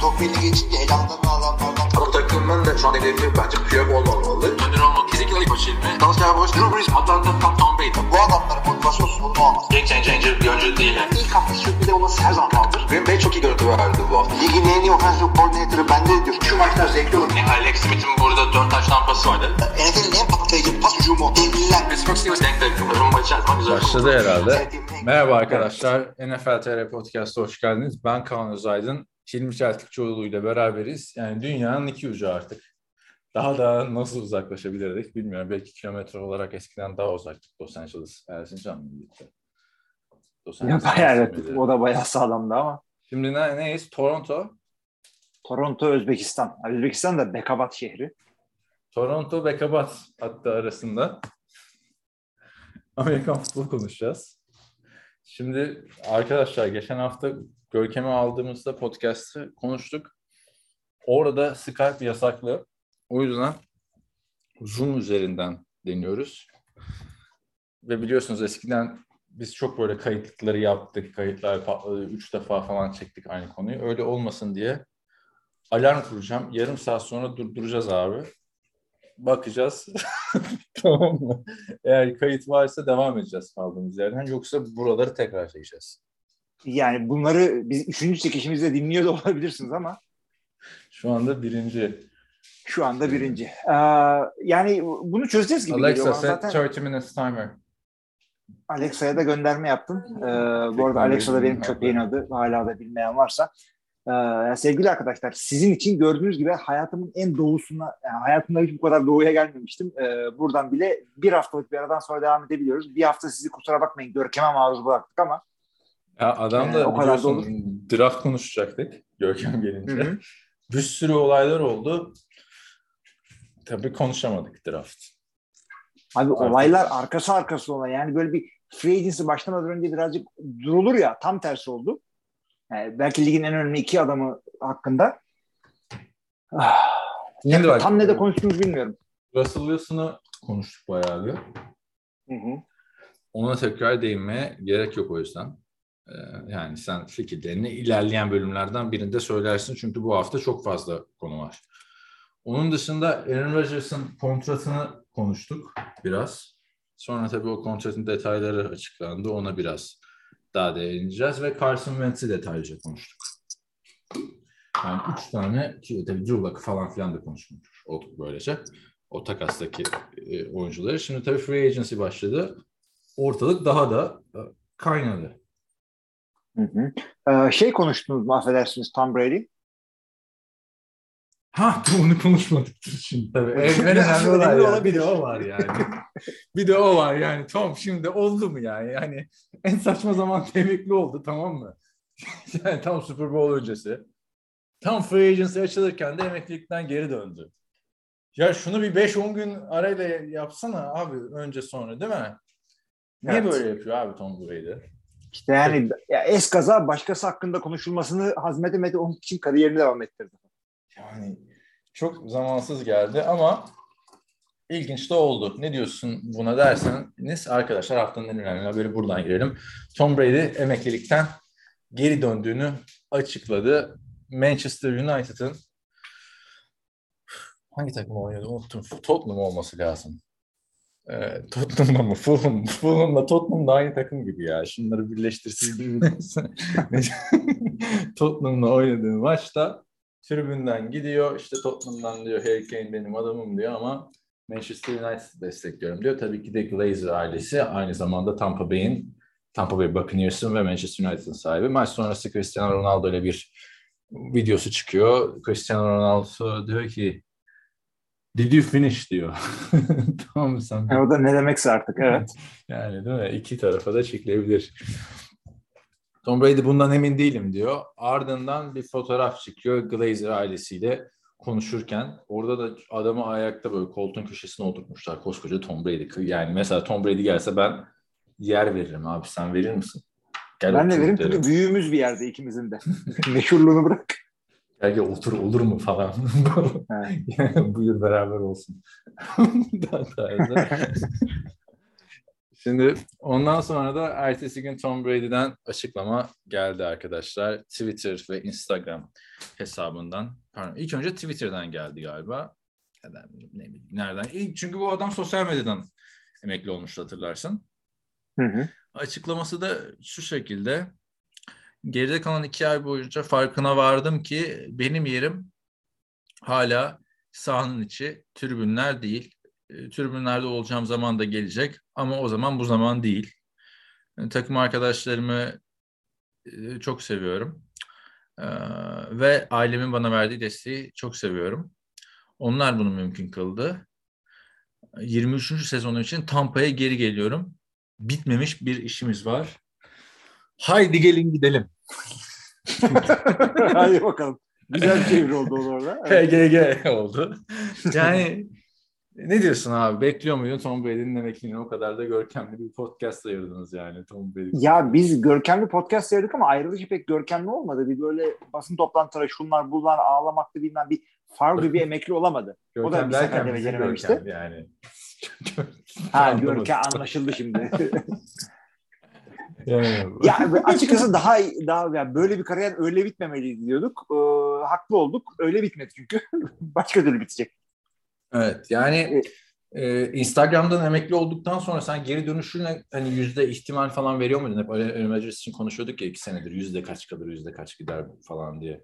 Çok belli geçince heyecandan adamlardan Bu takımın da şu an hedefi bence Piyok olmamalı. Önder olmak başı ilmi. Dalsya Boş, Drew Brees, Atlanta, Tom, Tom Brady. bu adamların motivasyonsuz bunu olmaz. Game changer bir oyuncu değil. İlk hafta sürpriz olması her zaman kaldır. Green Bay çok iyi görüntü verdi bu hafta. Ligin en iyi offensive coordinator'ı bende diyor. Şu maçlar zevkli olur. Alex Smith'in burada 4 taş tampası vardı. NFL'in en patlayıcı pas hücumu. Devliler. Pittsburgh Steelers denk takım. Durum maçı her zaman güzel. Başladı herhalde. Merhaba arkadaşlar. NFL TR Podcast'a hoş geldiniz. Ben Kaan Özaydın. Hilmi Çeltikçioğlu ile beraberiz. Yani dünyanın iki ucu artık. Daha da nasıl uzaklaşabilirdik bilmiyorum. Belki kilometre olarak eskiden daha uzaktık Los Angeles, Erzincan mı birlikte? Los Ya Angeles, bayağı evet. O da bayağı sağlamdı ama. Şimdi ne, neyiz? Toronto. Toronto, Özbekistan. Özbekistan da Bekabat şehri. Toronto Bekabat hatta arasında. Amerikan futbol konuşacağız. Şimdi arkadaşlar geçen hafta Görkem'i aldığımızda podcast'ı konuştuk. Orada Skype yasaklı. O yüzden Zoom üzerinden deniyoruz. Ve biliyorsunuz eskiden biz çok böyle kayıtları yaptık. Kayıtlar patladı. Üç defa falan çektik aynı konuyu. Öyle olmasın diye alarm kuracağım. Yarım saat sonra durduracağız abi. Bakacağız. tamam mı? Eğer kayıt varsa devam edeceğiz kaldığımız yerden. Yoksa buraları tekrar çekeceğiz. Yani bunları biz üçüncü çekişimizde dinliyor da olabilirsiniz ama Şu anda birinci. Şu anda birinci. Ee, yani bunu çözeceğiz gibi Alexa geliyor bana. set Zaten 30 minutes timer. Alexa'ya da gönderme yaptım. Ee, bu arada Alexa da benim köpeğin adı. Hala da bilmeyen varsa. Ee, sevgili arkadaşlar sizin için gördüğünüz gibi hayatımın en doğusuna, yani hayatımda hiç bu kadar doğuya gelmemiştim. Ee, buradan bile bir haftalık bir aradan sonra devam edebiliyoruz. Bir hafta sizi kusura bakmayın Görkem'e maruz bıraktık ama Ya adam Ee, da o kadar da biliyorsun draft konuşacaktık Görkem gelince. Hı hı. Bir sürü olaylar oldu. Tabii konuşamadık draft. Abi Artık- olaylar arkası arkası olan yani böyle bir free agency başlamadan önce birazcık durulur ya tam tersi oldu. Yani belki ligin en önemli iki adamı hakkında. Ah, Şimdi bak, tam ne de konuştuğumuzu bilmiyorum. Russell Wilson'ı konuştuk bayağı bir. Ona tekrar değinmeye gerek yok o yüzden. Ee, yani sen fikirlerini ilerleyen bölümlerden birinde söylersin çünkü bu hafta çok fazla konu var. Onun dışında Aaron Rodgers'ın kontratını konuştuk biraz. Sonra tabii o kontratın detayları açıklandı. Ona biraz daha değineceğiz ve Carson Wentz'i detaylıca konuştuk. Yani üç tane ki tabii Drew Luck falan filan da konuşmuş olduk böylece. O takastaki e, oyuncuları. Şimdi tabii free agency başladı. Ortalık daha da e, kaynadı. Hı hı. Ee, şey konuştunuz mu affedersiniz Tom Brady? Ha bunu konuşmadık şimdi tabii. En, en önemli olay yani. Bir de o var yani. bir de o var yani. Tom şimdi oldu mu yani? Yani en saçma zaman emekli oldu tamam mı? yani tam Super Bowl öncesi. Tam free agency açılırken de emeklilikten geri döndü. Ya şunu bir 5-10 gün arayla yapsana abi önce sonra değil mi? Niye Evet. böyle yapıyor abi Tom Brady? İşte yani ya eskaza başkası hakkında konuşulmasını hazmedemedi onun için kariyerini devam ettirdi. Yani çok zamansız geldi ama ilginç de oldu. Ne diyorsun buna derseniz arkadaşlar haftanın en önemli haberi buradan girelim. Tom Brady emeklilikten geri döndüğünü açıkladı. Manchester United'ın hangi takım oynuyordu unuttum. Tottenham olması lazım. Ee, Tottenham'da mı? Fulham. Fulham'la Tottenham da aynı takım gibi ya. Şunları birleştirsin. Neyse. Tottenham'la oynadığı maçta tribünden gidiyor. İşte Tottenham'dan diyor Harry Kane benim adamım diyor ama Manchester United'ı destekliyorum diyor. Tabii ki de Glazer ailesi aynı zamanda Tampa Bay'in Tampa Bay Buccaneers'ın ve Manchester United'ın sahibi. Maç sonrası Cristiano Ronaldo ile bir videosu çıkıyor. Cristiano Ronaldo diyor ki Did you finish diyor. tamam mı sen? O da ne demekse artık evet. Yani değil mi? İki tarafa da çekilebilir. Tom Brady bundan emin değilim diyor. Ardından bir fotoğraf çıkıyor Glazer ailesiyle konuşurken. Orada da adamı ayakta böyle koltuğun köşesine oturtmuşlar. Koskoca Tom Brady. Yani mesela Tom Brady gelse ben yer veririm abi. Sen verir misin? Gel ben de veririm çünkü büyüğümüz bir yerde ikimizin de. Meşhurluğunu bırak. Gel gel otur olur mu falan. Yani Buyur beraber olsun. tarzı. Şimdi ondan sonra da ertesi gün Tom Brady'den açıklama geldi arkadaşlar. Twitter ve Instagram hesabından. Pardon, ilk önce Twitter'dan geldi galiba. Neden, ne bileyim, nereden? İlk, çünkü bu adam sosyal medyadan emekli olmuştu hatırlarsın. Hı hı. Açıklaması da şu şekilde. Geride kalan iki ay boyunca farkına vardım ki benim yerim hala sahanın içi, tribünler değil. E, tribünlerde olacağım zaman da gelecek ama o zaman bu zaman değil. E, takım arkadaşlarımı e, çok seviyorum. E, ve ailemin bana verdiği desteği çok seviyorum. Onlar bunu mümkün kıldı. 23. sezonu için Tampa'ya geri geliyorum. Bitmemiş bir işimiz var. Haydi gelin gidelim. Hadi bakalım. Güzel bir çeviri oldu orada. Evet. HGG oldu. Yani ne diyorsun abi? Bekliyor muydun Tom Brady'nin emekliliğini o kadar da görkemli bir podcast ayırdınız yani Tom Brady. Ya biz görkemli podcast yaptık ama ayrılışı pek görkemli olmadı. Bir böyle basın toplantıları şunlar bunlar ağlamaklı bilmem bir farklı bir emekli olamadı. o da Görkem bir seferde becerememişti. Görkem yani. Ha görkem anlaşıldı şimdi. Yani, ya açıkçası daha daha yani böyle bir kariyer öyle bitmemeliydi diyorduk. Ee, haklı olduk. Öyle bitmedi çünkü. Başka türlü bitecek. Evet yani e, Instagram'dan emekli olduktan sonra sen geri dönüşüne hani yüzde ihtimal falan veriyor muydun? Hep Rodgers için konuşuyorduk ya iki senedir yüzde kaç kalır yüzde kaç gider falan diye.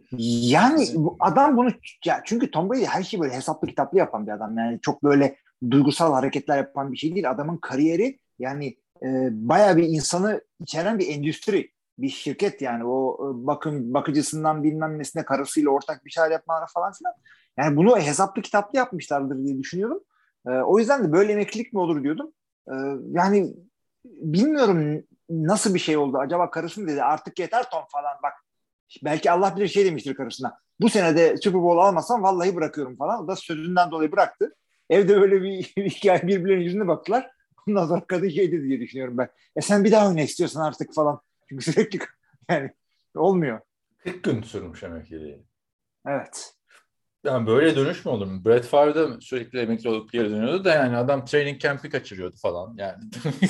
Yani bu adam bunu ya çünkü Tom Brady her şeyi böyle hesaplı kitaplı yapan bir adam. Yani çok böyle duygusal hareketler yapan bir şey değil. Adamın kariyeri yani e, bayağı bir insanı içeren bir endüstri, bir şirket yani o e, bakım bakıcısından bilmem nesine karısıyla ortak bir şeyler yapmaları falan filan. Yani bunu hesaplı kitaplı yapmışlardır diye düşünüyorum. E, o yüzden de böyle emeklilik mi olur diyordum. E, yani bilmiyorum nasıl bir şey oldu. Acaba karısı mı dedi artık yeter Tom falan bak. Belki Allah bilir şey demiştir karısına. Bu senede Super Bowl almasam vallahi bırakıyorum falan. O da sözünden dolayı bıraktı. Evde böyle bir iki ay birbirlerinin yüzüne baktılar. Ondan sonra kadın şey dedi diye düşünüyorum ben. E sen bir daha oyna istiyorsan artık falan. Çünkü sürekli yani olmuyor. 40 gün sürmüş emekliliği. Evet. Yani böyle dönüş mü olur mu? Brett Favre de sürekli emekli olup geri dönüyordu da yani adam training camp'i kaçırıyordu falan. Yani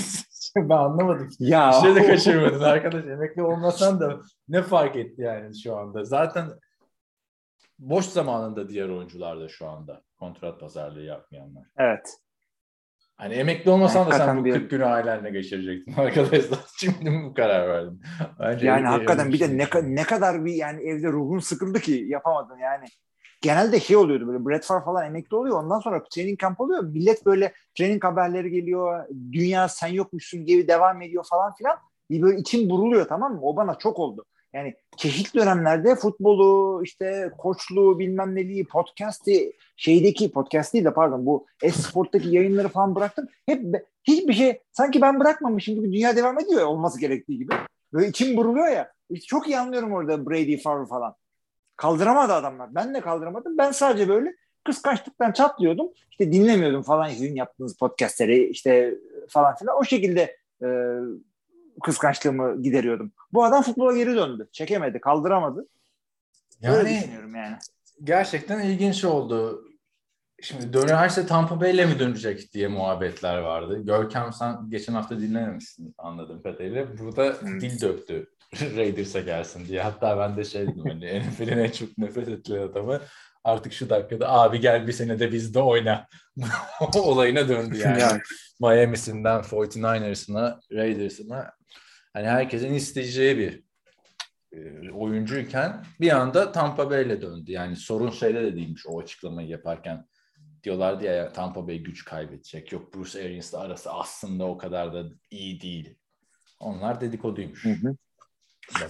ben anlamadım. Ya Bir şey de kaçırmadın arkadaş. Emekli olmasan da ne fark etti yani şu anda? Zaten boş zamanında diğer oyuncular da şu anda kontrat pazarlığı yapmayanlar. Evet. Hani emekli olmasan da sen bu bir- 40 günü ailenle geçirecektin arkadaşlar. Şimdi mi bu karar verdim? Bence Yani hakikaten bir de ne, ne kadar bir yani evde ruhun sıkıldı ki yapamadın yani. Genelde şey oluyordu böyle Brett Favre falan emekli oluyor. Ondan sonra training camp oluyor. Millet böyle training haberleri geliyor. Dünya sen yokmuşsun gibi devam ediyor falan filan. Bir böyle içim buruluyor tamam mı? O bana çok oldu. Yani çeşitli dönemlerde futbolu, işte koçluğu, bilmem neliği, podcast'i, şeydeki podcast değil de pardon bu Esport'taki yayınları falan bıraktım. Hep hiçbir şey sanki ben bırakmamışım gibi dünya devam ediyor ya, olması gerektiği gibi. Böyle içim buruluyor ya. Çok iyi anlıyorum orada Brady, Favre falan. Kaldıramadı adamlar. Ben de kaldıramadım. Ben sadece böyle kıskançlıktan çatlıyordum. İşte dinlemiyordum falan sizin yaptığınız podcastleri işte falan filan. O şekilde e, kıskançlığımı gideriyordum. Bu adam futbola geri döndü. Çekemedi, kaldıramadı. Öyle Yani düşünüyorum yani. gerçekten ilginç oldu. Şimdi dönerse Tampa Bay'le mi dönecek diye muhabbetler vardı. Görkem sen geçen hafta dinlememişsin anladığım kadarıyla. Burada Hmm. dil döktü Raiders'a gelsin diye. Hatta ben de şey dedim hani NFL'in en çok nefret edilen adamı artık şu dakikada abi gel bir sene de bizde oyna olayına döndü yani. Yani. Miami'sinden 49ers'ına Raiders'ına hani herkesin isteyeceği bir e, oyuncuyken bir anda Tampa Bay'le döndü. Yani sorun şeyde de değilmiş o açıklamayı yaparken. Diyorlardı ya Tampa Bay güç kaybedecek. Yok Bruce Arians'la arası aslında o kadar da iyi değil. Onlar dedikoduymuş. Hı hı.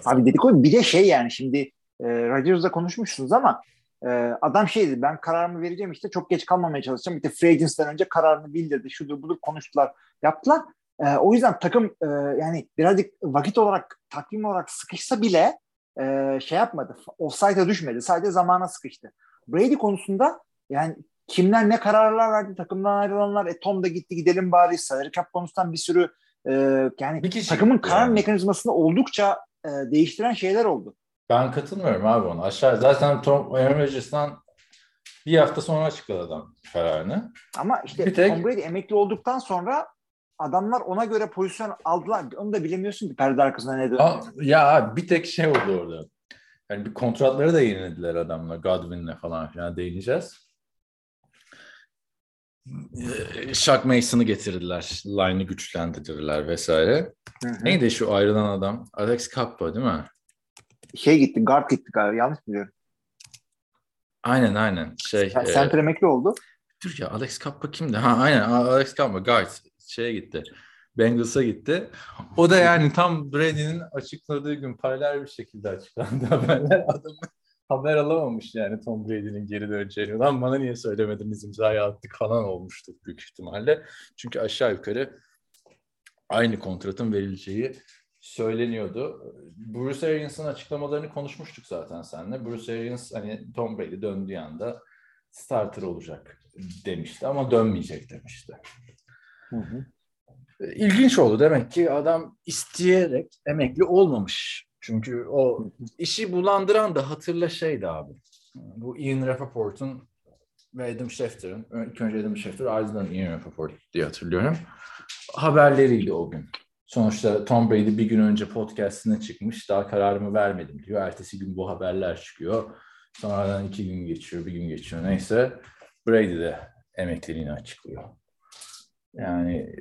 Abi dedikodu bir de şey yani şimdi e, Rodgers'la konuşmuşsunuz ama e, adam şeydi ben kararımı vereceğim işte çok geç kalmamaya çalışacağım. Bir de free önce kararını bildirdi. Şudur budur konuştular yaptılar. E, o yüzden takım e, yani birazcık vakit olarak takvim olarak sıkışsa bile e, şey yapmadı. Offside'a düşmedi. Sadece zamana sıkıştı. Brady konusunda yani kimler ne kararlar verdi takımdan ayrılanlar e, Tom da gitti gidelim bari salary cap konusundan bir sürü e, yani Bir takımın karar yani. mekanizmasını oldukça e, değiştiren şeyler oldu. Ben katılmıyorum abi ona. Aşağı zaten Tom Aaron Rodgers'tan Bir hafta sonra açıkladı adam kararını. Ama işte Bir tek- Tom Brady emekli olduktan sonra adamlar ona göre pozisyon aldılar. Onu da bilemiyorsun ki perde arkasında ne dönüyor. Ya bir tek şey oldu orada. Yani bir kontratları da yenilediler adamla. Godwin'le falan filan değineceğiz. Ee, Shaq Mason'ı getirdiler. Line'ı güçlendirdiler vesaire. Hı hı. Neydi şu ayrılan adam? Alex Cappa değil mi? Şey gitti, guard gitti galiba. Yanlış mı biliyorum? Aynen aynen. Şey, e, Center emekli oldu. dur ya Alex Cappa kimdi? Ha aynen Alex Cappa guard şeye gitti. Bengals'a gitti. O da yani tam Brady'nin açıkladığı gün paralel bir şekilde açıklandı haberler. Adam haber alamamış yani Tom Brady'nin geri döneceğini. Lan bana niye söylemediniz imzayı attık falan olmuştu büyük ihtimalle. Çünkü aşağı yukarı aynı kontratın verileceği söyleniyordu. Bruce Arians'ın açıklamalarını konuşmuştuk zaten seninle. Bruce Arians hani Tom Brady döndüğü anda starter olacak demişti ama dönmeyecek demişti. İlginç oldu demek ki adam isteyerek emekli olmamış. Çünkü o işi bulandıran da hatırla şeydi abi. Bu Ian Rappaport'un ve Adam Schefter'ın, ilk önce Adam Schefter ardından Ian Rappaport diye hatırlıyorum. Haberleriydi o gün. Sonuçta Tom Brady bir gün önce podcastine çıkmış. Daha kararımı vermedim diyor. Ertesi gün bu haberler çıkıyor. Sonradan iki gün geçiyor, bir gün geçiyor. Neyse Brady de emekliliğini açıklıyor. Yani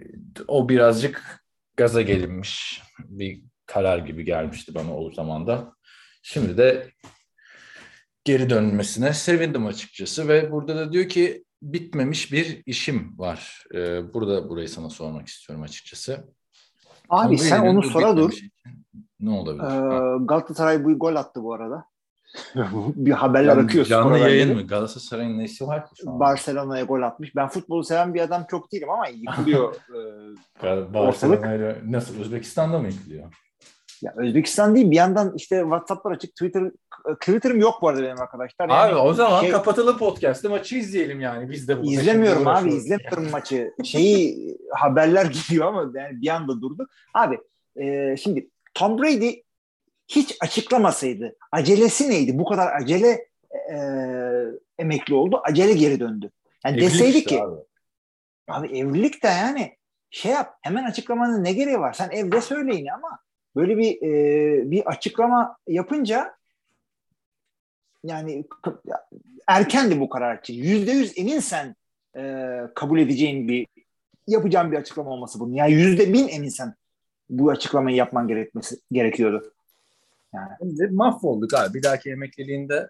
o birazcık gaza gelinmiş bir karar gibi gelmişti bana o zaman da. Şimdi de geri dönmesine sevindim açıkçası ve burada da diyor ki bitmemiş bir işim var. Ee, burada burayı sana sormak istiyorum açıkçası. Abi Tom sen onu bu sonra dur. Ne olabilir? Ee, Galatasaray bu gol attı bu arada. bir haberler Can- akıyor. Canlı yayın mı? Galatasaray'ın nesi var ki? Barcelona'ya gol atmış. Ben futbolu seven bir adam çok değilim ama yıkılıyor. Gal- Barcelona'yla nasıl? Özbekistan'da mı yıkılıyor? Ya Özbekistan değil bir yandan işte WhatsApp'lar açık. Twitter Twitter'ım yok bu arada benim arkadaşlar. Abi Yani o zaman şey- kapatılı podcast'ı maçı izleyelim yani. Biz de burada İzlemiyorum abi izlemiyorum maçı. Şeyi haberler geliyor ama yani bir anda durdu. Abi e, şimdi Tom Brady hiç açıklamasaydı acelesi neydi? Bu kadar acele e, emekli oldu. Acele geri döndü. Yani Evlilik deseydi işte ki abi. abi evlilik de yani şey yap hemen açıklamanın ne gereği var? Sen evde söyleyin ama böyle bir e, bir açıklama yapınca yani erkendi bu karar için. Yüzde yüz eminsen e, kabul edeceğin bir yapacağın bir açıklama olması bunun. Yani yüzde bin eminsen bu açıklamayı yapman gerekmesi gerekiyordu. Yani. Mahvolduk abi. Bir dahaki emekliliğinde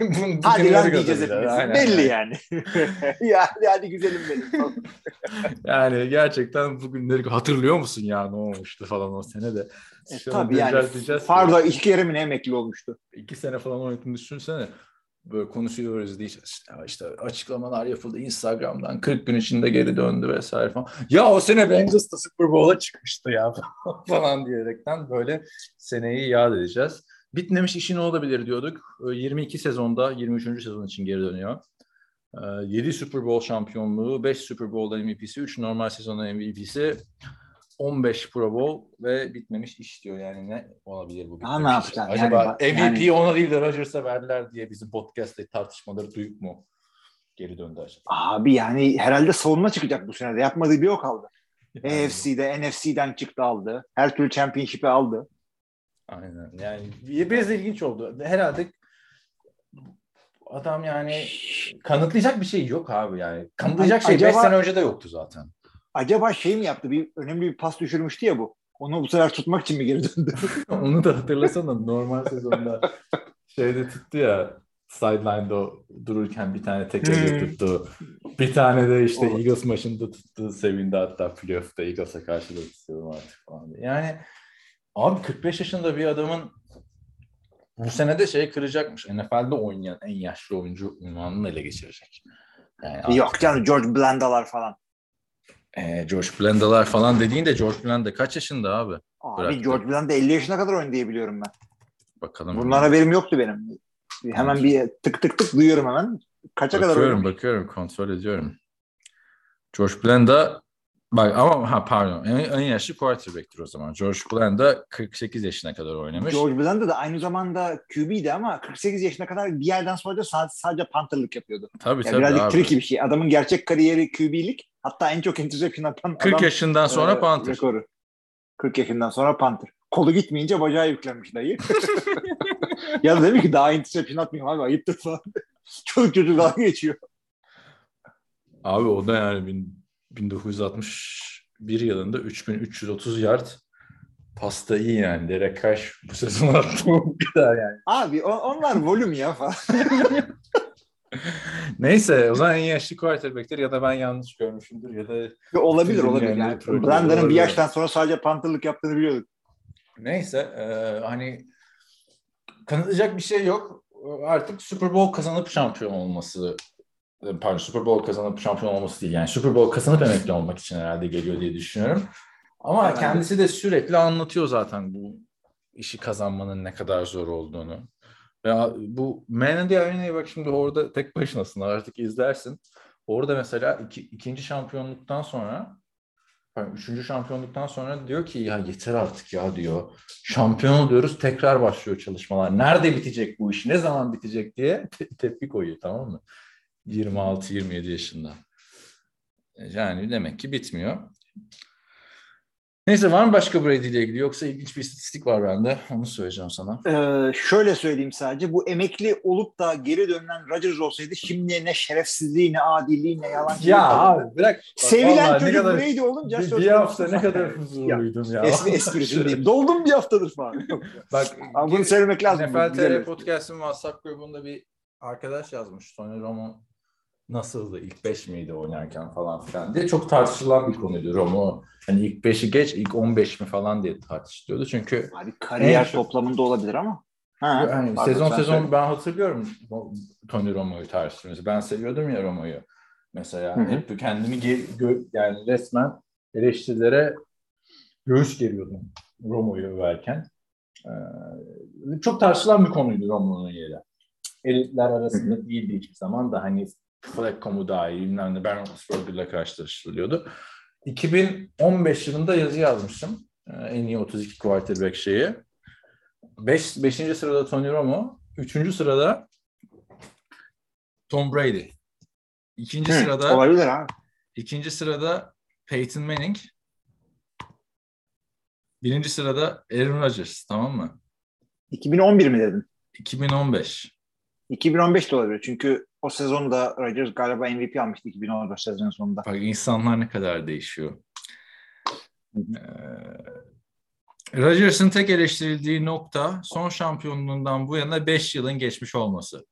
Bunu- Hadi lan diyeceğiz hepimiz. Aynen. Belli yani. ya hadi, güzelim benim. Yani gerçekten bugünleri hatırlıyor musun ya ne olmuştu falan o sene de. E, Şu tabii yani. Farda iki kere mi ne emekli olmuştu? iki sene falan oynadığını düşünsene. Böyle konuşuyoruz diyeceğiz. İşte, işte açıklamalar yapıldı Instagram'dan 40 gün içinde geri döndü vesaire falan. Ya o sene Bengals da Super Bowl'a çıkmıştı ya falan diyerekten böyle seneyi yad edeceğiz. Bitmemiş işi ne olabilir diyorduk. Ee, 22 sezonda 23. sezon için geri dönüyor. 7 Super Bowl şampiyonluğu, 5 Super Bowl MVP'si, 3 normal sezon MVP'si, 15 Pro Bowl ve bitmemiş iş diyor. Yani ne olabilir bu? Ne iş? yapacaksın? Acaba Yani bak- MVP yani- ona değil de Rodgers'a verdiler diye bizim podcast'te tartışmaları duyup mu geri döndü acaba? Abi yani herhalde savunma çıkacak bu sene de. Yapmadığı bir o kaldı. Yani- AFC'de, NFC'den çıktı aldı. Her türlü championship'i aldı. Aynen. Yani biraz ilginç oldu. Herhalde adam yani kanıtlayacak bir şey yok abi yani. Kanıtlayacak şey 5 Acaba- sene önce de yoktu zaten. Acaba şey mi yaptı? Bir önemli bir pas düşürmüştü ya bu. Onu bu sefer tutmak için mi geri döndü? Onu da hatırlasana normal sezonda şeyde tuttu ya sideline'da dururken bir tane tek elle Hmm. tuttu. Bir tane de işte O- Eagles maçında tuttu. Sevindi hatta playoff'ta Eagles'a karşı da tutuyorum artık falan. Yani abi 45 yaşında bir adamın bu sene de şey kıracakmış. NFL'de oynayan en yaşlı oyuncu unvanını ele geçirecek. Yani artık- Yok canım George Blanda'lar falan. Ee, George Blanda'lar falan dediğinde George Blanda kaç yaşında abi? Abi Bıraktı. George Blanda 50 yaşına kadar oynadı diye biliyorum ben. Bakalım. Bundan haberim yoktu benim. Hemen bir tık tık tık duyuyorum hemen. Kaça kadar Bakıyorum oynamış? bakıyorum kontrol ediyorum. George Blanda Bak ama ha pardon en yaşlı quarterback'tir o zaman. George Glenn da 48 yaşına kadar oynamış. George Blanda da aynı zamanda QB'ydi ama 48 yaşına kadar bir yerden sonra da sadece, sadece punterlık yapıyordu. tabii Yani tabii birazcık abi. tricky bir şey. Adamın gerçek kariyeri QB'lik. Hatta en çok interception atan 40 adam yaşından sonra e, Panther. rekoru. 40 yaşından sonra Panther. Kolu gitmeyince bacağı yüklenmiş dayı. ya da demiş ki daha interception atmayayım abi ayıptır falan. çocuk çocuk dalga geçiyor. Abi o da yani bin- 1961 yılında 3330 yard pasta iyi yani. Derek Carr bu sezon attı bu kadar yani. Abi o- onlar volüm ya falan. Neyse o zaman en yaşlı quarterback'tir ya da ben yanlış görmüşümdür ya da olabilir Bizim olabilir. yani Blanda'nın bir olabilir. yaştan sonra sadece Panther'lık yaptığını biliyorduk. Neyse e, hani kanıtlayacak bir şey yok. Artık Super Bowl kazanıp şampiyon olması pardon Super Bowl kazanıp şampiyon olması değil. Yani Super Bowl kazanıp emekli olmak için herhalde geliyor diye düşünüyorum. Ama Herhalde. kendisi de sürekli anlatıyor zaten bu işi kazanmanın ne kadar zor olduğunu. Ve bu Man in the Arena'ya bak şimdi orada tek başınasın artık izlersin. Orada mesela iki, ikinci şampiyonluktan sonra pardon, üçüncü şampiyonluktan sonra diyor ki ya yeter artık ya diyor. Şampiyon oluyoruz tekrar başlıyor çalışmalar. Nerede bitecek bu iş? Ne zaman bitecek diye te- tepki koyuyor tamam mı? 26-27 yaşında. Yani demek ki bitmiyor. Neyse var mı başka Brady ile ilgili yoksa ilginç bir istatistik var bende. Onu söyleyeceğim sana. Ee, şöyle söyleyeyim sadece bu emekli olup da geri dönülen Rodgers olsaydı şimdi ne şerefsizliği ne adilliği ne yalancılığı. bırak. Sevilen çocuk Brady olunca bir, bir hafta ne kadar huzurluydum ya. Espri, esprisindeyim. Doldum bir haftadır falan. Bak Ama bunu söylemek lazım. NFL TR. Podcast'ın WhatsApp grubunda bir arkadaş yazmış. Tony Romo nasıldı? İlk 5 miydi oynarken falan filan diye. Çok tartışılan bir konuydu Romo. Hani ilk 5'i geç, ilk 15 mi falan diye tartışılıyordu. Çünkü Abi kariyer çok- toplamında olabilir ama. Ha, yani pardon, sezon sezon söyle. ben hatırlıyorum Tony Romo'yu tartıştığımızı. Ben seviyordum ya Romo'yu. Mesela Hı hı. hep kendimi ge- yani resmen eleştirilere göğüs geriyordum Romo'yu överken. Ee, çok tartışılan bir konuydu Romo'nun yeri. Elitler arasında değildi hiçbir zaman da hani Flacco mu daha iyi bilmem ne Ben Roethlisberger'la karşılaştırılıyordu. 2015 yılında yazı yazmıştım. Ee, en iyi 32 quarterback şeyi. 5. Beş, beşinci sırada Tony Romo. Üçüncü sırada Tom Brady. İkinci Hı, sırada Olabilir abi. ikinci sırada Peyton Manning. Birinci sırada Aaron Rodgers. Tamam mı? 2011 mi dedin? 2015. 2015 de olabilir. Çünkü o sezonda Rodgers galiba MVP almıştı 2014 sezonun sonunda. Bak insanlar ne kadar değişiyor. Ee, Rodgers'ın tek eleştirildiği nokta son şampiyonluğundan bu yana 5 yılın geçmiş olması.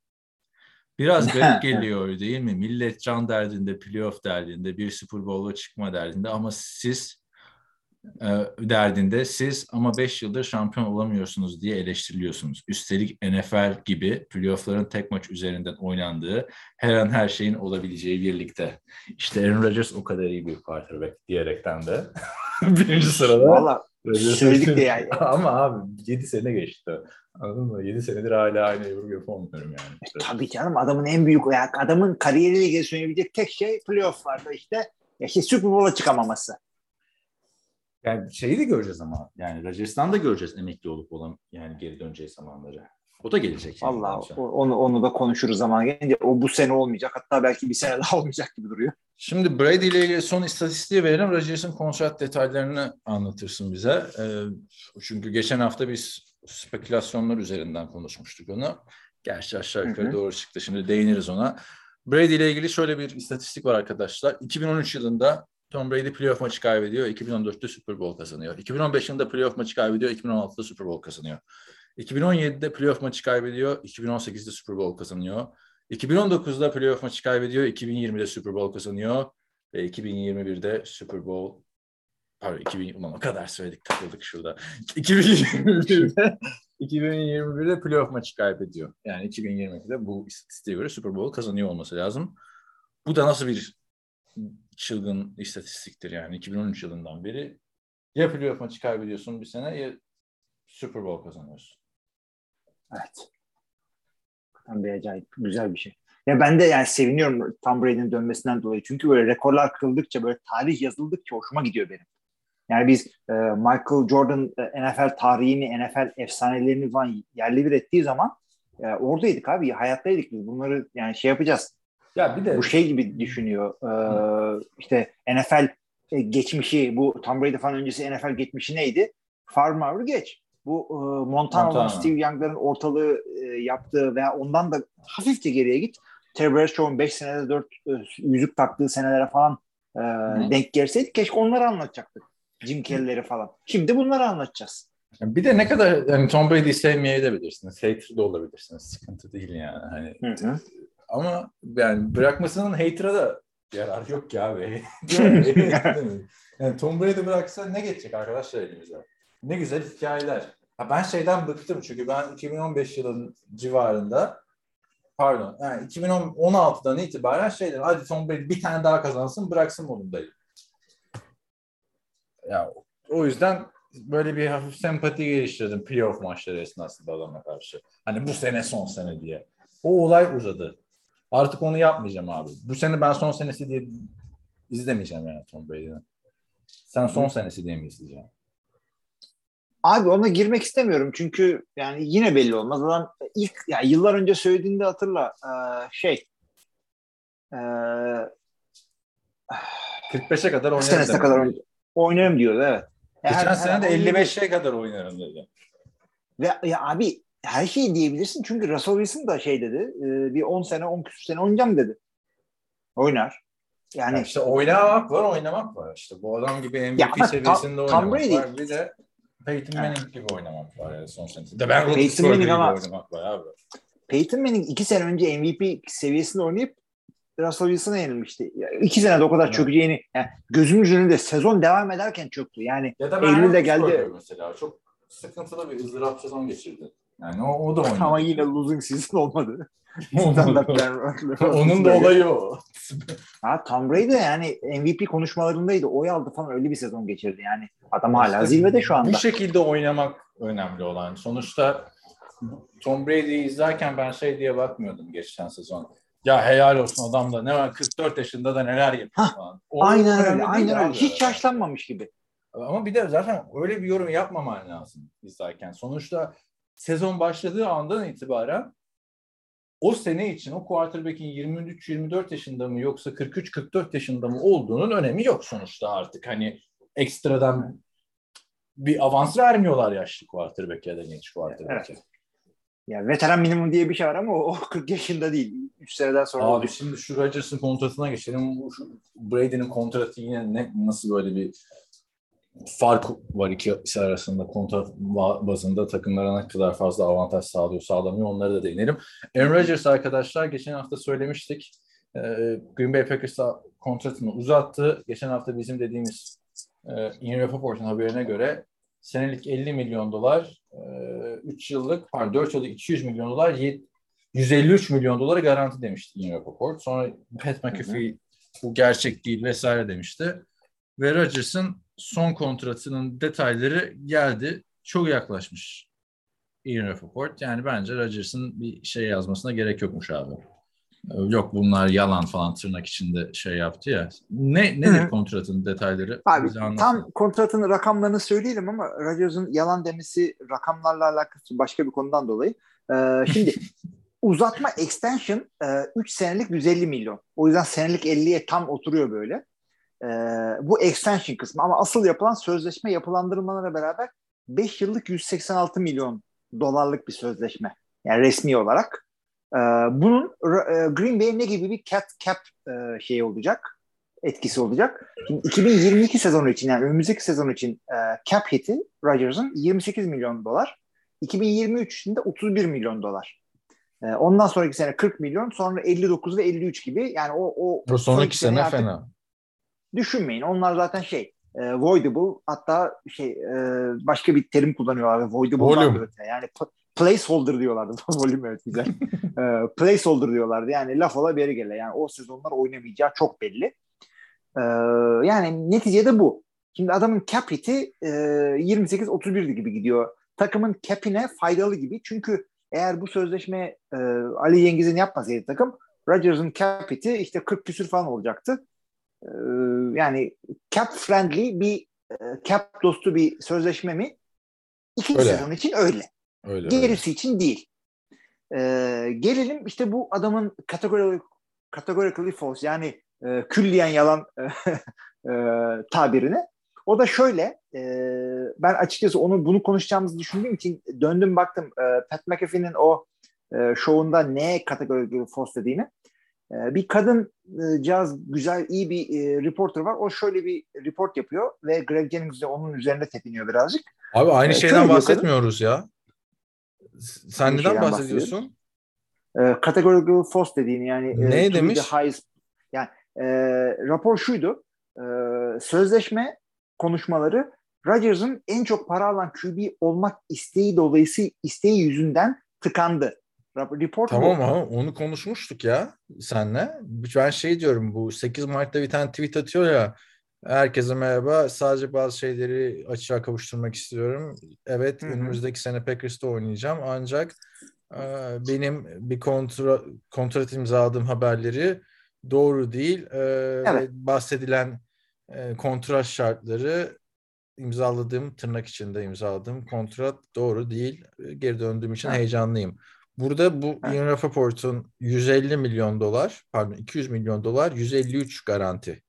Biraz garip geliyor değil mi? Millet can derdinde, playoff derdinde, bir Super Bowl'a çıkma derdinde ama siz derdinde siz ama 5 yıldır şampiyon olamıyorsunuz diye eleştiriliyorsunuz. Üstelik NFL gibi playoff'ların tek maç üzerinden oynandığı her an her şeyin olabileceği birlikte. İşte Aaron Rodgers o kadar iyi bir quarterback diyerekten de birinci sırada. Valla söyledik de yani. Ama abi 7 sene geçti. Anladın mı? 7 senedir hala aynı yorum yapamıyorum yani. tabii canım adamın en büyük adamın kariyeriyle ilgili söyleyebilecek tek şey playoff'larda işte ya işte Super Bowl'a çıkamaması. Yani şeyi de göreceğiz ama yani Rodgers'tan da göreceğiz emekli olup olan yani geri döneceği zamanları. O da gelecek. Yani Allah onu onu da konuşuruz zaman gelince. O bu sene olmayacak. Hatta belki bir sene daha olmayacak gibi duruyor. Şimdi Brady ile ilgili son istatistiği verelim. Rodgers'ın kontrat detaylarını anlatırsın bize. Ee, çünkü geçen hafta biz spekülasyonlar üzerinden konuşmuştuk onu. Gerçi aşağı yukarı Hı hı. doğru çıktı. Şimdi değiniriz ona. Brady ile ilgili şöyle bir istatistik var arkadaşlar. 2013 yılında Tom Brady playoff maçı kaybediyor. 2014'te Super Bowl kazanıyor. 2015 yılında playoff maçı kaybediyor. 2016'da Super Bowl kazanıyor. 2017'de playoff maçı kaybediyor. 2018'de Super Bowl kazanıyor. 2019'da playoff maçı kaybediyor. 2020'de Super Bowl kazanıyor. Ve 2021'de Super Bowl pardon 2000 ulan o kadar söyledik takıldık şurada. 2021'de 2021'de playoff maçı kaybediyor. Yani 2022'de bu istatistiğe Super Bowl kazanıyor olması lazım. Bu da nasıl bir çılgın istatistiktir yani 2013 yılından beri ya playoff maçı kaybediyorsun bir sene ya Super Bowl kazanıyorsun. Evet. Tam bir acayip güzel bir şey. Ya ben de yani seviniyorum Tom Brady'nin dönmesinden dolayı. Çünkü böyle rekorlar kırıldıkça böyle tarih yazıldıkça hoşuma gidiyor benim. Yani biz e, Michael Jordan e, NFL tarihini, NFL efsanelerini falan yerli bir ettiği zaman e, oradaydık abi. Hayattaydık biz. Bunları yani şey yapacağız. Ya bir de Bu şey gibi düşünüyor. E, işte NFL e, geçmişi, bu Tom Brady falan öncesi NFL geçmişi neydi? Farmer'ı geç. Bu e, Montana, Montana. Steve Young'ların ortalığı e, yaptığı veya ondan da hafifçe geriye git. Terry Bradshaw'un 5 senede 4 e, yüzük taktığı senelere falan e, denk gelseydik keşke onları anlatacaktık. Jim Kelly'leri falan. Şimdi bunları anlatacağız. bir de ne kadar yani Tom Brady'yi sevmeyebilirsiniz. Hater de olabilirsiniz. Sıkıntı değil yani. Hani Hı hı. Ama yani bırakmasının hater'a da yarar yok ki abi. yani Tom Brady bıraksa ne geçecek arkadaşlar elimize? Ne güzel hikayeler. Ha ben şeyden bıktım çünkü ben 2015 yılının civarında pardon yani 2016'dan itibaren şeyden hadi Tom Brady bir tane daha kazansın bıraksın modundayım. Ya o yüzden böyle bir hafif sempati geliştirdim playoff maçları esnasında adama karşı. Hani bu sene son sene diye. O olay uzadı. Artık onu yapmayacağım abi. Bu sene ben son senesi diye izlemeyeceğim yani Tom Brady'nin. Sen son senesi diye mi izleyeceksin? Abi ona girmek istemiyorum çünkü yani yine belli olmaz. Adam ilk yani yıllar önce söylediğinde hatırla e, şey e, 45'e kadar oynarım. senesine kadar oyn- oynarım diyordu evet. Geçen her- sene de oynuyor. 55'e kadar oynarım dedi. Ve ya abi her şeyi diyebilirsin çünkü Russell Wilson da şey dedi e, bir 10 sene 10 küsur sene oynayacağım dedi. Oynar. Yani Yani işte oynamak var, oynamak var. İşte bu adam gibi MVP Ya seviyesinde Tom oynamak Brady- var. Bir de Peyton. Manning gibi oynamak var yani son senesinde. De ben Peyton Manning gibi ama- oynamak var abi. Peyton Manning 2 sene önce MVP seviyesinde oynayıp Russell Wilson'a yenilmişti. Ya, iki senede o kadar Evet. çökeceğini yani gözümüzün önünde sezon devam ederken çöktü. Yani Ya da Eylül'de geldi. mesela. Çok sıkıntılı bir ızdırap sezon geçirdi. Yani o, o da oynadı. ama yine losing season olmadı. Onun- da olayı o. Ha, Tom Brady de yani MVP konuşmalarındaydı. Oy aldı falan öyle bir sezon geçirdi. Yani adam hala zirvede şu anda. Bu şekilde oynamak önemli olan. Sonuçta Tom Brady'yi izlerken ben şey diye bakmıyordum geçen sezon. Ya helal olsun adam da ne var 44 yaşında da neler yapıyor falan. O aynen öyle. Aynen öyle. Hiç yaşlanmamış gibi. Ama bir de zaten öyle bir yorum yapmaman lazım izlerken. Sonuçta sezon başladığı andan itibaren o sene için o quarterback'in 23-24 yaşında mı yoksa 43-44 yaşında mı olduğunun önemi yok sonuçta artık. Hani ekstradan bir avans vermiyorlar yaşlı quarterback'e ya da genç quarterback'e. Ya veteran minimum diye bir şey var ama o, o 40 yaşında değil. 3 seneden sonra Abi şimdi şu Rodgers'ın kontratına geçelim. Brady'nin kontratı yine ne, nasıl böyle bir fark var ikisi arasında kontrat ba- bazında takımlara ne kadar fazla avantaj sağlıyor sağlamıyor onları da değinelim. Aaron Rodgers arkadaşlar geçen hafta söylemiştik. Ee, Green Bay Packers'a kontratını uzattı. Geçen hafta bizim dediğimiz e, Ian Rappaport'un haberine göre senelik 50 milyon dolar, 3 yıllık, pardon 4 yıllık 200 milyon dolar, yet- 153 milyon dolara garanti demişti Ian Rappaport. Sonra Pat McAfee bu gerçek değil vesaire demişti. Ve Rodgers'ın son kontratının detayları geldi. Çok yaklaşmış Ian Rappaport. Yani bence Rodgers'ın bir şey yazmasına gerek yokmuş abi. Yok bunlar yalan falan tırnak içinde şey yaptı ya. Ne nedir Hı. kontratın detayları? Abi tam kontratın rakamlarını söyleyelim ama Rodgers'ın yalan demesi rakamlarla alakası başka bir konudan dolayı. Ee, şimdi uzatma extension 3 senelik 150 milyon. O yüzden senelik 50'ye tam oturuyor böyle. Ee, bu extension kısmı ama asıl yapılan sözleşme yapılandırmalarla beraber 5 yıllık 186 milyon dolarlık bir sözleşme. Yani resmi olarak. Ee, bunun e, Green Bay'e ne gibi bir cap, cap e, şeyi olacak? Etkisi olacak. Şimdi 2022 sezonu için yani önümüzdeki sezon için e, cap hit'i Rodgers'ın 28 milyon dolar. 2023 için de 31 milyon dolar. E, ondan sonraki sene 40 milyon, sonra 59 ve 53 gibi. Yani o o Bu son son iki sene artık fena. Düşünmeyin. Onlar zaten şey e, voidable hatta şey e, başka bir terim kullanıyorlar. Da öte. Yani placeholder diyorlardı. Volume evet güzel. e, placeholder diyorlardı. Yani laf ola beri gele. Yani o sezonlar oynamayacağı çok belli. E, yani neticede bu. Şimdi adamın cap hit'i e, 28-31 gibi gidiyor. Takımın cap'ine faydalı gibi. Çünkü eğer bu sözleşme e, Ali Yengiz'in yapmasaydı takım Rodgers'ın cap hit'i işte 40 küsür falan olacaktı. Ee, yani cap friendly bir e, cap dostu bir sözleşme mi? İkinci Öyle. sezon için öyle. Öyle. öyle. Gerisi için değil. Ee, gelelim işte bu adamın kategori categorically false yani e, külliyen yalan e, tabirine. O da şöyle e, ben açıkçası onu bunu konuşacağımızı düşündüğüm için döndüm baktım e, Pat McAfee'nin o e, şovunda ne categorically false dediğini. E, bir kadın e, caz güzel iyi bir e, reporter var. O şöyle bir report yapıyor ve Greg Jennings de onun üzerine tepiniyor birazcık. Abi aynı Ee, şeyden bahsetmiyoruz ya. Sen Aynı neden bahsediyorsun? e, categorical false dediğini yani e, Ne be demiş? the highest- yani e, rapor şuydu e, sözleşme konuşmaları Rodgers'ın en çok para alan QB olmak isteği dolayısıyla isteği yüzünden tıkandı. Report. Tamam ama onu konuşmuştuk ya senle. Ben şey diyorum bu 8 Mart'ta bir tane tweet atıyor ya. Herkese merhaba. Sadece bazı şeyleri açığa kavuşturmak istiyorum. Evet Hı hı. önümüzdeki sene Packers'ta oynayacağım. Ancak e, benim bir kontra, kontrat imzaladığım haberleri doğru değil. E, Evet. ve bahsedilen e, kontrat şartları imzaladığım tırnak içinde imzaladığım kontrat doğru değil. E, Geri döndüğüm için Evet. heyecanlıyım. Burada bu. Ian Rappaport'un 150 milyon dolar, pardon 200 milyon dolar, 153 garantisine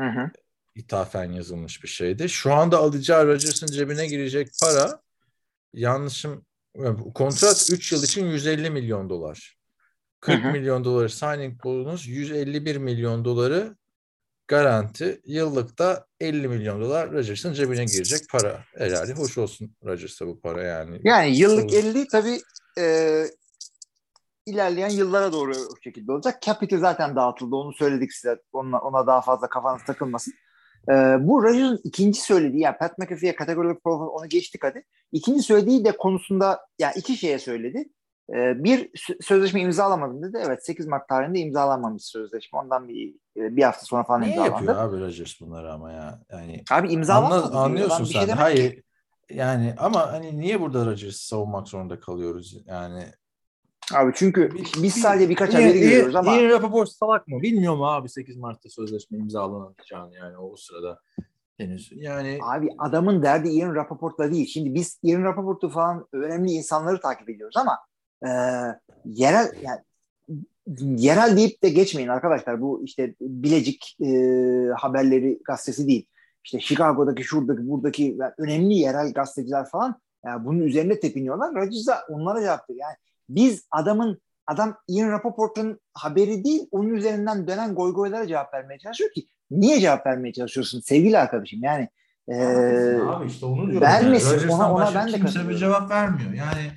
Hı hı. ithafen yazılmış bir şeydi. Şu anda alacağı Rodgers'ın cebine girecek para yanlışım kontrat 3 yıl için 150 milyon dolar. 40 Hı hı. milyon doları signing bonus, 151 milyon doları garanti. Yıllıkta 50 milyon dolar Rodgers'ın cebine girecek para. Herhalde hoş olsun Rodgers'a bu para yani. Yani yıllık Olur. 50 tabii e, ilerleyen yıllara doğru o şekilde olacak. Capital zaten dağıtıldı. Onu söyledik size. Ona, ona daha fazla kafanız takılmasın. E, bu Rodgers'ın ikinci söylediği yani Pat McAfee'ye kategorik profil onu geçtik hadi. İkinci söylediği de konusunda yani iki şeye söyledi. E, bir sö- sözleşme imzalamadım dedi. Evet 8 Mart tarihinde imzalanmamış sözleşme. Ondan bir e, bir hafta sonra falan Niye imzalandı. yapıyor abi Rodgers bunları ama ya? Yani Abi imzalanmadı. Anla, anlıyorsun bir sen. şey Hayır. Yani ama hani niye burada Rodgers'ı savunmak zorunda kalıyoruz? Yani Abi çünkü Bir- biz bir- sadece birkaç haberi Ian- görüyoruz ama Ian Rappaport salak mı? Bilmiyor mu abi 8 Mart'ta sözleşme imzalanacağını yani o sırada henüz. Yani Abi adamın derdi Ian Rappaport'la değil. Şimdi biz Ian Rappaport'u falan önemli insanları takip ediyoruz ama e, yerel yani yerel deyip de geçmeyin arkadaşlar. Bu işte Bilecik e, haberleri gazetesi değil. İşte Chicago'daki, şuradaki, buradaki yani önemli yerel gazeteciler falan yani bunun üzerine tepiniyorlar. Da onlara cevap veriyor. Yani biz adamın adam Ian Rappaport'un haberi değil onun üzerinden dönen goygoylara cevap vermeye çalışıyor ki niye cevap vermeye çalışıyorsun sevgili arkadaşım? Yani e, abi işte onu diyorum. vermesin. Yani. Ona- ona ben de kimse bir cevap vermiyor. Yani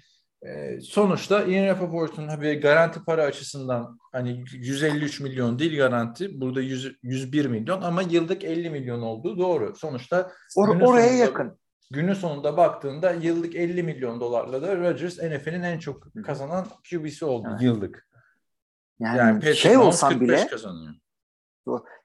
e, sonuçta Ian Rappaport'un bir garanti para açısından hani 153 milyon değil garanti. Burada 100, 101 milyon ama yıllık 50 milyon olduğu doğru. Sonuçta or- oraya sonunda- yakın. Günün sonunda baktığında yıllık 50 milyon dolarla da Rodgers NFL'in en çok kazanan QB'si oldu Evet. yıllık. Yani, Yani Patrick şey olsan 45 bile kazanıyor.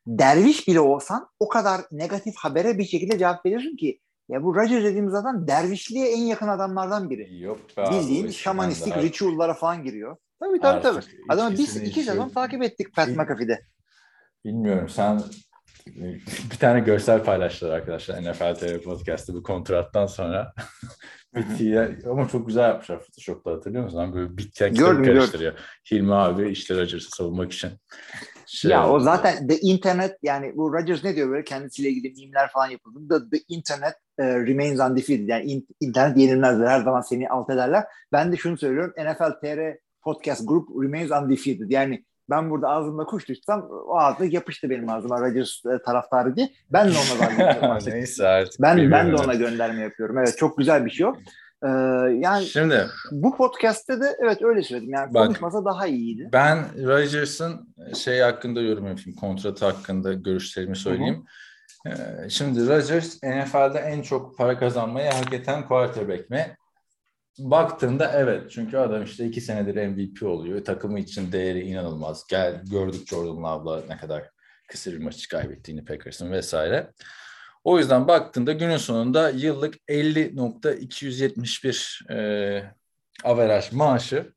derviş bile olsan o kadar negatif habere bir şekilde cevap veriyorsun ki ya bu Rodgers dediğimiz adam dervişliğe en yakın adamlardan biri. Yok be Bildiğin şamanistik de rituallara falan giriyor. Tabii tabii tabii. Artık Adamı biz iki sezon takip ettik Pat McAfee'de. Bilmiyorum sen bir tane görsel paylaştılar arkadaşlar NFL TV Podcast'ta bu kontrattan sonra. Bittiği ama çok güzel yapmışlar Photoshop'ta hatırlıyor musun? Böyle Gördüm, gördüm. karıştırıyor. Hilmi abi işte Rodgers'ı savunmak için. Şey, Ya o zaten the internet yani bu Rodgers ne diyor böyle kendisiyle ilgili mimler falan yapıldı. The, the internet e, remains undefeated. Yani in- internet yenilmezler. Her zaman seni alt ederler. Ben de şunu söylüyorum. NFL TR podcast group remains undefeated. Yani ben burada ağzımda kuş tutsam o ağzı yapıştı benim ağzıma Rodgers e, taraftarı diye. Ben de ona. Neyse artık. Ben ben de ona gönderme yapıyorum. Evet çok güzel bir şey o. Ee, yani Şimdi bu podcast'te de evet öyle söyledim. Yani Bak. konuşmasa daha iyiydi. Ben Rodgers'ın şey hakkında yorum yapayım, kontratı hakkında görüşlerimi söyleyeyim. Ee, Şimdi Rodgers NFL'de en çok para kazanmayı hak eden quarterback mi? Baktığında evet. Çünkü adam işte iki senedir MVP oluyor. Takımı için değeri inanılmaz. Gel gördük Jordan Love'la ne kadar kısır bir maçı kaybettiğini Packers'ın vesaire. O yüzden baktığında günün sonunda yıllık 50.271 e, averaj maaşı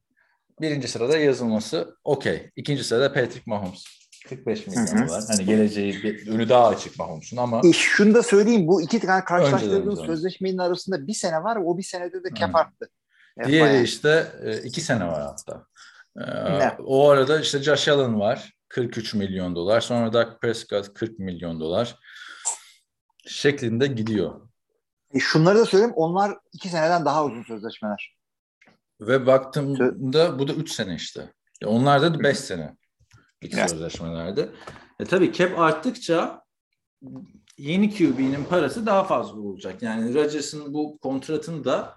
birinci sırada yazılması okey. İkinci sırada Patrick Mahomes. 45 milyon dolar. Hani geleceği bir önü daha açık Mahomes'un ama E, şunu da söyleyeyim bu iki tane karşılaştırdığım Önceden sözleşmenin arasında bir sene var o bir senede de cap arttı. E, diğeri bayağı. işte e, iki sene var hatta. Ee, Ne? o arada işte Josh Allen var. 43 milyon dolar. Sonra Dak Prescott 40 milyon dolar şeklinde gidiyor. E, şunları da söyleyeyim onlar iki seneden daha uzun sözleşmeler. Ve baktığımda bu da 3 sene işte. E, Onlar da 5 sene ilk Evet. sözleşmelerde. E tabii cap arttıkça yeni QB'nin parası daha fazla olacak. Yani Rodgers'ın bu kontratını da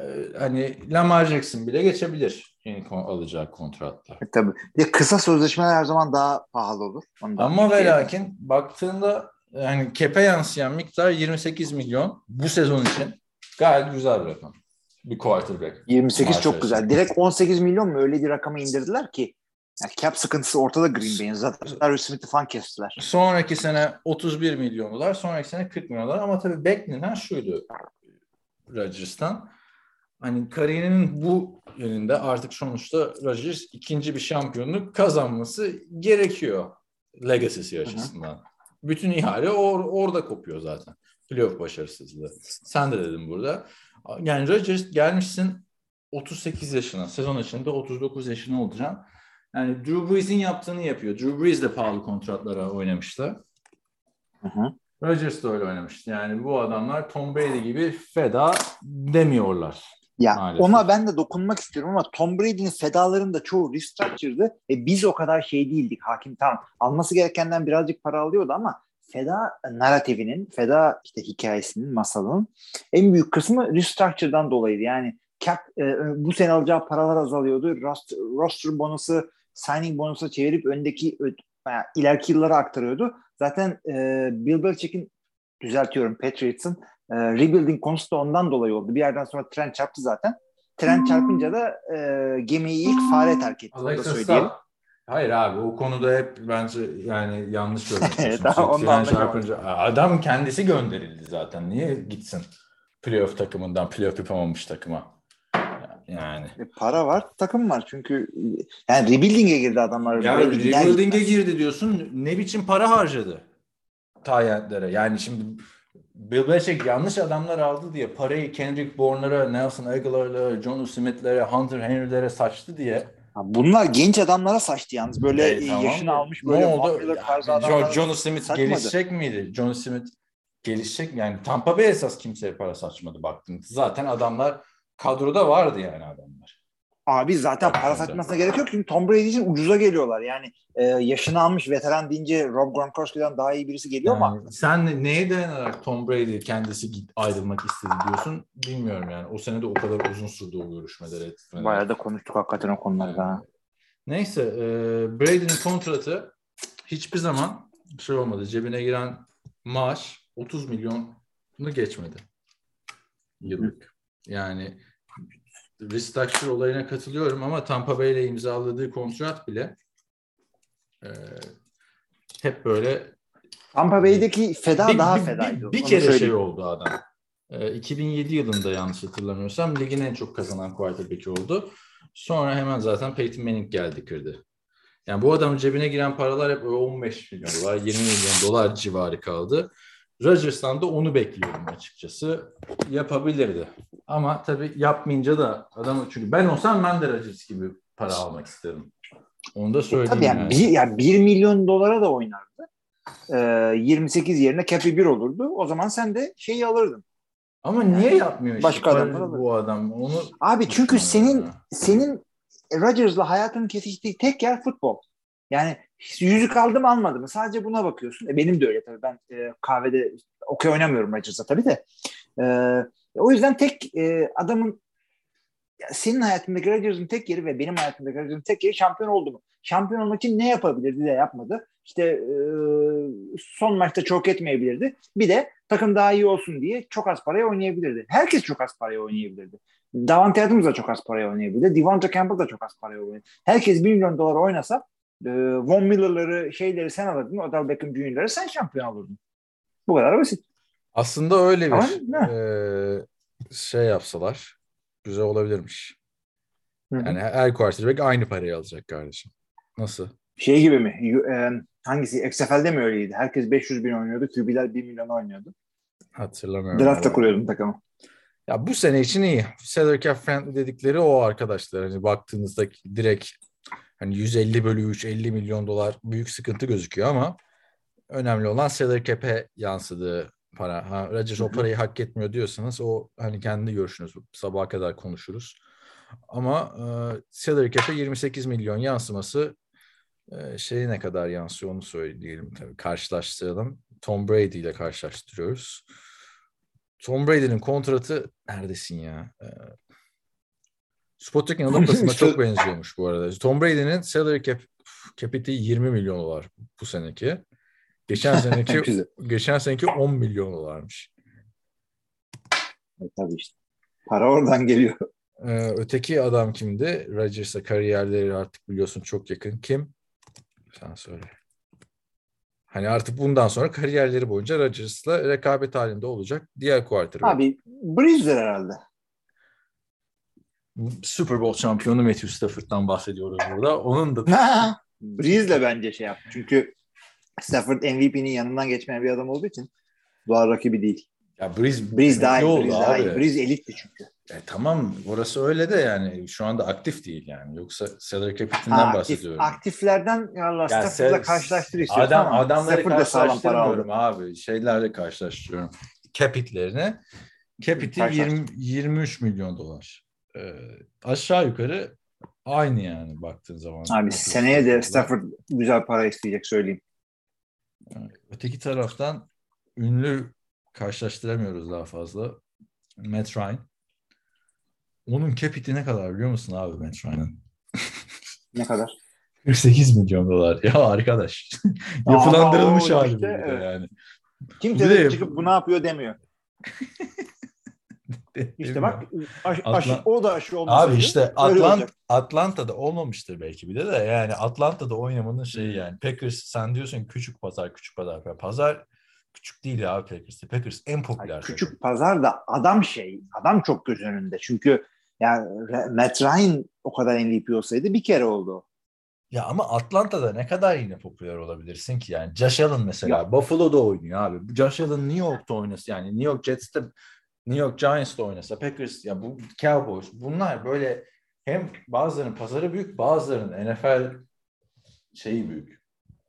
e, hani Lamar Jackson bile geçebilir yeni kon- alacağı kontratta. E, tabii. De kısa sözleşmeler her zaman daha pahalı olur. Onu da Ama ve lakin baktığında yani cap'e yansıyan miktar 28 milyon bu sezon için gayet güzel bir rakam. Bir quarterback. 28 Maaş çok güzel. Direkt 18 milyon mu öyle bir rakama indirdiler ki yani cap sıkıntısı ortada Green Bay'in. Zaten Darius Smith'i falan kestiler. Sonraki sene 31 milyon dolar, sonraki sene 40 milyon dolar ama tabii beklenen şuydu Rodgers'tan. Hani kariyerinin bu yönünde artık sonuçta Rodgers ikinci bir şampiyonluk kazanması gerekiyor legacy'si açısından. Bütün ihale or- orada kopuyor zaten. Playoff başarısızlığı. Sen de dedin burada. Yani Rodgers gelmişsin 38 yaşına. Sezon içinde 39 yaşına olacaksın. Yani Drew Brees'in yaptığını yapıyor. Drew Brees de pahalı kontratlara oynamıştı. Hı hı. Rodgers da öyle oynamıştı. Yani bu adamlar Tom Brady gibi feda demiyorlar. Ya Maalesef. ona ben de dokunmak istiyorum ama Tom Brady'nin fedalarının da çoğu restructured'ı. E, biz o kadar şey değildik hakim tamam. Alması gerekenden birazcık para alıyordu ama feda narratifinin, feda işte hikayesinin, masalının en büyük kısmı restructure'dan dolayıydı. Yani cap e, bu sene alacağı paralar azalıyordu. Roster, roster bonusu, signing bonusu çevirip öndeki yani ileriki yıllara aktarıyordu. Zaten e, Bill Belichick'in düzeltiyorum Patriots'ın e, rebuilding konusu da ondan dolayı oldu. Bir yerden sonra tren çarptı zaten. Tren çarpınca da e, gemiyi ilk fare terk etti. Alexa. Hayır abi o konuda hep bence yani yanlış görmüşsün. Tren çarpınca adam kendisi gönderildi zaten. Niye gitsin playoff takımından playoff yapamamış takıma? Yani. E, para var, takım var. Çünkü yani rebuilding'e girdi adamlar. Ya rebuilding'e girdi diyorsun. Ne biçim para harcadı? Tayentlere. Yani şimdi Bill Belichick yanlış adamlar aldı diye parayı Kendrick Bourne'lara, Nelson Aguilar'lara, John Smith'lere, Hunter Henry'lere saçtı diye. Ha, Bunlar genç adamlara saçtı yalnız. Böyle E, tamam yaşını almış ne böyle oldu? Von Miller tarzı Ya, adamlara John, Smith saçmadı. gelişecek miydi? John Smith gelişecek mi? Yani Tampa Bay esas kimseye para saçmadı baktın. Zaten adamlar kadroda vardı yani adamlar. Abi zaten para saçmasına gerek yok çünkü Tom Brady için ucuza geliyorlar. Yani e, yaşını almış veteran deyince Rob Gronkowski'den daha iyi birisi geliyor ama Yani sen neye dayanarak Tom Brady kendisi git, ayrılmak istedi diyorsun bilmiyorum yani. O sene de o kadar uzun sürdü o görüşmeler etmeler. bayağı da konuştuk hakikaten o konularda. ha. Neyse e, Brady'nin kontratı hiçbir zaman şey olmadı. Cebine giren maaş 30 milyonu geçmedi. Yıllık. Yani restructure olayına katılıyorum ama Tampa Bay ile imzaladığı kontrat bile e, hep böyle Tampa Bay'deki feda bir, daha bir- fedaydı. Bir, bir kere şey söyleyeyim. oldu adam. Ee, 2007 yılında yanlış hatırlamıyorsam ligin en çok kazanan quarterback'i oldu. Sonra hemen zaten Peyton Manning geldi kırdı. Yani bu adamın cebine giren paralar hep öyle 15 milyon dolar, 20 milyon dolar civarı kaldı. Rodgers'tan da onu bekliyorum açıkçası. Yapabilirdi. Ama tabii yapmayınca da adam çünkü ben olsam ben de Rodgers gibi para almak isterim. Onu da söyleyeyim. Tabii yani, yani. Bir, yani 1 milyon dolara da oynardı. Ee, 28 yerine cap'i 1 olurdu. O zaman sen de şeyi alırdın. Ama niye yapmıyor işte Başka adam Para- alır. bu adam? Onu Abi çünkü senin Ya. senin Rodgers'la hayatının kesiştiği tek yer futbol. Yani yüzük aldım almadı mı? Sadece buna bakıyorsun. E, benim de öyle tabii. Ben e, kahvede okey oynamıyorum Rodgers'la tabii de. E, o yüzden tek e, adamın ya senin hayatındaki Rodgers'ın tek yeri ve benim hayatımdaki Rodgers'ın tek yeri şampiyon oldu mu? Şampiyon olmak için ne yapabilirdi de yapmadı. İşte e, son maçta çok etmeyebilirdi. Bir de takım daha iyi olsun diye çok az paraya oynayabilirdi. Herkes çok az paraya oynayabilirdi. Davante Adams da çok az paraya oynayabilirdi. Devonta Campbell da çok az paraya oynayabilirdi. Herkes 1 milyon dolar oynasa e, Von Miller'ları şeyleri sen alırdın. Odell Beckham Jr.'ları sen şampiyon olurdun. Bu kadar basit. Aslında öyle bir ne? eee, şey yapsalar güzel olabilirmiş. Hı hı. Yani her quarterback aynı parayı alacak kardeşim. Nasıl? Şey gibi mi? E, hangisi? XFL'de mi öyleydi? Herkes 500 bin oynuyordu. QB'ler 1 milyon oynuyordu. Hatırlamıyorum. Draft'ta kuruyordum takımı. Ya bu sene için iyi. Salary cap friendly dedikleri o arkadaşlar. Hani baktığınızda direkt hani 150 bölü 3 50 milyon dolar büyük sıkıntı gözüküyor ama önemli olan salary cap'e yansıdığı para. Ha, Rodgers o parayı hak etmiyor diyorsanız o hani kendi görüşünüz. Sabaha kadar konuşuruz. Ama e, salary cap'e 28 milyon yansıması e, şeye ne kadar yansıyor onu söyleyelim tabii. Karşılaştıralım. Tom Brady ile karşılaştırıyoruz. Tom Brady'nin kontratı neredesin ya? Ee, Spotrack'in alım basına çok benziyormuş bu arada. Tom Brady'nin salary cap cap'i 20 milyon dolar bu seneki. Geçen seneki geçen seneki 10 milyon dolarmış. E, tabii işte. Para oradan geliyor. Ee, öteki adam kimdi? Rodgers'a kariyerleri artık biliyorsun çok yakın. Kim? Sen söyle. Hani artık bundan sonra kariyerleri boyunca Rodgers'la rekabet halinde olacak diğer quarterback. Abi Breeze'ler herhalde. Super Bowl şampiyonu Matthew Stafford'dan bahsediyoruz burada. Onun da Breeze'le bence şey yaptı. Çünkü Stafford MVP'nin yanından geçmeyen bir adam olduğu için doğal rakibi değil. ya Breeze, Breeze daha iyi. oldu Breeze daha iyi. Breeze elitti çünkü. E, tamam orası öyle de yani şu anda aktif değil yani. Yoksa salary cap'inden Ha, aktif, bahsediyorum. aktiflerden ya Ya Stafford'la karşılaştır istiyorsan Adam, ama adamları Stafford da sağlam para aldı. karşılaştırmıyorum abi. Şeylerle karşılaştırıyorum. Capit'lerini. Capit'i Karşılaştır. 20, 23 milyon dolar. Ee, aşağı yukarı aynı yani baktığın zaman. Abi seneye de Stafford güzel para isteyecek söyleyeyim. Öteki taraftan ünlü karşılaştıramıyoruz daha fazla. Matt Ryan. Onun capit'i ne kadar biliyor musun abi Matt Ryan'ın? Ne kadar? 48 milyon dolar. Ya arkadaş. Yapılandırılmış Aa, o hali işte, evet. yani. Kimse de de- çıkıp bu ne yapıyor demiyor. İşte bak aş, Atla- o da aşı olmasaydı Abi işte Atlant. Atlanta'da olmamıştır belki bir de de yani Atlanta'da oynamanın şeyi yani Packers sen diyorsun küçük pazar küçük pazar pazar küçük değil abi Packers'te. Packers en popüler. Takım. küçük pazar da adam şey, adam çok göz önünde. Çünkü yani Matt Ryan o kadar MVP olsaydı bir kere oldu. Ya ama Atlanta'da ne kadar yine popüler olabilirsin ki yani. Josh Allen mesela Buffalo'da oynuyor abi. Josh Allen New York'ta oynasa yani New York Jets'te New York Giants'ta oynasa Packers ya bu Cowboys bunlar böyle hem bazılarının pazarı büyük bazılarının NFL şeyi büyük.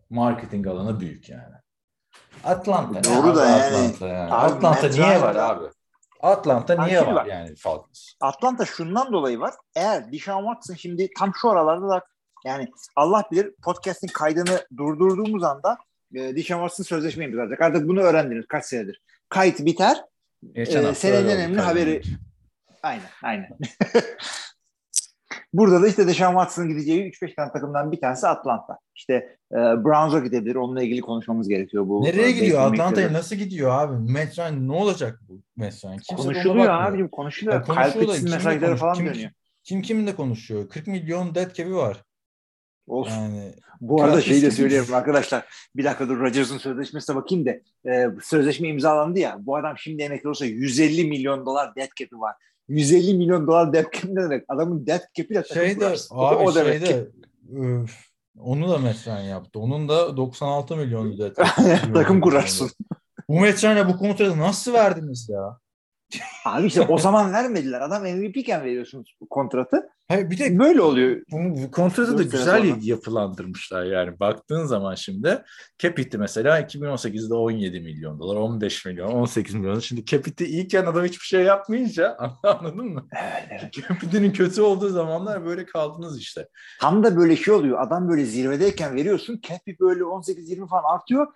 Marketing alanı büyük yani. Atlanta. Doğru da yani- Atlanta yani. Abi Atlanta niye Ryan var abi? Atlanta niye var bak- yani Falcons? Atlanta şundan dolayı var. Eğer Deshaun Watson şimdi tam şu aralarda da yani Allah bilir podcast'in kaydını durdurduğumuz anda e, Deshaun Watson sözleşme imzalayacak. Artık bunu öğrendiniz kaç senedir. Kayıt biter. Geçen Ee, hafta senenin önemli tabii. haberi- Aynen aynen. Burada da işte Deshaun Watson'ın gideceği 3-5 tane takımdan bir tanesi Atlanta. İşte e, Browns'a gidebilir. Onunla ilgili konuşmamız gerekiyor. bu. Nereye e, gidiyor? Atlanta'ya nasıl gidiyor abi? Matt Ryan ne olacak bu Matt Ryan? Kimse Konuşuluyor abicim konuşuluyor. Ya konuşuyor da mesajları falan kim- dönüyor. Kim kiminle konuşuyor? 40 milyon dead cap'i var. Olsun. Yani Bu arada şeyi de söyleyeyim arkadaşlar. Bir dakika dur Rodgers'ın sözleşmesine bakayım da e, sözleşme imzalandı ya. Bu adam şimdi emekli olsa 150 milyon dolar dead cap'i var. 150 milyon dolar dead cap ne demek? Adamın dead cap'iyle takım şeyde kurarsın. abi o demek ki. şeyde üf, onu da Matt Ryan yaptı. Onun da 96 milyon dead cap'i. takım kurarsın. Bu Ryan'a bu kontratı nasıl verdiniz ya? Abi işte o zaman vermediler. Adam MVP iken veriyorsunuz bu kontratı. Hayır bir de Böyle oluyor. bu, bu kontratı da güzel sonra. yapılandırmışlar yani. Baktığın zaman şimdi Capit'i mesela 2018'de 17 milyon dolar, 15 milyon, 18 milyon. Şimdi Capit'i iyiyken adam hiçbir şey yapmayınca anladın mı? Evet. Capit'inin kötü olduğu zamanlar böyle kaldınız işte. Tam da böyle şey oluyor. Adam böyle zirvedeyken veriyorsun. Cap'i böyle 18-20 falan artıyor.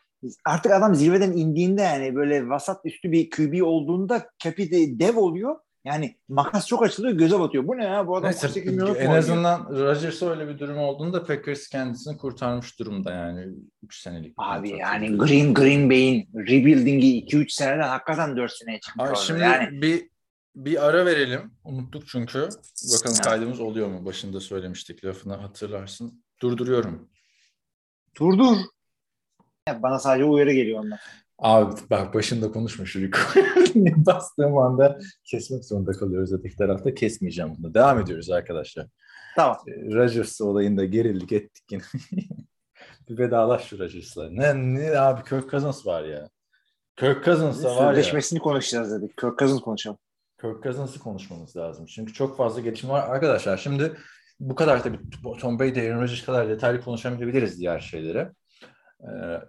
Artık adam zirveden indiğinde yani böyle vasat üstü bir QB olduğunda Cap'i de dev oluyor. Yani makas çok açılıyor göze batıyor. Bu ne ya? Bu adam Neyse 18 milyon en azından Rodgers'a öyle bir durum olduğunda Packers kendisini kurtarmış durumda yani 3 senelik. Abi yani Green Green Bay'in rebuilding'i 2-3 seneden hakikaten 4 seneye çıkmış. Orada. şimdi yani bir bir ara verelim. Unuttuk çünkü. Bakalım Evet. kaydımız oluyor mu? Başında söylemiştik lafını hatırlarsın. Durduruyorum. dur dur. Bana sadece uyarı geliyor ondan. Abi bak başında konuşmuş Rico. Bastığım anda kesmek zorunda kalıyoruz öteki tarafta. Kesmeyeceğim bunu. Devam ediyoruz arkadaşlar. Tamam. Rodgers olayında gerildik ettik yine. bir vedalaş şu Rodgers'la. Ne, ne abi Kirk Cousins var ya. Kirk Cousins da var ya. Konuşacağız dedik. Kirk Cousins konuşalım. Kirk Cousins'ı konuşmamız lazım. Çünkü çok fazla gelişim var. Arkadaşlar şimdi bu kadar tabii Tom Brady, Aaron Rodgers kadar detaylı konuşamayabiliriz diğer şeyleri. Ee,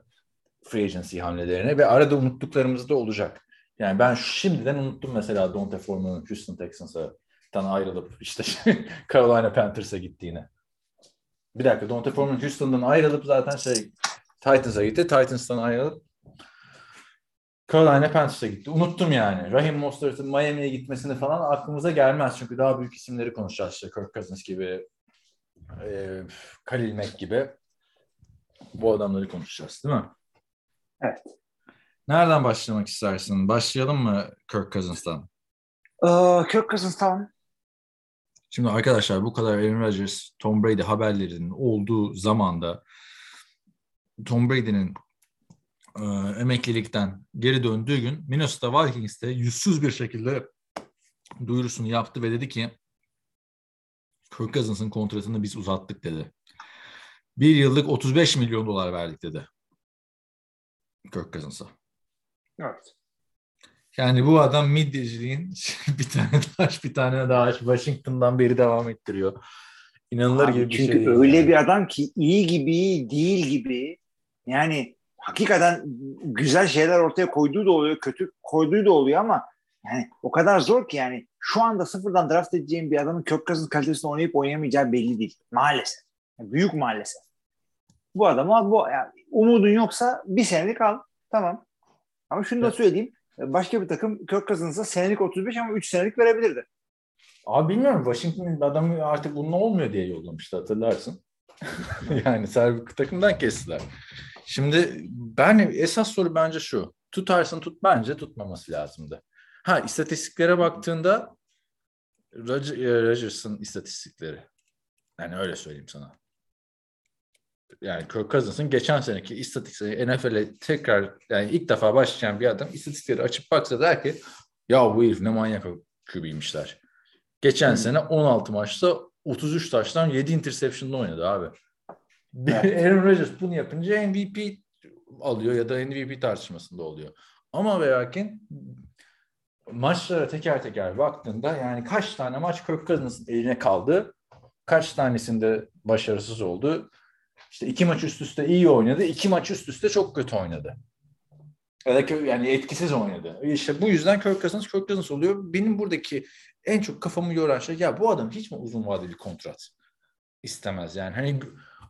free agency hamlelerini ve arada unuttuklarımız da olacak. Yani ben şimdiden unuttum mesela Dante Foreman'ın Houston Texans'tan ayrılıp işte Carolina Panthers'a gittiğini. Bir dakika Dante Foreman Houston'dan ayrılıp zaten şey Titans'a gitti. Titans'tan ayrılıp Carolina Panthers'a gitti. Unuttum yani. Raheem Mostert'ın Miami'ye gitmesini falan aklımıza gelmez. Çünkü daha büyük isimleri konuşacağız. İşte Kirk Cousins gibi, e, Khalil Mack gibi. Bu adamları konuşacağız değil mi? Evet. Nereden başlamak istersin? Başlayalım mı Kirk Cousins'tan? Ee, Kirk Cousins tamam. Şimdi arkadaşlar bu kadar Aaron Rodgers, Tom Brady haberlerinin olduğu zamanda Tom Brady'nin e, emeklilikten geri döndüğü gün Minnesota Vikings'te yüzsüz bir şekilde duyurusunu yaptı ve dedi ki Kirk Cousins'ın kontratını biz uzattık dedi. Bir yıllık 35 milyon dolar verdik dedi. Kirk Cousins'a. Evet. Yani bu adam midyeciliğin bir tane taş bir tane daha Washington'dan beri devam ettiriyor. İnanılır Abi gibi bir çünkü şey. değil öyle yani. bir adam ki iyi gibi değil gibi yani hakikaten güzel şeyler ortaya koyduğu da oluyor kötü koyduğu da oluyor ama yani o kadar zor ki yani şu anda sıfırdan draft edeceğim bir adamın kök kazın kalitesinde oynayıp oynayamayacağı belli değil. Maalesef. Büyük maalesef. Bu adama bu yani umudun yoksa bir senelik al. Tamam. Ama şunu da söyleyeyim. Başka bir takım kök kazınsa senelik 35 ama 3 senelik verebilirdi. Abi bilmiyorum Washington adamı artık bununla olmuyor diye yollamıştı hatırlarsın. yani servis takımdan kestiler. Şimdi ben esas soru bence şu. Tutarsın tut bence tutmaması lazımdı. Ha istatistiklere baktığında e, Rodgers'ın istatistikleri. Yani öyle söyleyeyim sana. Yani Kirk Cousins'ın geçen seneki istatistikleri NFL'e tekrar yani ilk defa başlayan bir adam istatistikleri açıp baksa der ki ya bu herif ne manyak QB'ymişler. Geçen Hı. sene 16 maçta 33 taştan 7 interception'da oynadı abi. Evet. Aaron Rodgers bunu yapınca MVP alıyor ya da MVP tartışmasında oluyor. Ama ve lakin maçlara teker teker baktığında yani kaç tane maç Kirk Cousins'ın eline kaldı, kaç tanesinde başarısız oldu. İşte iki maç üst üste iyi oynadı, iki maç üst üste çok kötü oynadı. Yani etkisiz oynadı. İşte bu yüzden Kirk Cousins Kirk Cousins oluyor. Benim buradaki en çok kafamı yoran şey ya bu adam hiç mi uzun vadeli kontrat istemez yani hani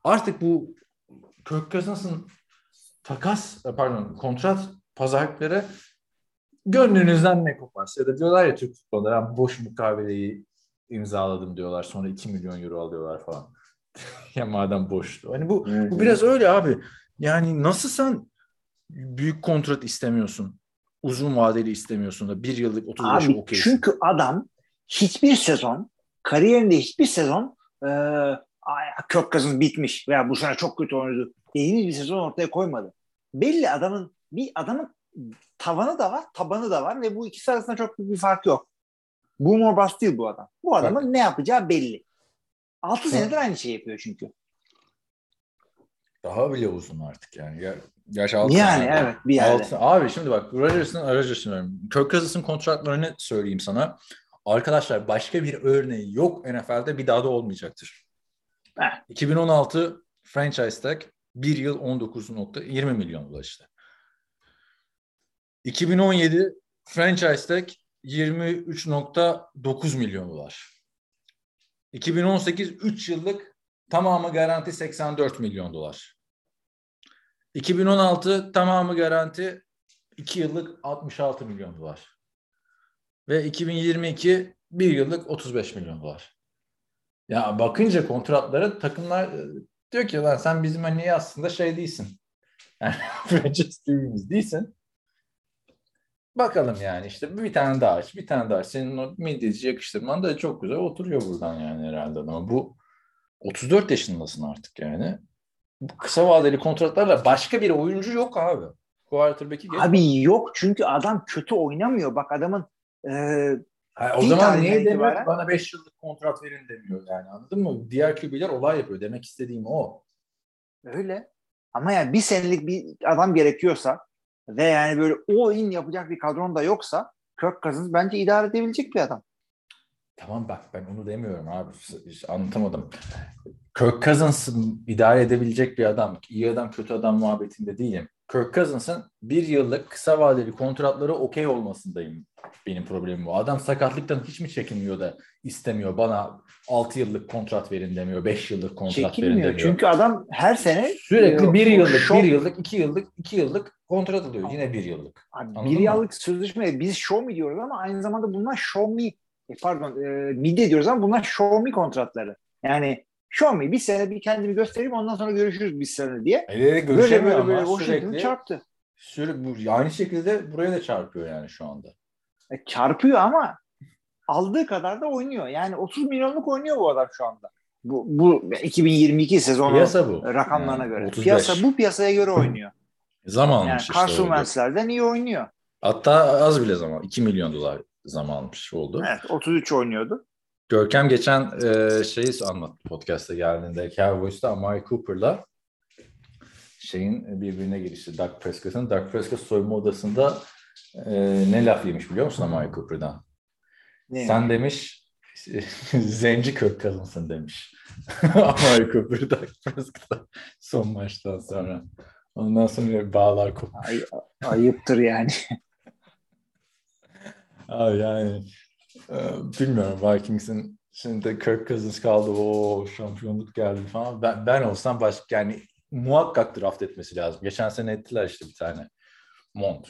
artık bu Kirk Cousins'ın takas pardon kontrat pazarlıkları gönlünüzden ne koparsa ya da diyorlar ya Türk futbolları "Ben boş mukaveleyi imzaladım diyorlar sonra 2 milyon euro alıyorlar falan. ya madem boştu. Hani bu, bu biraz öyle abi. Yani nasıl sen büyük kontrat istemiyorsun? Uzun vadeli istemiyorsun da bir yıllık 35 Abi okeysin. çünkü adam hiçbir sezon kariyerinde hiçbir sezon e, "Ay, Kirk Cousins bitmiş veya bu sene çok kötü oynadı dediğimiz bir sezon ortaya koymadı. Belli adamın bir adamın tavanı da var, tabanı da var ve bu ikisi arasında çok büyük bir fark yok. Boom or bust değil bu adam. Bu adamın ne yapacağı belli. 6 senedir aynı şey yapıyor çünkü. Daha bile uzun artık yani. Ya, yaş altı Yani sene. evet bir yerde. Abi şimdi bak Rodgers'ın Rodgers'ın diyorum. Kirk Cousins'ın kontratlarını söyleyeyim sana. Arkadaşlar başka bir örneği yok NFL'de bir daha da olmayacaktır. Heh. 2016 franchise tag 1 yıl 19.20 milyon ulaştı. 2017 franchise tag 23.9 milyon dolar. 2018 3 yıllık tamamı garanti 84 milyon dolar. 2016 tamamı garanti 2 yıllık 66 milyon dolar. Ve 2022 1 yıllık 35 milyon dolar. Ya bakınca kontratlara takımlar e, diyor ki lan sen bizim hani aslında şey değilsin. Yani franchise değilsin. Bakalım yani işte bir tane daha aç, bir tane daha aç. Senin o midyeci yakıştırman da çok güzel oturuyor buradan yani herhalde. Ama bu 34 yaşındasın artık yani. Bu kısa vadeli kontratlarla başka bir oyuncu yok abi. Quarterback'i geç. Abi yok çünkü adam kötü oynamıyor. Bak adamın e, Ha, o zaman niye demiyor itibaren- bana 5 yıllık kontrat verin demiyor yani anladın mı? Diğer QB'ler olay yapıyor. Demek istediğim o. Öyle. Ama yani bir senelik bir adam gerekiyorsa ve yani böyle o in yapacak bir kadron da yoksa Kirk Cousins bence idare edebilecek bir adam. Tamam bak ben onu demiyorum abi. Hiç anlatamadım. Kirk Cousins'ın idare edebilecek bir adam, iyi adam kötü adam muhabbetinde değilim. Kirk Cousins'ın bir yıllık kısa vadeli kontratları okey olmasındayım. Benim problemim bu. Adam sakatlıktan hiç mi çekinmiyor da istemiyor bana 6 yıllık kontrat verin demiyor, 5 yıllık kontrat verin Çekilmiyor. demiyor. Çünkü adam her sene Sürekli e, bir o yıllık, şov- bir yıllık, iki yıllık, iki yıllık kontrat alıyor. Yine bir yıllık. Abi Anladın bir mı? yıllık sözleşme biz show me diyoruz ama aynı zamanda bunlar show me e, pardon e, mid diyoruz ama bunlar show me kontratları. Yani show me bir sene bir kendimi göstereyim ondan sonra görüşürüz bir sene diye. Ele Böyle görüşemiyor böyle böyle ama sürekli, çarptı. sürekli bu, aynı şekilde buraya da çarpıyor yani şu anda. E, çarpıyor ama aldığı kadar da oynuyor. Yani 30 milyonluk oynuyor bu adam şu anda. Bu, bu 2022 sezonu Piyasa bu. rakamlarına Yani göre. 35. Piyasa bu piyasaya göre oynuyor. Zam Yani almış işte. Carson. Wentz'lerden iyi oynuyor. Hatta az bile zaman. 2 milyon dolar zam almış oldu. Evet 33 oynuyordu. Görkem geçen e, şeyi anlattı podcast'a geldiğinde. Cowboys'ta Amari Cooper'la şeyin birbirine girişti. Doug Prescott'ın. Doug Prescott soyunma odasında e, ne laf yemiş biliyor musun Amari Cooper'dan? Ne? Sen demiş zenci kök kalınsın demiş. Amari Cooper Doug Prescott'a son maçtan sonra. Ondan sonra bağlar kopmuş. Ay, ayıptır yani. Abi yani bilmiyorum Vikings'in şimdi Kirk Cousins kaldı o şampiyonluk geldi falan. Ben, ben olsam başka yani muhakkak draft etmesi lazım. Geçen sene ettiler işte bir tane mont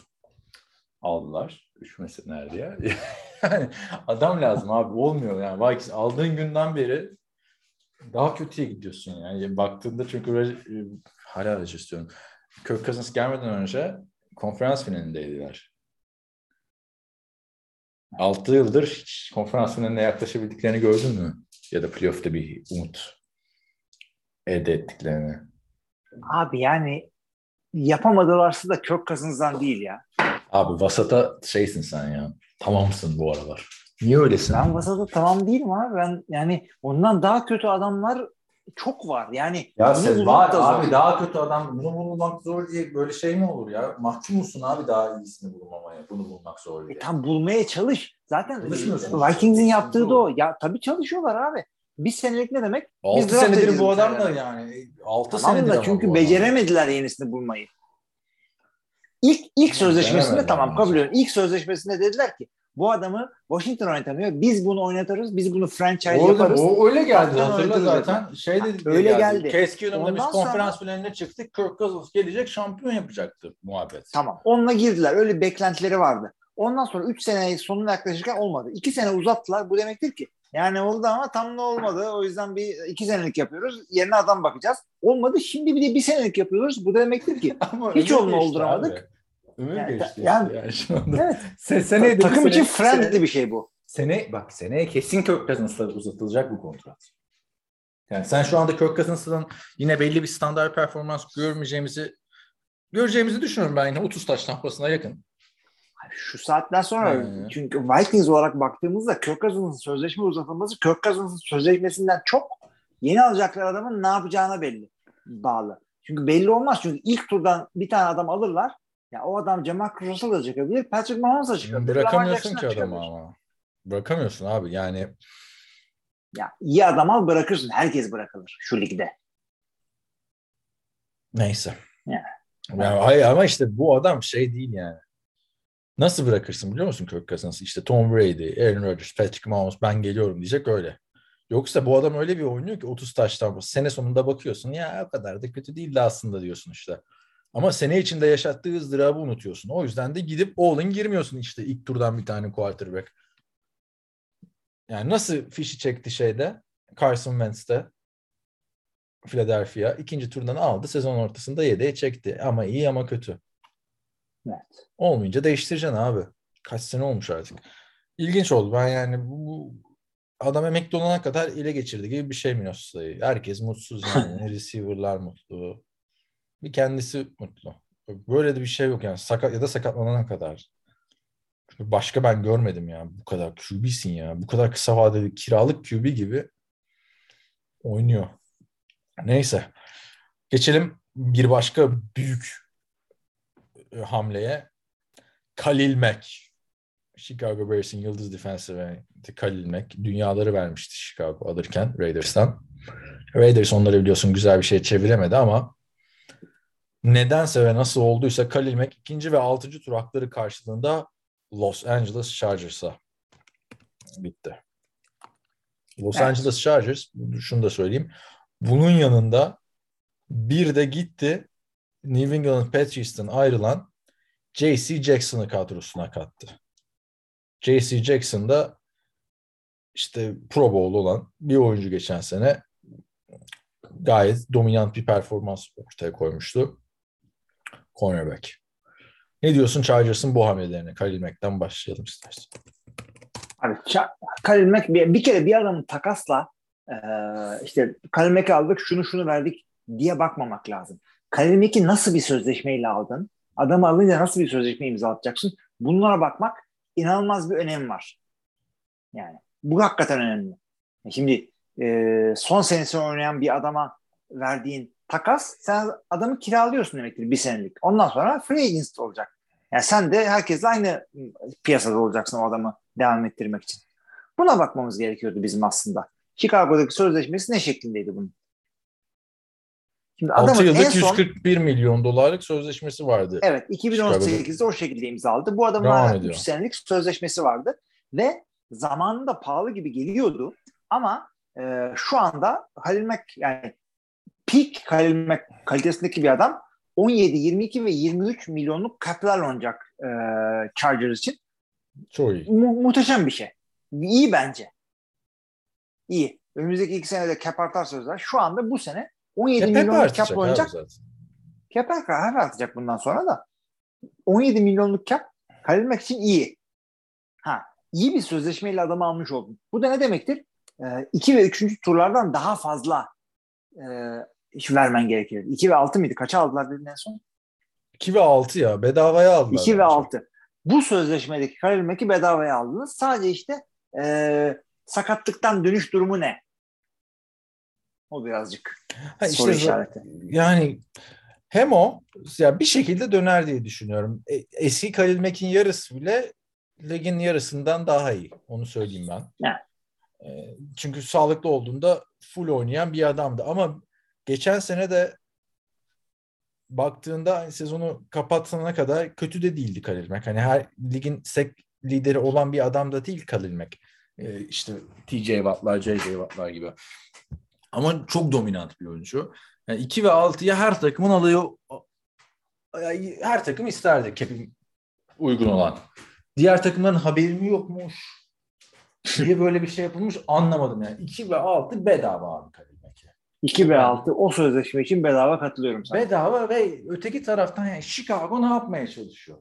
aldılar. Üşümesinler diye. yani adam lazım abi olmuyor yani Vikings aldığın günden beri daha kötüye gidiyorsun yani. Baktığında çünkü e, hala istiyorum. Kirk Cousins gelmeden önce konferans finalindeydiler. 6 yıldır hiç konferans finaline yaklaşabildiklerini gördün mü? Ya da playoff'ta bir umut elde ettiklerini. Abi yani yapamadılarsa da Kirk Cousins'dan değil ya. Abi vasata şeysin sen ya. Tamamsın bu aralar. Niye öylesin? Ben vasata tamam değilim abi. Ben yani ondan daha kötü adamlar çok var. Yani Ya sen var da zor. abi daha kötü adam bunu bulmak zor diye böyle şey mi olur ya? Mahkum musun abi daha iyisini bulmamaya? Bunu bulmak zor diye. E, tam bulmaya çalış. Zaten. Vikings'in yaptığı da o. Ya tabii çalışıyorlar abi. Bir senelik ne demek? 6 draft senedir bu adam da yani 6 Tamam senedir da çünkü beceremediler yenisini bulmayı. İlk ilk sözleşmesinde tamam ama. kabul ediyorum. İlk sözleşmesinde dediler ki bu adamı Washington oynatamıyor. Biz bunu oynatırız. Biz bunu franchise Orada, yaparız. o öyle geldi hatırla zaten. Şey dedi, Öyle geldi. Case Keenum'da biz konferans finaline çıktık. Kirk Cousins gelecek şampiyon yapacaktı muhabbet. Tamam. Onunla girdiler. Öyle beklentileri vardı. Ondan sonra 3 sene sonuna yaklaşırken olmadı. 2 sene uzattılar. Bu demektir ki yani oldu ama tam da olmadı. O yüzden bir 2 senelik yapıyoruz. Yerine adam bakacağız. Olmadı. Şimdi bir de 1 senelik yapıyoruz. Bu demektir ki Hiç onu geçti olduramadık. abi. Ömür Yani- geçti yani- işte yani şu anda. evet. Se, seneye de takım için sene- friendly bir şey bu. Sene, bak seneye kesin Kirk Cousins'la uzatılacak bu kontrat. Yani sen şu anda Kirk Cousins'ın yine belli bir standart performans görmeyeceğimizi göreceğimizi düşünüyorum ben yine 30 taş tampasına yakın. Şu saatten sonra Aynen. çünkü Vikings olarak baktığımızda Kirk Cousins'ın sözleşme uzatılması Kirk Cousins'ın sözleşmesinden çok yeni alacakları adamın ne yapacağına belli. Bağlı. Çünkü belli olmaz. Çünkü ilk turdan bir tane adam alırlar. Ya o adam Jamal Russell da çıkabilir. Patrick Mahomes da çıkabilir. Bırakamıyorsun ki da adamı ama. Bırakamıyorsun abi yani Ya iyi adam al bırakırsın. Herkes bırakılır şu ligde. neyse. Yani. Yani hayır ama işte bu adam şey değil yani. Nasıl bırakırsın biliyor musun Kirk Cousins? İşte Tom Brady, Aaron Rodgers, Patrick Mahomes ben geliyorum diyecek öyle. Yoksa bu adam öyle bir oynuyor ki 30 taştan sene sonunda bakıyorsun ya o kadar da kötü değildi aslında diyorsun işte. Ama sene içinde yaşattığı ızdırabı unutuyorsun. O yüzden de gidip all-in girmiyorsun işte ilk turdan bir tane quarterback. Yani nasıl fişi çekti şeyde Carson Wentz'te Philadelphia ikinci turdan aldı. Sezon ortasında yedeğe çekti. Ama iyi ama kötü. Evet. Olmayınca değiştireceksin abi. Kaç sene olmuş artık. İlginç oldu. Ben yani bu, bu adam emekli olana kadar ele geçirdi gibi bir şey Minnesota'yı. Herkes mutsuz yani. Receiver'lar mutlu. Bir kendisi mutlu. Böyle de bir şey yok yani. Sakat ya da sakatlanana kadar. Başka ben görmedim ya. Bu kadar QB'sin ya. Bu kadar kısa vadeli kiralık QB gibi oynuyor. Neyse. Geçelim bir başka büyük e, hamleye. Khalil Mack. Chicago Bears'in yıldız defensive Khalil Mack. Dünyaları vermişti Chicago alırken Raiders'tan. Raiders onları biliyorsun güzel bir şey çeviremedi ama nedense ve nasıl olduysa Khalil Mack ikinci ve altıncı tur hakları karşılığında Los Angeles Chargers'a gitti. Los Evet. Angeles Chargers, şunu da söyleyeyim. Bunun yanında bir de gitti New England Patriots'tan ayrılan J.C. Jackson'ı kadrosuna kattı. J.C. Jackson da işte Pro Bowl olan bir oyuncu geçen sene gayet dominant bir performans ortaya koymuştu. Cornerback. Ne diyorsun Chargers'ın bu hamlelerine? Khalil Mack'ten başlayalım istersen. Abi Khalil Mack bir, bir kere bir adamın takasla e, işte Khalil Mack'i aldık şunu şunu verdik diye bakmamak lazım. Khalil Mack'i nasıl bir sözleşmeyle aldın? Adamı alınca nasıl bir sözleşme imzalatacaksın? Bunlara bakmak inanılmaz bir önem var. Yani bu hakikaten önemli. Şimdi e, son senesi oynayan bir adama verdiğin takas sen adamı kiralıyorsun demektir bir senelik. Ondan sonra free agent olacak. Yani sen de herkesle aynı piyasada olacaksın o adamı devam ettirmek için. Buna bakmamız gerekiyordu bizim aslında. Chicago'daki sözleşmesi ne şeklindeydi bunun? Şimdi 6 adamın en yıllık son 141 milyon dolarlık sözleşmesi vardı. evet 2018'de o şekilde imzaladı. Bu adamın hala ediyor. 3 senelik sözleşmesi vardı ve zamanında pahalı gibi geliyordu ama e, şu anda Halil Mack yani peak Mack kalitesindeki bir adam 17, 22 ve 23 milyonluk kaplar oynayacak e, Chargers için. Çok iyi. Mu- muhteşem bir şey. İyi bence. İyi. Önümüzdeki iki senede cap artar sözler. Şu anda bu sene 17 Hep hep milyonluk cap oynayacak. Cap hep artacak bundan sonra da. 17 milyonluk cap Halil Mack için iyi. Ha, iyi bir sözleşmeyle adamı almış oldun. Bu da ne demektir? 2 ve 3. turlardan daha fazla e, vermen gerekir. 2 ve 6 mıydı? Kaça aldılar dedin en son? 2 ve 6 ya bedavaya aldılar. 2 ve bence. 6. Bu sözleşmedeki Halil Mack'i bedavaya aldınız. Sadece işte e, sakatlıktan dönüş durumu ne? O birazcık Ha, soru işte işareti. yani hem o ya bir şekilde döner diye düşünüyorum. E, eski Khalil Mack'in yarısı bile ligin yarısından daha iyi. Onu söyleyeyim ben. Evet. Çünkü sağlıklı olduğunda full oynayan bir adamdı. Ama geçen sene de baktığında hani sezonu kapatana kadar kötü de değildi Khalil Mack. Hani her ligin sek lideri olan bir adam da değil Khalil Mack. E, işte TJ Watt'lar, JJ Watt'lar gibi. Ama çok dominant bir oyuncu. Yani 2 ve 6'ya her takımın alıyor. Her takım isterdi cap'in uygun olan. Diğer takımların haberi mi yokmuş? Niye böyle bir şey yapılmış anlamadım yani. 2 ve 6 bedava abi Khalil Mack'e. 2 ve 6 o sözleşme için bedava katılıyorum sana. Bedava ve öteki taraftan yani Chicago ne yapmaya çalışıyor?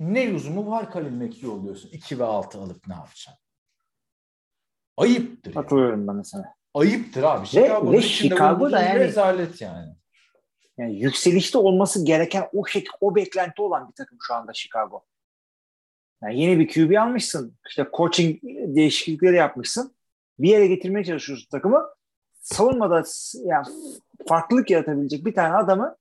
Ne lüzumu var Khalil Mack'i yolluyorsun? 2 ve 6 alıp ne yapacaksın? Ayıptır. yani. Katılıyorum ben de sana. Ayıptır abi. Chicago'nun ve içinde Chicago olduğu da yani- rezalet yani. Yani yükselişte olması gereken o şey, o beklenti olan bir takım şu anda Chicago. Yani yeni bir QB almışsın. işte coaching değişiklikleri yapmışsın. Bir yere getirmeye çalışıyorsun takımı. Savunmada yani farklılık yaratabilecek bir tane adamı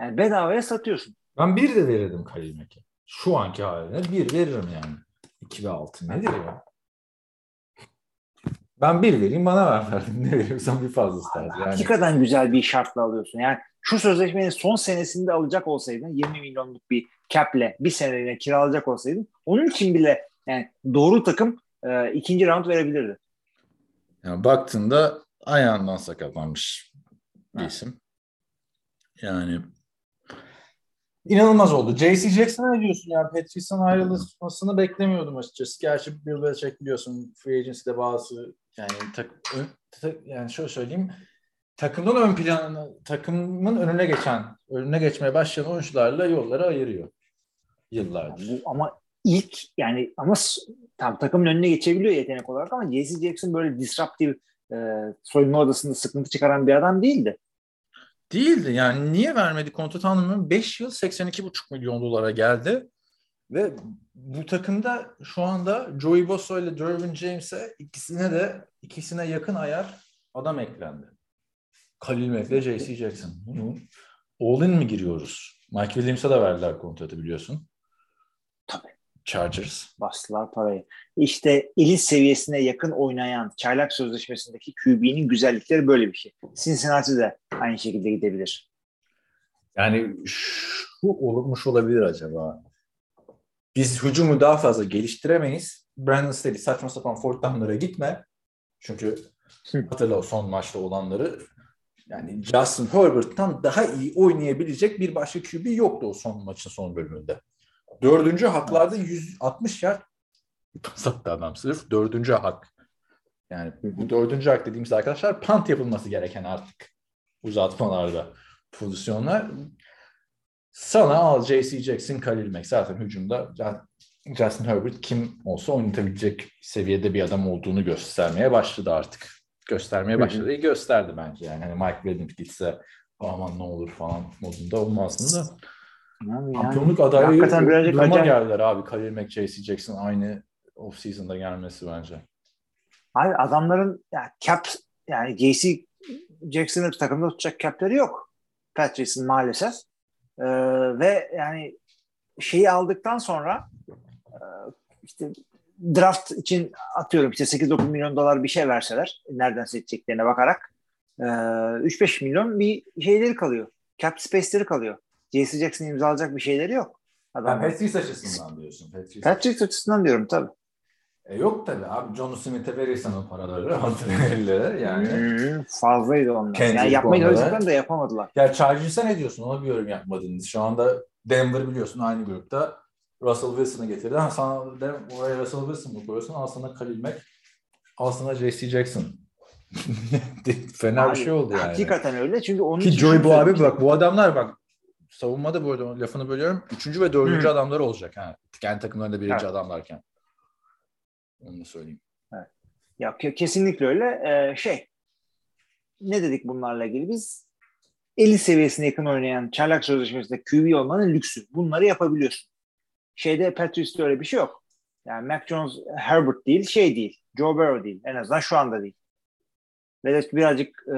yani bedavaya satıyorsun. Ben bir de verirdim Khalil Mack'e. Şu anki haline bir veririm yani. 2 ve 6 nedir ya? Ben bir vereyim bana ver verdim. Ne veriyorsan bir fazla isterdi. Yani Hakikaten güzel bir şartla alıyorsun. Yani şu sözleşmenin son senesinde alacak olsaydın 20 milyonluk bir cap'le bir seneliğine kiralayacak olsaydın onun için bile yani doğru takım e, ikinci round verebilirdi. Yani baktığında ayağından sakatlanmış bir isim. Yani inanılmaz oldu. J.C. Jackson'a ne diyorsun? Yani Patrice'den ayrılmasını beklemiyordum açıkçası. Gerçi Bill Belichick biliyorsun free agency'de bazı yani tak, ön- ta- yani şöyle söyleyeyim takımdan ön planına takımın önüne geçen önüne geçmeye başlayan oyuncularla yolları ayırıyor yıllardır. Bu ama ilk yani ama tam takımın önüne geçebiliyor yetenek olarak ama J.C. Jackson böyle disruptive e, soyunma odasında sıkıntı çıkaran bir adam değildi. Değildi yani niye vermedi kontrat anlamı 5 yıl 82,5 milyon dolara geldi. Ve bu takımda şu anda Joey Bosa ile Dervin James'e ikisine de ikisine yakın ayar adam eklendi. Khalil Mack ve J.C. Jackson. Bunu all-in mi giriyoruz? Mike Williams'a da verdiler kontratı biliyorsun. Chargers. Bastılar parayı. İşte elit seviyesine yakın oynayan çaylak sözleşmesindeki QB'nin güzellikleri böyle bir şey. Cincinnati de aynı şekilde gidebilir. Yani şu olmuş olabilir acaba. Biz hücumu daha fazla geliştiremeyiz. Brandon Staley saçma sapan fourth down'lara gitme. Çünkü hatırla o son maçta olanları. Yani Justin Herbert'tan daha iyi oynayabilecek bir başka QB yoktu o son maçın son bölümünde. Dördüncü haklarda 160 yard pas attı adam sırf. Dördüncü hak. Yani bu dördüncü hak dediğimiz arkadaşlar punt yapılması gereken artık uzatmalarda pozisyonlar. Sana al J.C. Jackson, Khalil Mack. Zaten hücumda Justin Herbert kim olsa oynatabilecek seviyede bir adam olduğunu göstermeye başladı artık. Göstermeye başladı. İyi gösterdi bence yani. Hani Mike Williams gitse aman ne olur falan modunda olmazdı da. Yani, Şampiyonluk adayı hakikaten birazcık duruma acayip. geldiler abi. Khalil Mack, J.C. Jackson aynı off season'da gelmesi bence. Abi adamların ya cap yani JC Jackson'ı takımda tutacak capleri yok. Patrice'in maalesef. Ee, ve yani şeyi aldıktan sonra e, işte draft için atıyorum işte 8-9 milyon dolar bir şey verseler nereden seçeceklerine bakarak e, 3-5 milyon bir şeyleri kalıyor. Cap space'leri kalıyor. J.C. Jackson imzalayacak bir şeyleri yok. Ben Adamlar. Patrice açısından diyorsun. Patrice. Patrick açısından diyorum tabii. E yok tabii abi. John Smith'e verirsen o paraları antrenörlere yani. Hmm, fazlaydı onlar. Kendrick yani yapmayı çalıştıklarını da yapamadılar. Ya Chargers'a ne diyorsun? Ona bir yorum yapmadınız. Şu anda Denver biliyorsun aynı grupta. Russell Wilson'ı getirdi. Ha, sana de, oraya Russell Wilson mu koyuyorsun? Sana Khalil Mack. Sana J.C. Jackson. Fena bir Abi, şey oldu yani. Hakikaten öyle çünkü onun Ki şunu bu abi bak bu adamlar bak savunmada bu arada lafını bölüyorum. Üçüncü ve dördüncü Hı. adamları olacak. Ha. Kendi takımlarında birinci Evet. adamlarken. Onu söyleyeyim. Ya ke- kesinlikle öyle. Ee, şey ne dedik bunlarla ilgili? Biz 50 seviyesine yakın oynayan çaylak sözleşmesinde QB olmanın lüksü. Bunları yapabiliyorsun. Şeyde Patrice'de öyle bir şey yok. Yani Mac Jones Herbert değil, şey değil. Joe Burrow değil. En azından şu anda değil. Ve de birazcık e,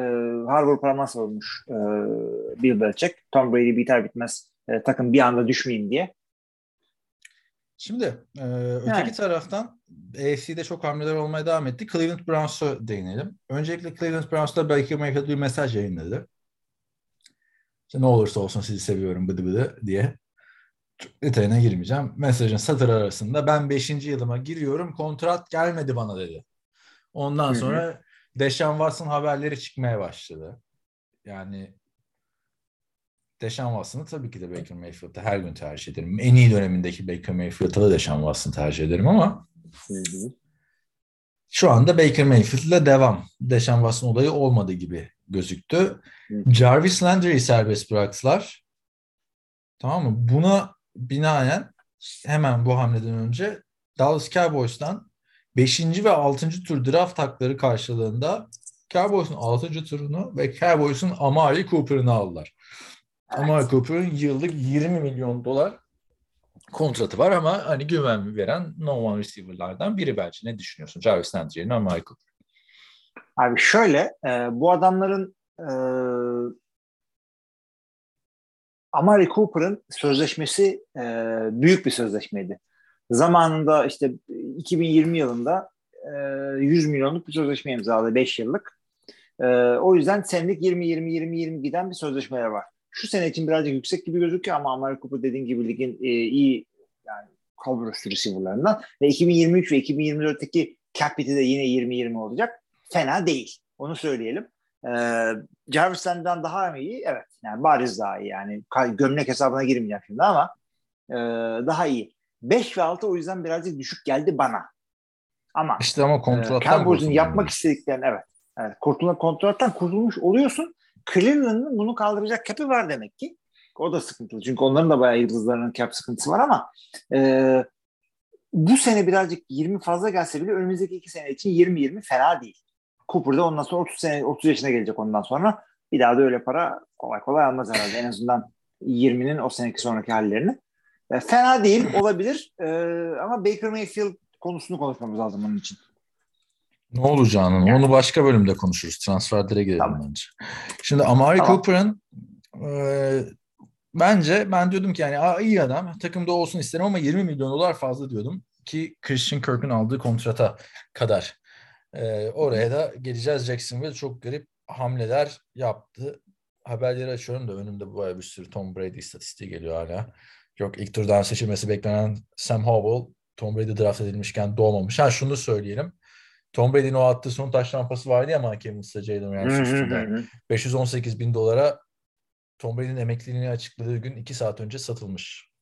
Harvard parması olmuş e, Bill Belichick. Tom Brady biter bitmez e, takım bir anda düşmeyeyim diye. Şimdi e, öteki Yani. taraftan AFC'de çok hamleler olmaya devam etti. Cleveland Browns'a değinelim. Öncelikle Cleveland Browns'ta Baker Mayfield bir mesaj yayınladı. İşte ne olursa olsun sizi seviyorum bıdı bıdı diye. Çok detayına girmeyeceğim. Mesajın satır arasında ben 5. yılıma giriyorum kontrat gelmedi bana dedi. Ondan Hı hı. sonra Deshaun Watson haberleri çıkmaya başladı. Yani Deshaun Watson'ı tabii ki de Baker Mayfield'ı her gün tercih ederim. En iyi dönemindeki Baker Mayfield'ı da Deshaun Watson'ı tercih ederim ama şu anda Baker Mayfield'la devam. Deshaun Watson olayı olmadı gibi gözüktü. Jarvis Landry'i serbest bıraktılar. Tamam mı? Buna binaen hemen bu hamleden önce Dallas Cowboys'tan 5. ve 6. tur draft hakları karşılığında Cowboys'un 6. turunu ve Cowboys'un Amari Cooper'ını aldılar. Amari Cooper'ın yıllık 20 milyon dolar kontratı var ama hani güven veren no one receiver'lardan biri bence. Ne düşünüyorsun? Jarvis Landry yerine Amari Cooper. Abi şöyle e, bu adamların e, Amari Cooper'ın sözleşmesi e, büyük bir sözleşmeydi. Zamanında işte 2020 yılında e, 100 milyonluk bir sözleşme imzaladı 5 yıllık. O yüzden senelik 20-20-20-20 giden bir sesleşmeler var. Şu sene için birazcık yüksek gibi gözüküyor ama Amari Cooper dediğin gibi ligin iyi yani cover üstü receiver'larından ve 2023 ve 2024'teki cap de yine 20-20 olacak. Fena değil. Onu söyleyelim. Ee, Jarvis Landry'den daha mı iyi? Evet. Yani bariz daha iyi. Yani gömlek hesabına girmeyeceğim şimdi ama e, daha iyi. 5 ve 6 o yüzden birazcık düşük geldi bana. Ama İşte ama e, kontrattan Cowboys'un kurtuldu. yapmak istediklerini evet. evet kurtulma, kontrattan kurtulmuş oluyorsun. Cleveland'ın bunu kaldıracak cap'i var demek ki. O da sıkıntılı. Çünkü onların da bayağı yıldızlarının cap sıkıntısı var ama e, bu sene birazcık 20 fazla gelse bile önümüzdeki iki sene için 20-20 fena değil. Cooper'da ondan sonra 30 sene 30 yaşına gelecek ondan sonra. Bir daha da öyle para kolay kolay almaz herhalde. En azından 20'nin o seneki sonraki hallerini. E, fena değil olabilir e, ama Baker Mayfield konusunu konuşmamız lazım onun için. Ne olacağını Yani. onu başka bölümde konuşuruz. Transferlere girelim Tamam. bence. Şimdi Amari Tamam. Cooper'ın e, bence ben diyordum ki yani "Aa, iyi adam takımda olsun isterim ama 20 milyon dolar fazla diyordum ki Christian Kirk'ün aldığı kontrata kadar. E, oraya da geleceğiz. Jacksonville çok garip hamleler yaptı. Haberleri açıyorum da önümde bu bir sürü Tom Brady istatistiği geliyor hala. Yok ilk turdan seçilmesi beklenen Sam Howell Tom Brady draft edilmişken doğmamış. Ha şunu söyleyelim. Tom Brady'nin o attığı son taş lampası vardı ya Mike Evans'la Jalen Ramsey üstünde. 518 bin dolara Tom Brady'nin emekliliğini açıkladığı gün 2 saat önce satılmış.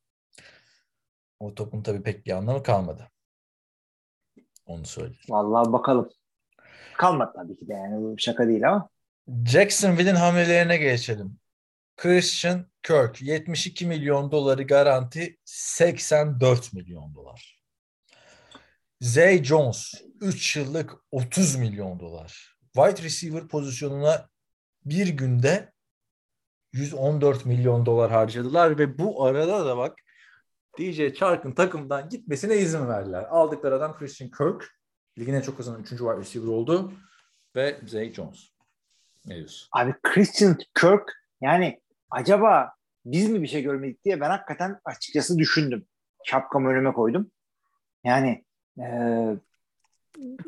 O topun tabii pek bir anlamı kalmadı. Onu söyleyeyim. Vallahi bakalım. Kalmadı tabii ki de yani bu şaka değil ama. Jacksonville'in hamlelerine geçelim. Christian Kirk 72 milyon doları garanti 84 milyon dolar. Zay Jones 3 yıllık 30 milyon dolar. Wide receiver pozisyonuna bir günde 114 milyon dolar harcadılar ve bu arada da bak DJ Chark'ın takımdan gitmesine izin verdiler. Aldıkları adam Christian Kirk. Ligin en çok kazanan 3. wide receiver oldu. Ve Zay Jones. Ne diyorsun? Abi Christian Kirk yani acaba biz mi bir şey görmedik diye ben hakikaten açıkçası düşündüm. Şapkamı önüme koydum. Yani e,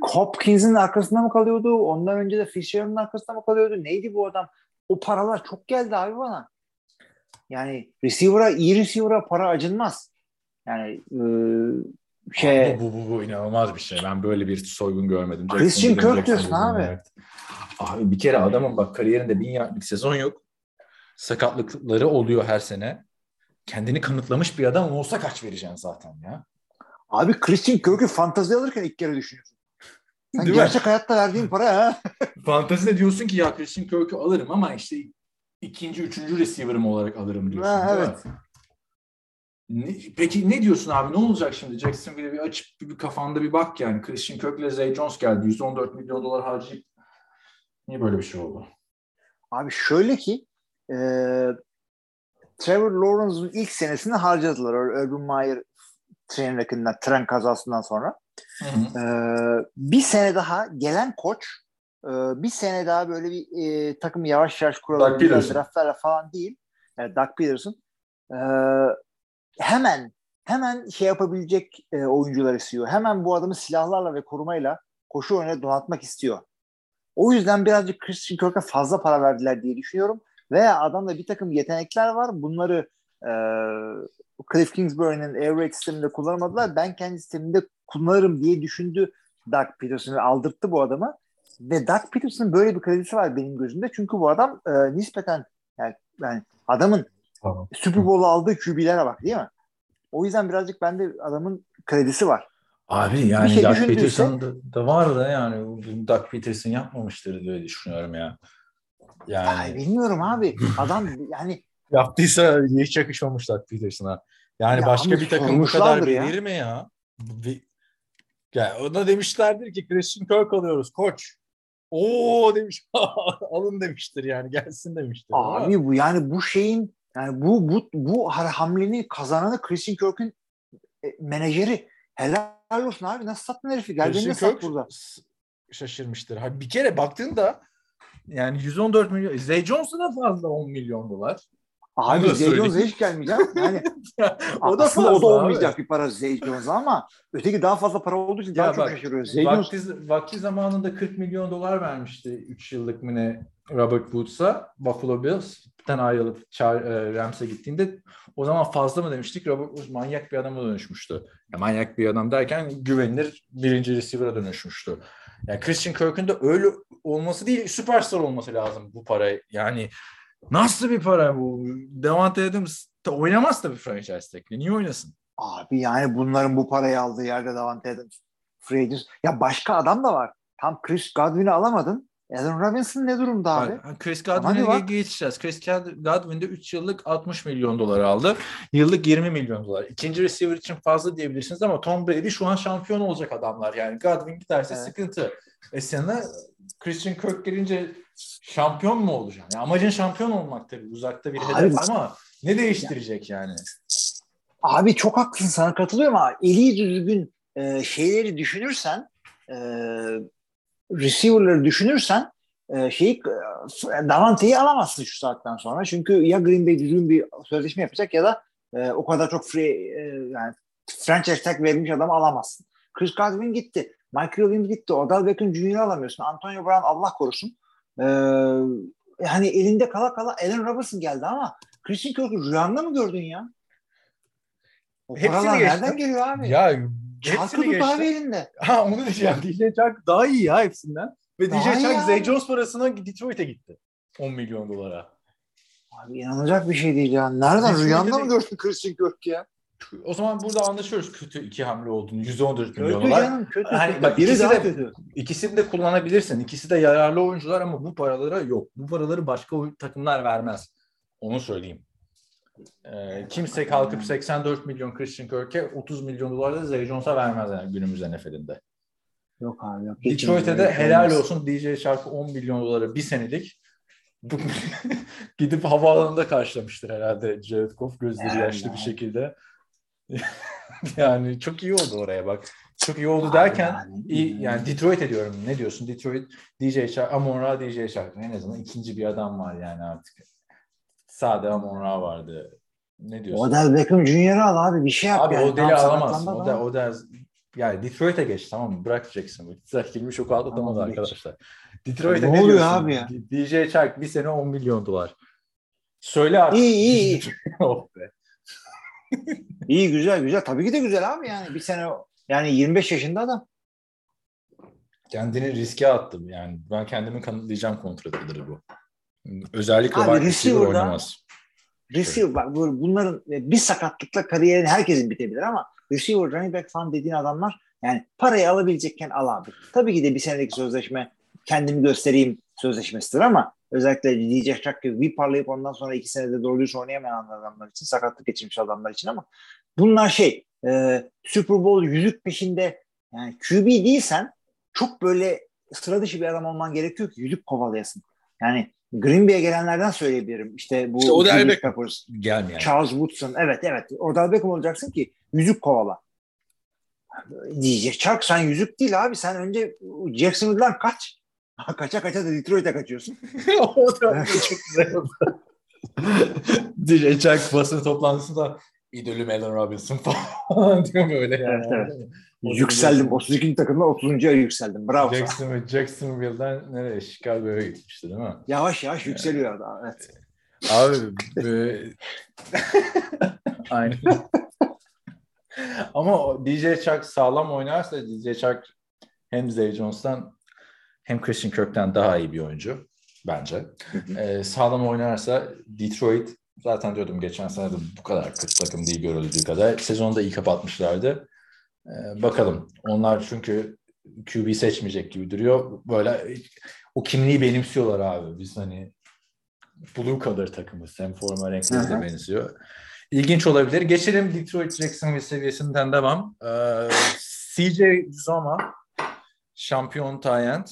Hopkins'in arkasında mı kalıyordu? Ondan önce de Fisher'ın arkasında mı kalıyordu? Neydi bu adam? O paralar çok geldi abi bana. Yani receiver'a, iyi receiver'a para acınmaz. Yani e, şey Bu, bu, bu, inanılmaz bir şey. Ben böyle bir soygun görmedim. Christian Kirk diyorsun abi. evet. Abi bir kere adamın bak kariyerinde bin yardlık sezon yok. Sakatlıkları oluyor her sene. Kendini kanıtlamış bir adam olsa kaç vereceksin zaten ya. abi Christian Kirk'ü fantazi alırken ilk kere düşünüyorsun. Sen Değil mi? gerçek hayatta verdiğin para ha. Fantezide diyorsun ki ya Christian Kirk'ü alırım ama işte ikinci, üçüncü receiver'ım olarak alırım diyorsun. Ha, mi? evet. Ne- peki ne diyorsun abi? Ne olacak şimdi? Jacksonville'e bir açıp bir, bir kafanda bir bak yani. Christian Kirk ile Zay Jones geldi. 114 milyon dolar harcayıp niye böyle bir şey oldu? Abi şöyle ki e, Trevor Lawrence'ın ilk senesini harcadılar. Ur- Urban Meyer tren wreckinden, tren kazasından sonra. Hı hı. E, bir sene daha gelen koç e, bir sene daha böyle bir e, takım yavaş yavaş kuralım. Draftlarla falan değil. Yani Doug Peterson. E, hemen hemen şey yapabilecek e, oyuncular istiyor. Hemen bu adamı silahlarla ve korumayla koşu oyuna donatmak istiyor. O yüzden birazcık Christian Kirk'e fazla para verdiler diye düşünüyorum. Veya adamda bir takım yetenekler var. Bunları e, Cliff Kingsbury'nin Air Raid sisteminde kullanamadılar. Ben kendi sistemimde kullanırım diye düşündü Doug Peterson ve aldırttı bu adamı. Ve Doug Peterson'ın böyle bir kredisi var benim gözümde. Çünkü bu adam e, nispeten yani, yani adamın Tamam. Super Bowl'u aldığı QB'lere bak değil mi? O yüzden birazcık bende adamın kredisi var. Abi yani şey Doug Peterson da, da var da yani Doug Peterson yapmamıştır diye düşünüyorum ya. Ay, Yani bilmiyorum abi. Adam yani yaptıysa hiç yakışmamış Doug Peterson'a. Yani Ya başka ama bir takım bu kadar ya. verir mi ya? Bir, ya ona demişlerdir ki Christian Kirk alıyoruz koç. Oo demiş. Alın demiştir yani gelsin demiştir. Ama Abi bu yani bu şeyin yani bu bu bu hamlenin kazananı Christian Kirk'ün e, menajeri. Helal olsun abi. Nasıl sattın herifi? Gel beni sat burada. şaşırmıştır. Ha, bir kere baktığında yani 114 milyon. Zay Jones'a da fazla 10 milyon dolar. Abi Zay söyleyeyim. hiç gelmeyeceğim. Yani o da fazla o da abi. olmayacak bir para Zay Jones'a ama öteki daha fazla para olduğu için Ya daha çok bak, şaşırıyor. Zay Jones Vakti, vakti zamanında 40 milyon dolar vermişti 3 yıllık mı ne Robert Woods'a Buffalo Bills'ten ayrılıp e, Rams'e gittiğinde o zaman fazla mı demiştik? Robert Woods manyak bir adama dönüşmüştü. Ya manyak bir adam derken güvenilir birinci receiver'a dönüşmüştü. Yani Christian Kirk'ün de öyle olması değil süperstar olması lazım bu para. Yani nasıl bir para bu? Devante Adams da oynamaz tabii franchise tag'le. Niye oynasın? Abi yani bunların bu parayı aldığı yerde Davante Adams. Ya başka adam da var. Tam Chris Godwin'i alamadın. Adam Robinson ne durumda abi? Bak, Chris Godwin'e bak. geçeceğiz. Chris Godwin de 3 yıllık 60 milyon dolar aldı. Yıllık 20 milyon dolar. İkinci receiver için fazla diyebilirsiniz ama Tom Brady şu an şampiyon olacak adamlar. Yani Godwin giderse Evet. sıkıntı. E sana Christian Kirk gelince şampiyon mu olacaksın? Yani amacın şampiyon olmak tabii. Uzakta bir Abi hedef bak- ama ne değiştirecek yani? Abi çok haklısın sana katılıyorum ama eli düzgün e, şeyleri düşünürsen e, receiver'ları düşünürsen e, şeyi e, Davante'yi alamazsın şu saatten sonra. Çünkü ya Green Bay düzgün bir sözleşme yapacak ya da e, o kadar çok free e, yani franchise tag verilmiş adamı alamazsın. Chris Godwin gitti. Michael Williams gitti. Odell Beckham Jr. alamıyorsun. Antonio Brown Allah korusun. Ee, hani elinde kala kala Allen Robinson geldi ama Christian Kirk'ü rüyanda mı gördün ya? O Hepsini paralar geçti. nereden geliyor abi? Ya Çarkı geçti. elinde. Ha onu diyeceğim. DJ Chark daha iyi ya hepsinden. Ve Daha DJ Chark abi. Zay Jones parasına Detroit'e gitti. 10 milyon dolara. Abi inanılacak bir şey değil ya. Nereden Detroit'e rüyanda mı gördün Christian Kirk ya? O zaman burada anlaşıyoruz kötü iki hamle olduğunu. 114 milyon Kötü dolar. canım kötü. Hani bak ikisi de- kötü. İkisini de kullanabilirsin. İkisi de yararlı oyuncular ama bu paralara yok. Bu paraları başka takımlar vermez. Onu söyleyeyim. Ee, kimse kalkıp 84 milyon Christian Kirk'e 30 milyon dolar da Zay Jones'a vermez yani günümüz NFL'inde. Yok abi yok. Detroit'e de helal olsun DJ Shark'ı 10 milyon dolara bir senelik gidip havaalanında karşılamıştır herhalde Jared Goff gözleri Yani yaşlı ya. bir şekilde. yani çok iyi oldu oraya bak. Çok iyi oldu derken Yani- iyi, yani Detroit ediyorum. Ne diyorsun? Detroit DJ Shark, Amon Ra DJ Shark. En azından ikinci bir adam var yani artık. Sade Amon Ra vardı. Ne diyorsun? Odell Beckham Jr.'ı al abi bir şey yap Abi yani. o deli Tam alamazsın. sakatlandı O da, ama. o da yani Detroit'e geç tamam mı? Bırak Jacksonville. Zahir çok atlatamadı Tamam, geç. arkadaşlar. Detroit'e Ne ne, oluyor diyorsun? abi ya? DJ Chark bir sene 10 milyon dolar. Söyle artık. İyi, iyi, iyi. oh be. İyi güzel güzel. Tabii ki de güzel abi yani. Bir sene yani 25 yaşında adam. Kendini riske attım yani. Ben kendimi kanıtlayacağım kontratıdır bu. Özellikle Abi wide receiver oynamaz. Receiver bak bu- bunların e, bir sakatlıkla kariyerin herkesin bitebilir ama receiver, running back falan dediğin adamlar yani parayı alabilecekken al abi. Tabii ki de bir senelik sözleşme kendimi göstereyim sözleşmesidir ama özellikle DJ Shark gibi bir parlayıp ondan sonra iki senede doğru düzgün oynayamayan adamlar için sakatlık geçirmiş adamlar için ama bunlar şey e, Super Bowl yüzük peşinde yani QB değilsen çok böyle sıra dışı bir adam olman gerekiyor ki yüzük kovalayasın. Yani Green Bay'e gelenlerden söyleyebilirim. İşte bu İşte o da Julius elbette. Peppers, Gelmeyen. Charles Woodson. Evet evet. Odell Beckham olacaksın ki yüzük kovala. Diyecek. Çark sen yüzük değil abi. Sen önce Jacksonville'dan kaç. kaça kaça da Detroit'e kaçıyorsun. o da çok güzel oldu. DJ Chark basın toplantısında idolüm Allen Robinson falan diyor böyle yani. Evet, evet. Yükseldim. 32. takımda 30.ya yükseldim. Bravo. Jacksonville, Jacksonville'den nereye? Chicago'ya gitmişti değil mi? Yavaş yavaş yükseliyor adam. Evet. Abi e, aynen. Ama DJ Chark sağlam oynarsa DJ Chark hem Zay Jones'tan hem Christian Kirk'ten daha iyi bir oyuncu bence. E, sağlam oynarsa Detroit zaten diyordum geçen sene de bu kadar kötü takım değil görüldüğü kadar. Sezonu da iyi kapatmışlardı. E, bakalım. Onlar çünkü QB seçmeyecek gibi duruyor. Böyle o kimliği benimsiyorlar abi. Biz hani blue color takımız. Hem forma renkleri de benziyor. İlginç olabilir. Geçelim Detroit Jacksonville seviyesinden devam. Ee, CJ Zoma şampiyon Tyent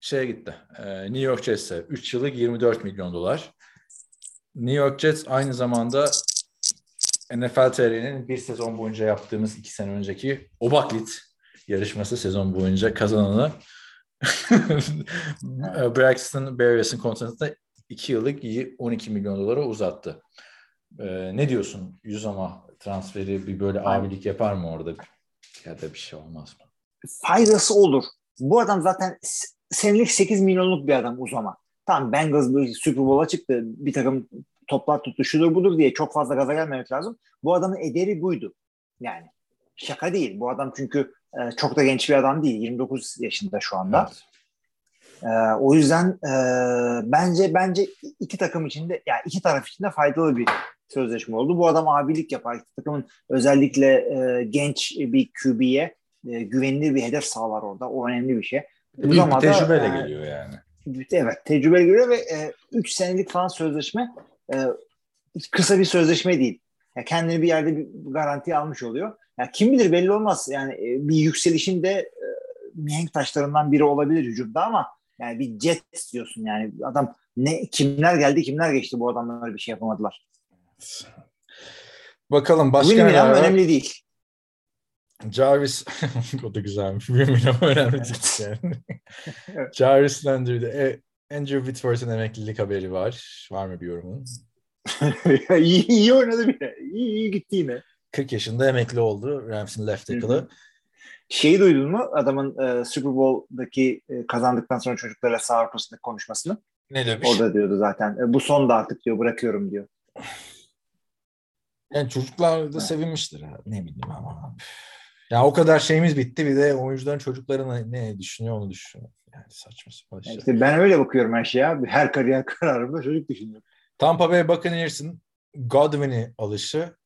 şeye gitti. Ee, New York Jets'e 3 yıllık 24 milyon dolar. New York Jets aynı zamanda NFL TR'nin bir sezon boyunca yaptığımız iki sene önceki Obaklit yarışması sezon boyunca kazananı Braxton Berrios'un kontratını 2 yıllık 12 milyon dolara uzattı. Ee, ne diyorsun? Yüz ama transferi bir böyle abilik yapar mı orada? Ya da bir şey olmaz mı? Faydası olur. Bu adam zaten senelik 8 milyonluk bir adam uzama. Tamam Bengals bir Super Bowl'a çıktı. Bir takım toplar tuttu şudur budur diye çok fazla gaza gelmemek lazım. Bu adamın ederi buydu. Yani şaka değil. Bu adam çünkü e, çok da genç bir adam değil. 29 yaşında şu anda. Evet. Ee, o yüzden e, bence bence iki takım içinde yani iki taraf için de faydalı bir sözleşme oldu. Bu adam abilik yapar. İki takımın özellikle e, genç bir QB'ye e, güvenilir bir hedef sağlar orada. O önemli bir şey. Büyük bir tecrübeyle e, geliyor yani. Evet tecrübeli geliyor ve 3 senelik falan sözleşme e, kısa bir sözleşme değil. Ya kendini bir yerde bir garanti almış oluyor. Ya kim bilir belli olmaz. Yani e, bir yükselişin de e, mihenk taşlarından biri olabilir hücumda ama yani bir jet diyorsun yani adam ne kimler geldi kimler geçti bu adamlar bir şey yapamadılar. Bakalım başka Win-win neler var? önemli değil. Jarvis o da güzelmiş. Ama önemli değil yani. Jarvis Landry'de e, Andrew Whitworth'un emeklilik haberi var. Var mı bir yorumun? iyi, iyi oynadı bile. İyi, iyi gitti yine. 40 yaşında emekli oldu Rams'in left tackle'ı. Şeyi duydun mu? Adamın e, Super Bowl'daki e, kazandıktan sonra çocuklarla sağ ortasındaki konuşmasını. Ne demiş? Orada diyordu zaten. E, bu son da artık diyor bırakıyorum diyor. Yani çocuklar da sevinmiştir. Ne bileyim ama. Ya o kadar şeyimiz bitti bir de oyuncuların çocuklarına ne düşünüyor onu düşünüyor. Yani saçma sapan şey. işte ben öyle bakıyorum her şeye. Her kariyer kararımda çocuk düşünüyorum. Tampa Bay Buccaneers'ın Godwin'i alışı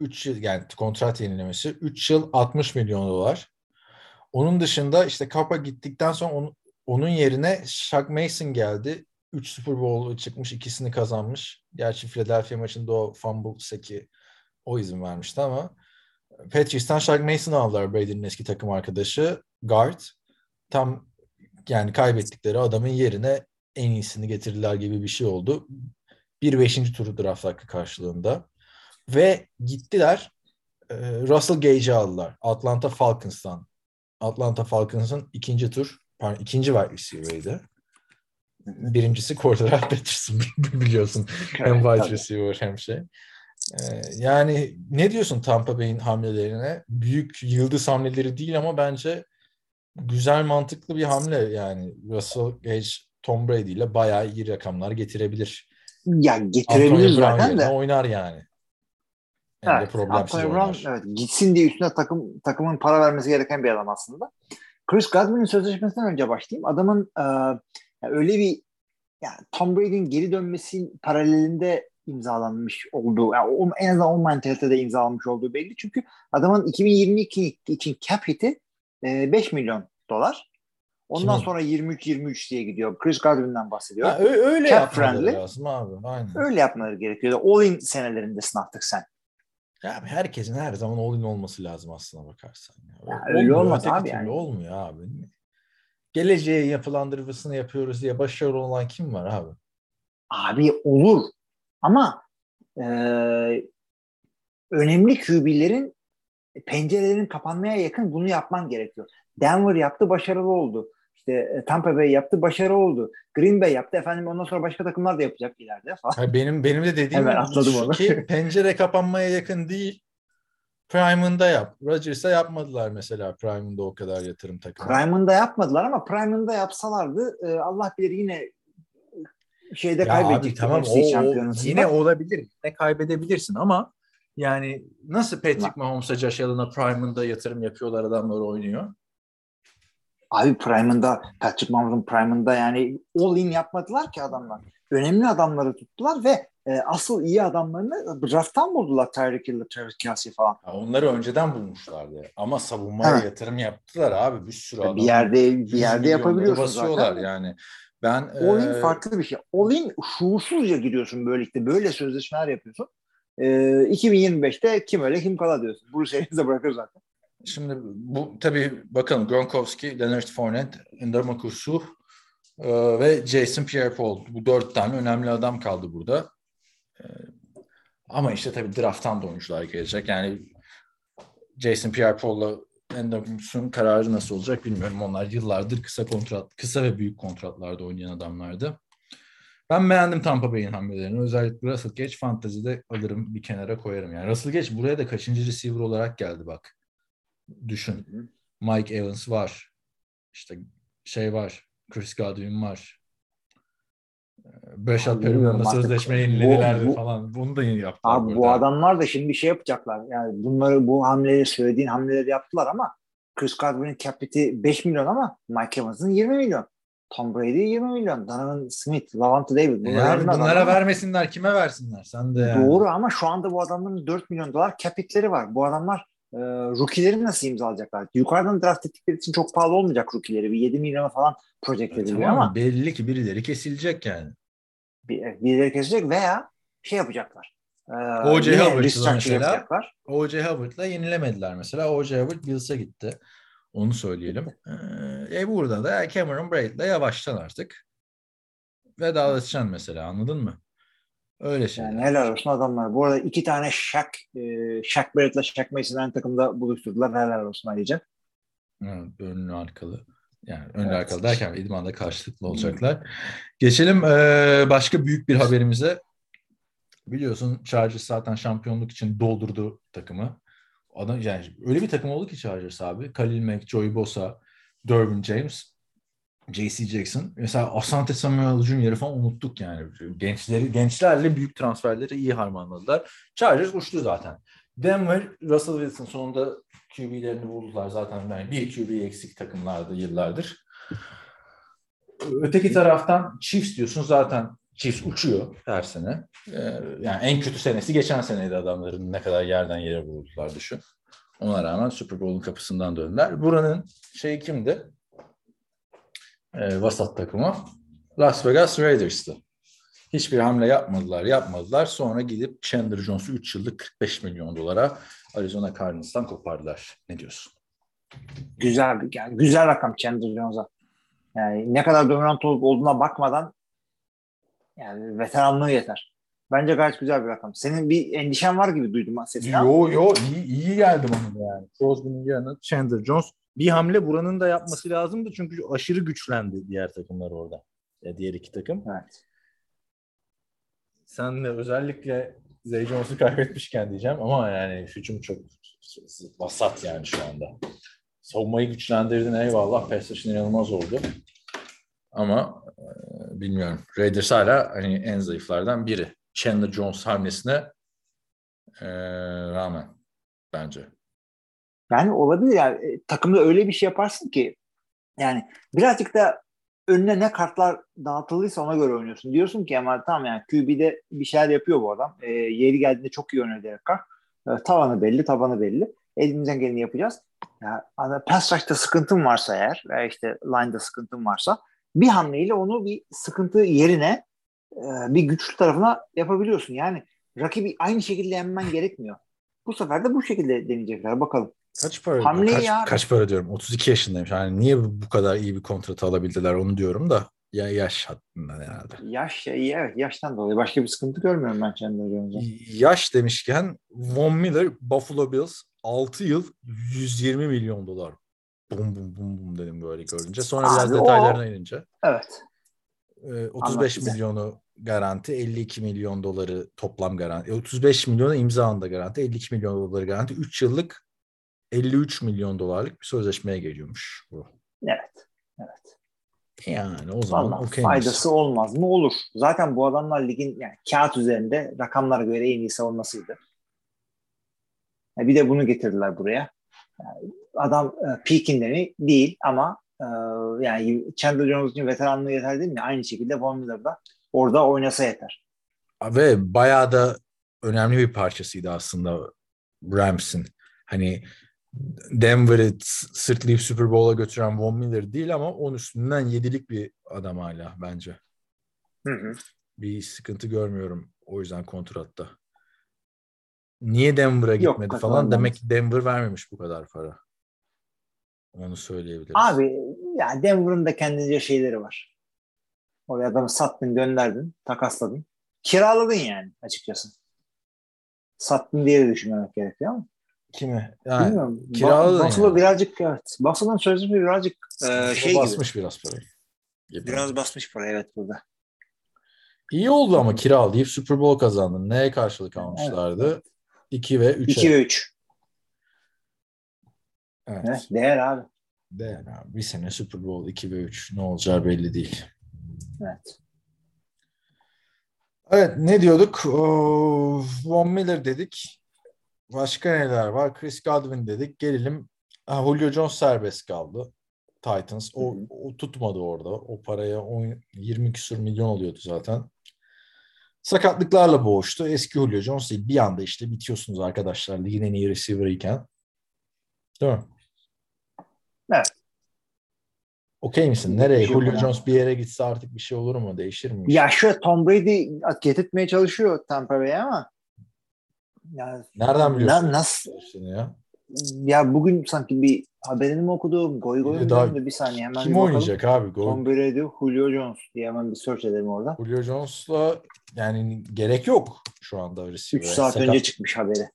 3 yıl yani kontrat yenilemesi 3 yıl 60 milyon dolar. Onun dışında işte Kappa gittikten sonra onun, onun yerine Shaq Mason geldi. 3 Super Bowl çıkmış, ikisini kazanmış. Gerçi Philadelphia maçında o fumble sack'i o izin vermişti ama Patriots'tan Shaq Mason'ı aldılar Brady'nin eski takım arkadaşı. Guard. Tam yani kaybettikleri adamın yerine en iyisini getirdiler gibi bir şey oldu. Bir beşinci turu draft hakkı karşılığında. Ve gittiler e, Russell Gage'i aldılar. Atlanta Falcons'tan. Atlanta Falcons'ın ikinci tur, pardon ikinci wide receiver'ıydı. Birincisi Cordell Patterson biliyorsun. Hem wide receiver hem şey. Ee, yani ne diyorsun Tampa Bay'in hamlelerine? Büyük yıldız hamleleri değil ama bence güzel mantıklı bir hamle yani. Russell Gage Tom Brady ile bayağı iyi rakamlar getirebilir. Ya getirebilir zaten de. oynar yani. Hem de Evet, problemsiz Antonio oynar. Brown evet, gitsin diye üstüne takım takımın para vermesi gereken bir adam aslında. Chris Godwin'in sözleşmesinden önce başlayayım. Adamın e, ya öyle bir yani Tom Brady'nin geri dönmesi paralelinde imzalanmış olduğu, yani en azından o mantalitede imzalanmış olduğu belli. Çünkü adamın 2022 için cap hit'i e, 5 milyon dolar. Ondan Kimin? sonra 23-23 diye gidiyor. Chris Godwin'den bahsediyor. Ha, ö- öyle Cap yapmaları friendly. lazım abi. Aynen. Öyle yapmaları gerekiyor. All-in senelerinde artık sen. Ya abi herkesin her zaman all-in olması lazım aslına bakarsan. Ya. Ya Olmuyor, öyle olmaz abi yani. Olmuyor abi. Geleceğe yapılandırmasını yapıyoruz diye başarılı olan kim var abi? Abi olur. Ama e, önemli QB'lerin pencerelerin kapanmaya yakın bunu yapman gerekiyor. Denver yaptı başarılı oldu. İşte e, Tampa Bay yaptı başarılı oldu. Green Bay yaptı efendim ondan sonra başka takımlar da yapacak ileride falan. Benim benim de dediğim Hemen atladım onu. ki pencere kapanmaya yakın değil. Prime'ında yap. Rodgers'a yapmadılar mesela Prime'ında o kadar yatırım takımı. Prime'ında yapmadılar ama Prime'ında yapsalardı e, Allah bilir yine şeyde Ya kaybedecekti. abi tamam o, o yine olabilir. Ne kaybedebilirsin ama yani nasıl Patrick Mahomes'a Josh Allen'a Prime'ında yatırım yapıyorlar adamlar oynuyor. Abi Prime'ında Patrick Mahomes'un Prime'ında yani all in yapmadılar ki adamlar. Önemli adamları tuttular ve e, asıl iyi adamlarını drafttan buldular. Tyreek Hill'le Travis Kelsey falan. Ya onları önceden bulmuşlardı ama savunmaya Evet. yatırım yaptılar abi bir sürü adam. bir yerde bir 100 yerde yapabiliyorsun zaten. yani. Ben All in e, farklı bir şey. All in şuursuzca giriyorsun böylelikle. Böyle sözleşmeler yapıyorsun. E, 2025'te kim öyle kim kala diyorsun. Bruce Arians de bırakır zaten. Şimdi bu tabii bakalım Gronkowski, Leonard Fournette, Ndamukong Suh e, ve Jason Pierre-Paul. Bu dört tane önemli adam kaldı burada. E, ama işte tabii drafttan da oyuncular gelecek. Yani Jason Pierre-Paul'la Suh'un kararı nasıl olacak bilmiyorum. Onlar yıllardır kısa kontrat, kısa ve büyük kontratlarda oynayan adamlardı. Ben beğendim Tampa Bay'in hamlelerini. Özellikle Russell Gage fantezide alırım bir kenara koyarım. Yani Russell Gage buraya da kaçıncı receiver olarak geldi bak. Düşün. Mike Evans var. İşte şey var. Chris Godwin var. Beşat Abi bilmiyorum Perriman'la sözleşme yenilediler bu- falan. Bunu da yeni yaptılar. Abi bu adamlar da şimdi şey yapacaklar. Yani bunları bu hamleleri söylediğin hamleleri yaptılar ama Chris Godwin'in cap hit'i 5 milyon ama Mike Evans'ın 20 milyon. Tom Brady 20 milyon. Donovan Smith, Lavante David. E bunlar önemli bunlara adamlar. vermesinler. Kime versinler? Sen de yani. Doğru ama şu anda bu adamların 4 milyon dolar cap hit'leri var. Bu adamlar e, rookie'leri nasıl imzalayacaklar? Yukarıdan draft ettikleri için çok pahalı olmayacak rookie'leri. Bir 7 milyona falan project E, ediliyor tamam, ama belli ki birileri kesilecek yani. bir, birileri kesecek veya şey yapacaklar. E, O.J. restructure mesela-. O.J. Howard'la yenilemediler mesela. O.J. Howard Bills'e gitti. Onu söyleyelim. Ee, e burada da Cameron Braid'le yavaştan artık vedalaşacaksın mesela anladın mı? Öyle şey. Yani helal olsun adamlar. Bu arada iki tane Shaq, e, Shaq Barrett'la Shaq Mason'ı aynı takımda buluşturdular. Helal olsun ayrıca. Evet, önlü arkalı. Yani önlü Evet. arkalı derken idmanda karşılıklı olacaklar. Geçelim eee, başka büyük bir haberimize. Biliyorsun Chargers zaten şampiyonluk için doldurdu takımı. Adam, yani öyle bir takım oldu ki Chargers abi. Khalil Mack, Joey Bosa, Derwin James, J.C. Jackson. Mesela Asante Samuel Jr.'ı falan unuttuk yani. Gençleri, gençlerle büyük transferleri iyi harmanladılar. Chargers uçtu zaten. Denver, Russell Wilson sonunda QB'lerini buldular zaten. Yani bir QB eksik takımlardı yıllardır. Öteki taraftan Chiefs diyorsun zaten Chiefs uçuyor her sene. Ee, yani en kötü senesi geçen seneydi adamların ne kadar yerden yere vurdular düşün. Ona rağmen Super Bowl'un kapısından döndüler. Buranın şeyi kimdi? Ee, vasat takımı. Las Vegas Raiders'tı. Hiçbir hamle yapmadılar, yapmadılar. Sonra gidip Chandler Jones'u 3 yıllık 45 milyon dolara Arizona Cardinals'tan kopardılar. Ne diyorsun? Güzel yani güzel rakam Chandler Jones'a. Yani ne kadar dominant olup olduğuna bakmadan yani veteranlığı yeter. Bence gayet güzel bir rakam. Senin bir endişen var gibi duydum sesini. Yo yo iyi, iyi geldi bana da yani. Crosby'nin yanına Chandler Jones. Bir hamle buranın da yapması lazımdı çünkü aşırı güçlendi diğer takımlar orada. Ya diğer iki takım. Evet. Sen de özellikle Zay Jones'u kaybetmişken diyeceğim ama yani hücum çok vasat yani şu anda. Savunmayı güçlendirdin eyvallah. Pass inanılmaz oldu. Ama e, bilmiyorum. Raiders hala hani en zayıflardan biri. Chandler Jones hamlesine e, rağmen bence. Yani olabilir yani E, takımda öyle bir şey yaparsın ki yani birazcık da önüne ne kartlar dağıtıldıysa ona göre oynuyorsun. Diyorsun ki ama tamam yani QB'de bir şeyler yapıyor bu adam. E, yeri geldiğinde çok iyi oynuyor Derek Carr. E, tavanı belli, tabanı belli. Elimizden geleni yapacağız. Ya, ana pass rush'ta sıkıntın varsa eğer veya işte line'da sıkıntın varsa bir hamleyle onu bir sıkıntı yerine e, bir güçlü tarafına yapabiliyorsun. Yani rakibi aynı şekilde yenmen gerekmiyor. Bu sefer de bu şekilde deneyecekler. Bakalım. Kaç para? Hamle kaç, ya. kaç para diyorum? 32 yaşındaymış. Yani niye bu kadar iyi bir kontratı alabildiler onu diyorum da ya yaş hattından herhalde. Yaş ya iyi, evet yaştan dolayı başka bir sıkıntı görmüyorum ben Jones'a. Yaş demişken Von Miller Buffalo Bills 6 yıl 120 milyon dolar. Bum bum bum bum dedim böyle görünce. Sonra biraz Abi o- detaylarına inince. Evet. Ee, 35 Anlat bize. milyonu garanti, 52 milyon doları toplam garanti. E, 35 milyonu imza anda garanti, 52 milyon doları garanti. 3 yıllık 53 milyon dolarlık bir sözleşmeye geliyormuş bu. Evet. Evet. Yani o zaman Vallahi okey. faydası olmaz mı? Olur. Zaten bu adamlar ligin yani kağıt üzerinde rakamlara göre en iyi savunmasıydı. Ya bir de bunu getirdiler buraya. Yani adam e, peakinde mi? Değil ama e, yani Chandler Jones için veteranlığı yeter değil mi? Aynı şekilde Von Miller da orada oynasa yeter. Ve bayağı da önemli bir parçasıydı aslında Rams'in. Hani Denver'ı sırtlayıp Super Bowl'a götüren Von Miller değil ama onun üstünden yedilik bir adam hala bence. Hı hı. Bir sıkıntı görmüyorum o yüzden kontratta. Niye Denver'a Yok, gitmedi falan katılmam. demek ki Denver vermemiş bu kadar para. Onu söyleyebiliriz. Abi ya Denver'ın da kendince şeyleri var. Oraya adamı sattın, gönderdin, takasladın. Kiraladın yani açıkçası. Sattın diye de düşünmemek gerekiyor ama. Kimi? Yani, Bilmiyorum. kiraladın Buffalo yani. birazcık evet. Buffalo'nın sözleşmesi birazcık e, şey gibi. basmış biraz parayı. Gibi. Biraz basmış para evet burada. İyi oldu ama kiralayıp Super Bowl kazandın. Neye karşılık almışlardı? 2 ve 3'e. 2 ve 3. Evet. Evet, değer abi. Değer abi. Bir sene Super Bowl 2 ve 3 ne olacağı belli değil. Evet. Evet ne diyorduk? Oo, Von Miller dedik. Başka neler var? Chris Godwin dedik. Gelelim. Ha, Julio Jones serbest kaldı. Titans. O, o tutmadı orada. O paraya on- 20 küsur milyon oluyordu zaten. Sakatlıklarla boğuştu. Eski Julio Jones değil. Bir anda işte bitiyorsunuz arkadaşlar. Ligin en iyi receiver iken. Değil mi? Evet. Okey misin? Nereye? Şey Julio Jones bir yere gitse artık bir şey olur mu? Değişir mi? Ya şu Tom Brady getirtmeye çalışıyor Tampa Bay'e ama yani Nereden biliyorsun? na- nasıl ya? ya bugün sanki bir haberini mi okudum? Goy goy mu Daha-? Bir saniye hemen Kim bakalım. oynayacak abi? Gol. Tom Brady, Julio Jones diye hemen bir search edelim orada. Julio Jones'la yani gerek yok şu anda 3 receiver'e. saat Sakat- önce çıkmış haberi.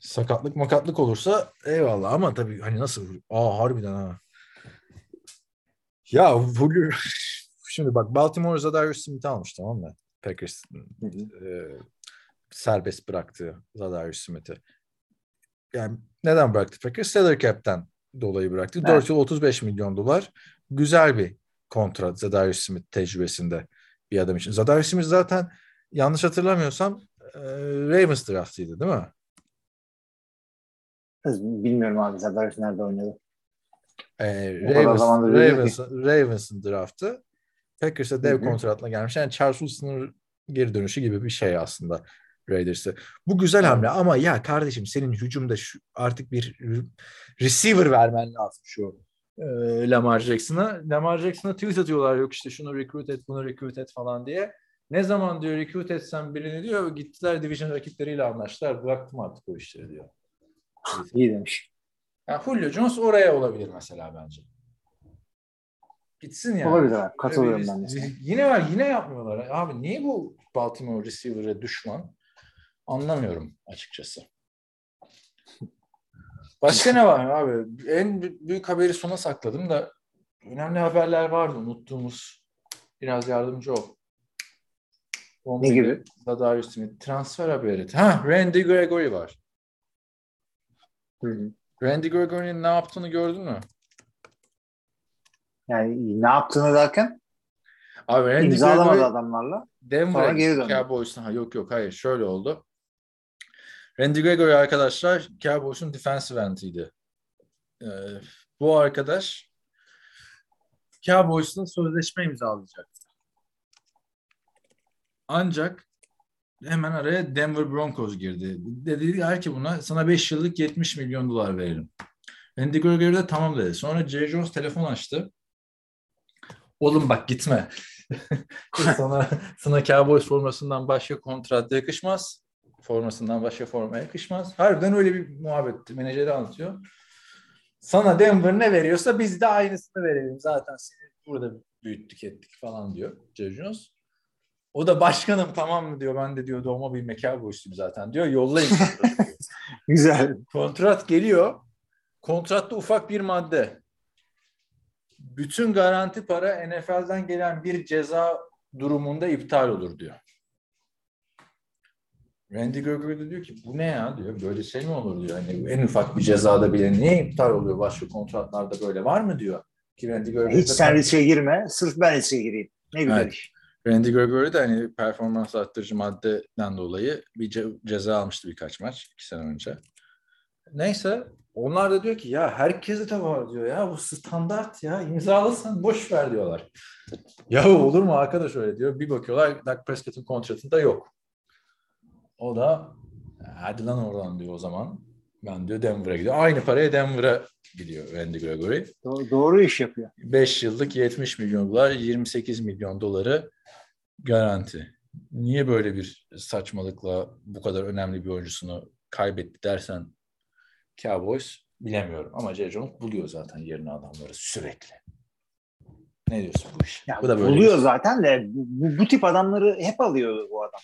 sakatlık makatlık olursa eyvallah ama tabii hani nasıl aa harbiden ha. Ya Julio şimdi bak Baltimore Zadarius Smith almış tamam mı? Packers e, serbest bıraktı Zadarius Smith'i. Yani neden bıraktı Packers? Salary cap'ten dolayı bıraktı. Evet. 4 yıl 35 milyon dolar. Güzel bir kontrat Zadarius Smith tecrübesinde bir adam için. Zadarius Smith zaten yanlış hatırlamıyorsam e, Ravens draftıydı değil mi? Bilmiyorum abi Zadarius nerede oynadı. Kadar Ravens, ki. Ravens'ın draftı Packers'a dev kontratla gelmiş. Yani Charles Wilson'ın geri dönüşü gibi bir şey aslında Raiders'ı. Bu güzel hamle ama ya kardeşim senin hücumda şu, artık bir re- receiver vermen lazım şu e, Lamar Jackson'a. Lamar Jackson'a tweet atıyorlar yok işte şunu recruit et bunu recruit et falan diye. Ne zaman diyor recruit etsem birini diyor gittiler division rakipleriyle anlaştılar bıraktım artık o işleri diyor. İyi demiş. Yani Julio Jones oraya olabilir mesela bence. Gitsin yani. Olabilir abi. Katılıyorum ben de. Yine var yine yapmıyorlar. Abi niye bu Baltimore receiver'e düşman? Anlamıyorum açıkçası. Başka ne var abi? En büyük haberi sona sakladım da önemli haberler vardı unuttuğumuz. Biraz yardımcı ol. Ne gibi? Zadarius Smith. Transfer haberi. Ha, Randy Gregory var. Hı hı. Randy Gregory'nin ne yaptığını gördün mü? Yani ne yaptığını derken Abi Randy imzalamadı Gregory adamlarla. Denver'a geri döndü. Cowboys'tan. Ha, yok yok hayır şöyle oldu. Randy Gregory arkadaşlar Cowboys'un defensive end'iydi. Ee, bu arkadaş Cowboys'la sözleşme imzalayacaktı. Ancak hemen araya Denver Broncos girdi. Dediler ki buna sana 5 yıllık 70 milyon dolar verelim. Randy Gregory de tamam dedi. Sonra Jerry Jones telefon açtı. Oğlum bak gitme. sana, sana Cowboys formasından başka kontrat yakışmaz. Formasından başka forma yakışmaz. Harbiden öyle bir muhabbet. Menajeri anlatıyor. Sana Denver ne veriyorsa biz de aynısını verelim. Zaten seni burada büyüttük ettik falan diyor Jerry Jones. O da başkanım tamam mı diyor. Ben de diyor doğma büyüme Cowboys'luyum zaten diyor. Yollayın. Güzel. Kontrat geliyor. Kontratta ufak bir madde. Bütün garanti para NFL'den gelen bir ceza durumunda iptal olur diyor. Randy Gregory de diyor ki bu ne ya diyor. Böyle şey mi olur diyor. Hani en ufak bir cezada bile niye iptal oluyor? Başka kontratlarda böyle var mı diyor. Ki Randy Gregory Hiç sen riske girme. Sırf ben riske gireyim. Ne güzel Evet. iş. Randy Gregory de hani performans arttırıcı maddeden dolayı bir ce- ceza almıştı birkaç maç iki sene önce. Neyse onlar da diyor ki ya herkese de var diyor ya bu standart ya imzalasan boş ver diyorlar. Ya olur mu arkadaş öyle diyor. Bir bakıyorlar Dak Prescott'ın kontratında yok. O da hadi lan oradan diyor o zaman. Ben diyor Denver'a gidiyor. Aynı paraya Denver'a gidiyor Randy Gregory. Do- doğru iş yapıyor. 5 yıllık 70 milyon dolar, 28 milyon doları garanti. Niye böyle bir saçmalıkla bu kadar önemli bir oyuncusunu kaybetti dersen Cowboys bilemiyorum. Ama Jerry Jones buluyor zaten yerine adamları sürekli. Ne diyorsun bu iş? Ya bu da böyle buluyor bir- zaten de bu, bu tip adamları hep alıyor bu adam.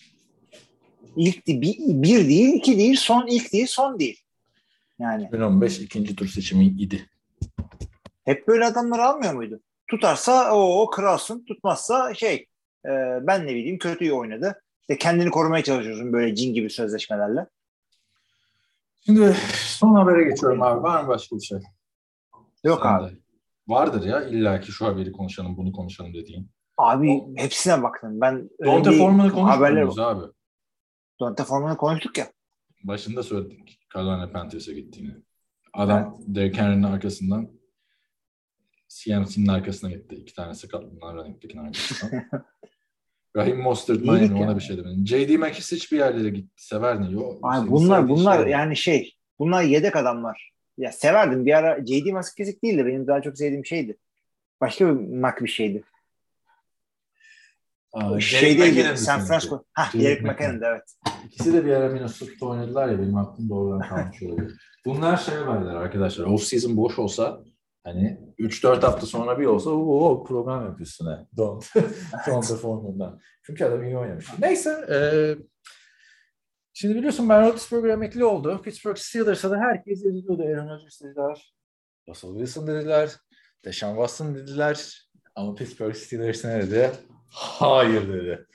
İlk bir, bir değil, iki değil, son ilk değil, son değil. Yani 2015 ikinci tur seçimi idi. hep böyle adamları almıyor muydu? Tutarsa o, o kralsın, tutmazsa şey e, ben ne bileyim kötü oynadı. İşte kendini korumaya çalışıyorsun böyle cin gibi sözleşmelerle. Şimdi son habere geçiyorum abi. Var mı başka bir şey? Yok Sen abi. de. Vardır ya illa ki şu haberi konuşalım, bunu konuşalım dediğin. Abi hepsine baktım. Ben formunu haberler konuşmuyoruz abi. Donte formunu konuştuk ya. Başında söyledik Carolina Panthers'a gittiğini. Adam Derrick Henry'nin arkasından CMC'nin arkasına gitti. İki tane sakatlığından running back'in arkasından. Rahim Mostert Miami ona bir şey demedim. J.D. McKissick hiçbir yerlere gitti. Severdi. Yo, Abi bunlar bunlar şeyler. yani şey bunlar yedek adamlar. Ya severdim bir ara J.D. McKissick değildi benim daha çok sevdiğim şeydi. Başka bir mak bir şeydi. Aa, şey McKinnon'dı San. Francisco. Ha, Derek Derek McKinnon. McKinnon'dı evet. İkisi de bir ara Minnesota'da oynadılar ya benim aklım doğrudan kalmış olabilir. Bunlar şey haberler arkadaşlar. Off season boş olsa hani 3-4 hafta sonra bir olsa o program yapıyorsun ha. Don't. Don't formundan. Çünkü adam iyi oynamış. Neyse. E, şimdi biliyorsun Ben Roethlisberger emekli oldu. Pittsburgh Steelers'a da herkes yazıyordu. Aaron Rodgers dediler. Russell Wilson dediler. Deshaun Watson dediler. Ama Pittsburgh Steelers ne dedi? Hayır dedi.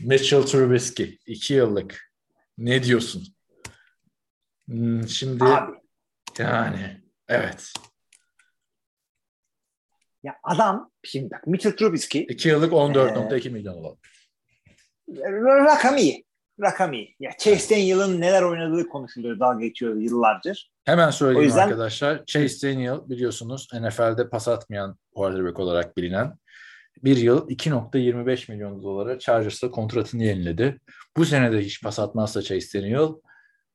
Mitchell Trubisky. iki yıllık. Ne diyorsun? Hmm, şimdi Abi yani evet. Ya adam şimdi bak Mitchell Trubisky iki yıllık 14.2 milyon olan. rakam iyi. Rakam iyi. Ya Chase Daniel'ın neler oynadığı konuşuluyor, dalga geçiyor yıllardır. Hemen söyleyeyim O yüzden- arkadaşlar. Chase Daniel biliyorsunuz NFL'de pas atmayan quarterback olarak bilinen bir yıl 2.25 milyon dolara Chargers'ta kontratını yeniledi. Bu sene de hiç pas atmazsa Chase Daniel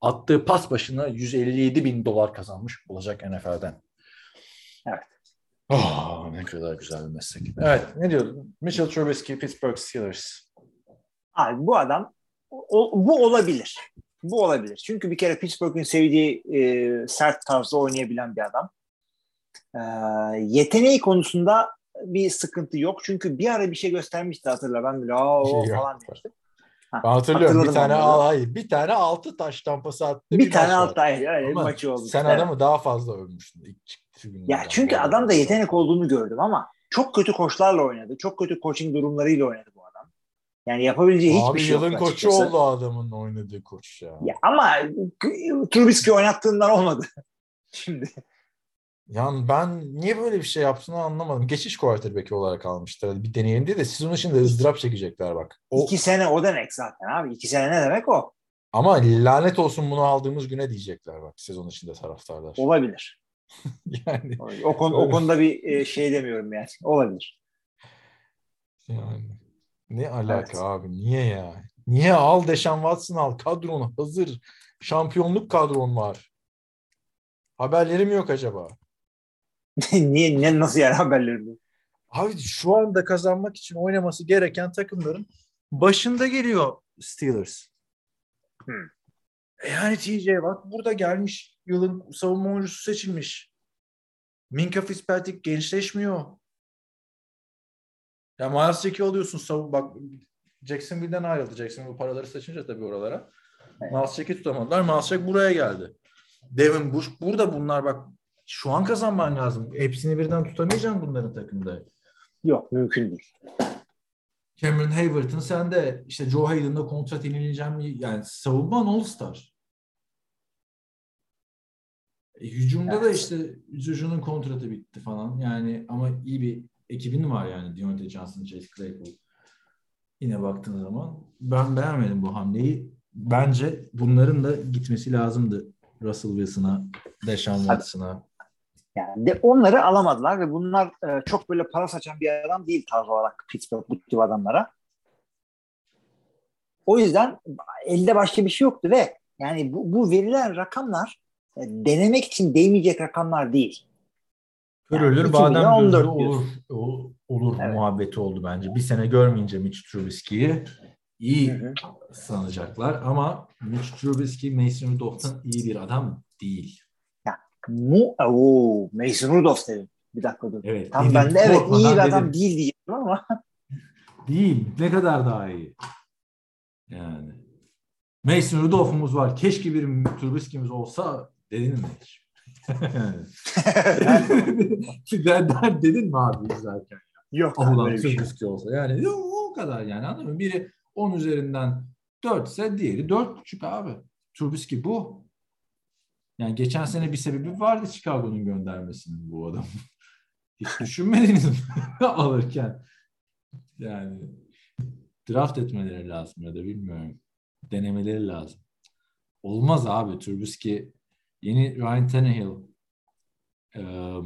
attığı pas başına 157 bin dolar kazanmış olacak NFL'den. Evet. Oh, ne kadar güzel bir meslek. Evet ne diyordun? Mitchell Trubisky, Pittsburgh Steelers. Abi bu adam o- bu olabilir. Bu olabilir. Çünkü bir kere Pittsburgh'ün sevdiği e, sert tarzda oynayabilen bir adam. E, yeteneği konusunda bir sıkıntı yok. Çünkü bir ara bir şey göstermişti hatırla. Ben bile Bir o şey falan demiştim. Ha, Ben hatırlıyorum bir tane al hayır bir tane altı taş tampası attı. Bir, tane maç var. alt daire öyle bir maçı oldu. Sen Evet. adamı daha fazla övmüştün ilk Ya çünkü adamda yetenek olduğunu gördüm ama çok kötü koçlarla oynadı. Çok kötü coaching durumlarıyla oynadı bu adam. Yani yapabileceği hiçbir Abi şey yok yılın koçu oldu adamın oynadığı koç ya. Ya ama Trubisky oynattığından olmadı. Şimdi Yani ben niye böyle bir şey yaptığını anlamadım. Geçiş quarterback'i olarak almışlar. Bir deneyelim diye de sezon içinde ızdırap çekecekler bak. O, iki sene o demek zaten abi. İki sene ne demek o? ama lanet olsun bunu aldığımız güne diyecekler bak sezon içinde taraftarlar. Olabilir. yani, O, konu, o konuda bir e, şey demiyorum yani. Olabilir. yani ne alaka Evet. abi niye ya? Niye al Deşan Watson al kadron hazır. Şampiyonluk kadron var. Haberlerim yok acaba. Niye ne nasıl yani haberleri bu? Abi şu anda kazanmak için oynaması gereken takımların başında geliyor Steelers. Hmm. Yani TJ bak burada gelmiş yılın savunma oyuncusu seçilmiş. Minka Fitzpatrick gençleşmiyor. Ya Miles Jack'i alıyorsun savun bak Jacksonville'den ayrıldı. Jacksonville paraları saçınca tabii oralara. Evet. Miles Jack'i tutamadılar. Miles Jack buraya geldi. Devin Bush burada bunlar bak şu an kazanman lazım. Hepsini birden tutamayacaksın bunların takımda. Yok mümkün değil. Cameron Hayward'ın sen de işte Joe Hayden'da kontrat yenileceğim yani savunman all star. E, hücumda da Evet. işte Juju'nun kontratı bitti falan. Yani ama iyi bir ekibin var yani Deontay Johnson, Chase Claypool. Yine baktığın zaman ben beğenmedim bu hamleyi. Bence bunların da gitmesi lazımdı. Russell Wilson'a, Deshaun Watson'a. Yani de onları alamadılar ve bunlar e, çok böyle para saçan bir adam değil tarz olarak Pittsburgh bu tip adamlara. O yüzden elde başka bir şey yoktu ve yani bu, bu verilen rakamlar denemek için değmeyecek rakamlar değil. Körülür Yani badem 2014 gözlü olur, diyorsun. o- olur Evet. muhabbeti oldu bence. Bir sene görmeyince Mitch Trubisky'yi iyi Hı hı. sanacaklar ama Mitch Trubisky Mason Rudolph'tan iyi bir adam değil. Mu Oo, Mason Rudolph dedim. Bir dakika dur. Evet. Tam ben de evet iyi bir adam dedim. değil diyeceğim ama Değil. Ne kadar daha iyi. Yani. Mason Rudolph'umuz var. Keşke bir Trubisky'miz olsa dedin mi hiç? der, der, dedin mi abi izlerken? yok. Ah ulan böyle bir şey. Trubisky olsa. Yani yok, o kadar yani anladın mı? Biri 10 üzerinden 4 ise diğeri 4,5 abi. Trubisky bu. Yani geçen sene bir sebebi vardı Chicago'nun göndermesinin bu adam. Hiç düşünmediniz mi alırken? Yani draft etmeleri lazım ya da bilmiyorum. Denemeleri lazım. Olmaz abi Trubisky yeni Ryan Tannehill eee,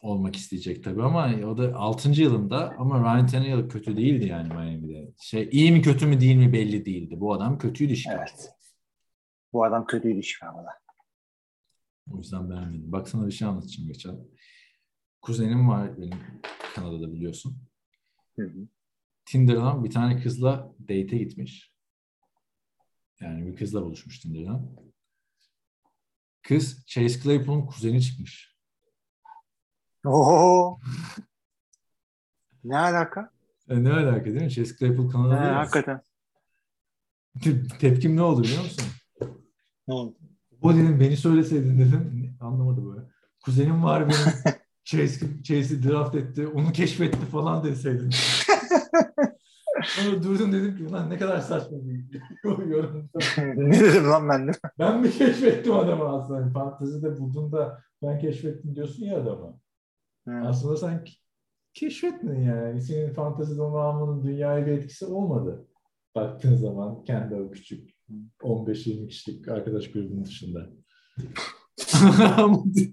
olmak isteyecek tabii ama o da 6. yılında ama Ryan Tannehill kötü değildi yani Miami'de. Şey iyi mi kötü mü değil mi belli değildi. Bu adam kötüydü Chicago'da. Evet. Bu adam kötüydü Chicago'da. O yüzden beğenmedim. Bak sana bir şey anlatacağım geçen. Kuzenim var benim Kanada'da biliyorsun. Hı hı. Tinder'dan bir tane kızla date'e gitmiş. Yani bir kızla buluşmuş Tinder'dan. Kız Chase Claypool'un kuzeni çıkmış. Oho. ne alaka? E ne alaka değil mi? Chase Claypool He, kanalı değil mi? hakikaten. Te- Tepkim ne oldu biliyor musun? Ne oldu? O dedim beni söyleseydin dedim. Anlamadı böyle. Kuzenim var benim. Chase, Chase'i draft etti. Onu keşfetti falan deseydin. Sonra durdum dedim ki lan ne kadar saçma bir yorum. ne dedim lan ben de? Ben mi keşfettim adamı aslında? Hani Fantezide buldun da ben keşfettim diyorsun ya adama. Hı. Aslında sen ke- keşfetmedin yani. Senin fantezide olmanın dünyaya bir etkisi olmadı. Baktığın zaman kendi o küçük 15-20 kişilik arkadaş grubunun dışında.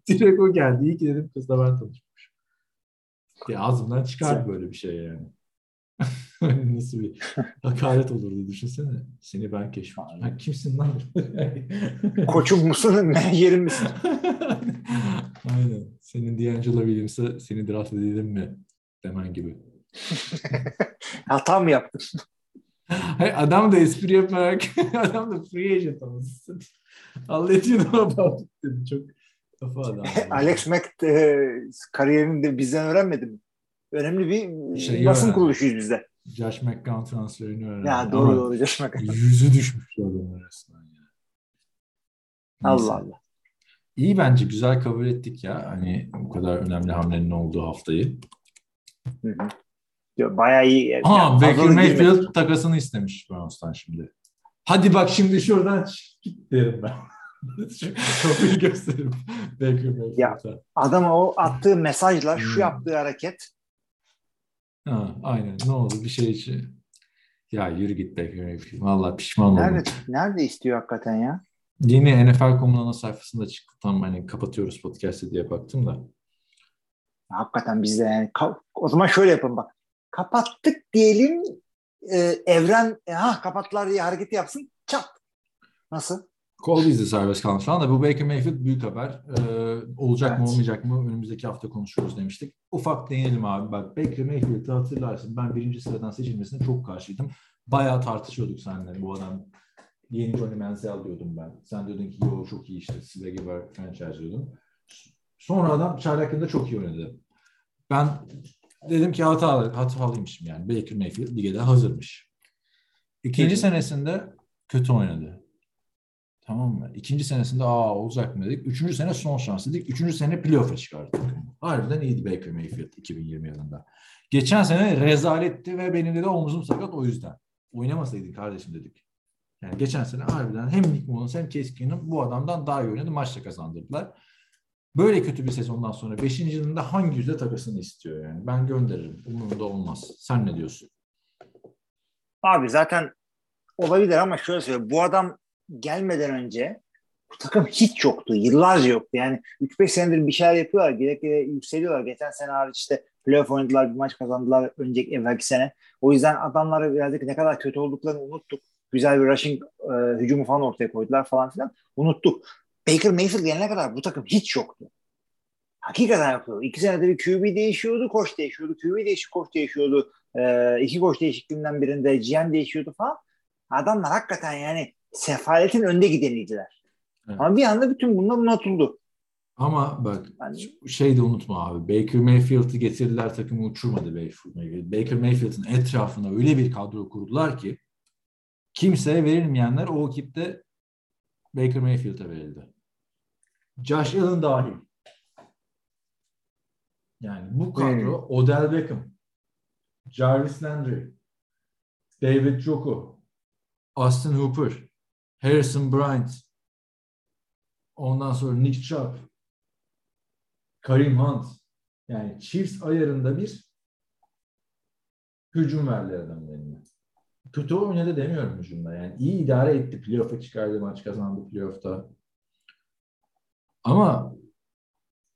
Direkt o geldi. İyi ki dedim kızla ben tanışmışım. Ya ağzımdan çıkar böyle bir şey yani. Nasıl bir hakaret olurdu düşünsene. Seni ben keşfettim. Ha, kimsin lan? Koçum musun? Menajerim misin? Aynen. Senin D'Angelo Williams'a seni draft edelim mi? Demen gibi. Hata mı yaptın? Hayır, adam da espri yaparak adam da free agent olmasın. I'll let you know about it dedi. Çok kafa adam. Alex Mack e, kariyerini de bizden öğrenmedi mi? Önemli bir Şey basın kuruluşuyuz biz de. Josh McCown transferini öğrendi. Ya doğru Ama doğru Josh Mack. Yüzü düşmüş adamın resmen ya. Allah. Allah. İyi bence güzel kabul ettik ya. Hani bu kadar önemli hamlenin olduğu haftayı. Hı hı. Ya, Bayağı iyi. Aa Yani Baker. Mayfield takasını istemiş Browns'tan şimdi. Hadi bak şimdi şuradan git derim ben. Kapıyı gösteririm Baker Mayfield'a. Adama o attığı mesajla Hmm. şu yaptığı hareket Ha, aynen ne oldu bir şey için. Ya yürü git Mayfield. Valla pişman oldum. nerede nerede istiyor hakikaten ya? Yeni NFL.com'un ana sayfasında çıktı. Tam hani kapatıyoruz podcast'ı diye baktım da. Hakikaten biz de yani o zaman şöyle yapın bak. Kapattık diyelim e, evren e, ha kapattılar diye hareket yapsın çat. Nasıl? Cole Beasley serbest kalmış falan da bu Baker Mayfield büyük haber. Ee, olacak mı Evet. olmayacak mı önümüzdeki hafta konuşuruz demiştik. Ufak değinelim abi. Bak Baker Mayfield'ı hatırlarsın. Ben birinci sıradan seçilmesine çok karşıydım. Bayağı tartışıyorduk seninle bu adam. Yeni Johnny Manziel diyordum ben. Sen diyordun ki yo çok iyi işte. Swag'i var franchise diyordum. Sonra adam çaylakında çok iyi oynadı. Ben dedim ki hata, hatalıymışım yani. Baker Mayfield lige de hazırmış. İkinci senesinde kötü oynadı. Tamam mı? İkinci senesinde aa olacak mı dedik. Üçüncü sene son şans dedik. Üçüncü sene playoff'a çıkardı. takım. Harbiden iyiydi Baker Mayfield 2020 yılında. Geçen sene rezaletti ve benim de omuzum sakat o yüzden. Oynamasaydın kardeşim dedik. Yani geçen sene harbiden hem Nick Mullins hem Keenum bu adamdan daha iyi oynadı. Maçta kazandırdılar. Böyle kötü bir sezondan sonra 5. yılında hangi yüzde takasını istiyor yani? Ben gönderirim. Umurumda olmaz. Sen ne diyorsun? Abi zaten olabilir ama şöyle söyleyeyim. Bu adam gelmeden önce bu takım hiç yoktu. Yıllarca yoktu. Yani 3-5 senedir bir şeyler yapıyorlar. Gerek yükseliyorlar. Geçen sene hariç işte playoff oynadılar. Bir maç kazandılar önceki evvelki sene. O yüzden adamları birazcık ne kadar kötü olduklarını unuttuk. Güzel bir rushing e, hücumu falan ortaya koydular falan filan. Unuttuk. Baker Mayfield gelene kadar bu takım hiç yoktu. Hakikaten yoktu. İki senede bir QB değişiyordu, koç değişiyordu. QB değişik, koç değişiyordu. E, iki koç değişikliğinden birinde GM değişiyordu falan. Adamlar hakikaten yani sefaletin önde gideniydiler. Evet. Ama bir anda bütün bunlar unutuldu. Ama bak Yani- şey de unutma abi. Baker Mayfield'ı getirdiler takımı uçurmadı Baker Mayfield. Baker Mayfield'ın etrafına öyle bir kadro kurdular ki kimseye verilmeyenler o ekipte Baker Mayfield'a verildi. Josh Allen dahil. Yani bu kadro Odell Beckham, Jarvis Landry, David Joku, Austin Hooper, Harrison Bryant, ondan sonra Nick Chubb, Karim Hunt. Yani Chiefs ayarında bir hücum verdiler adamın eline. Kötü oynadı demiyorum hücumda. Yani iyi idare etti. Playoff'a çıkardı, maç kazandı playoff'ta. Ama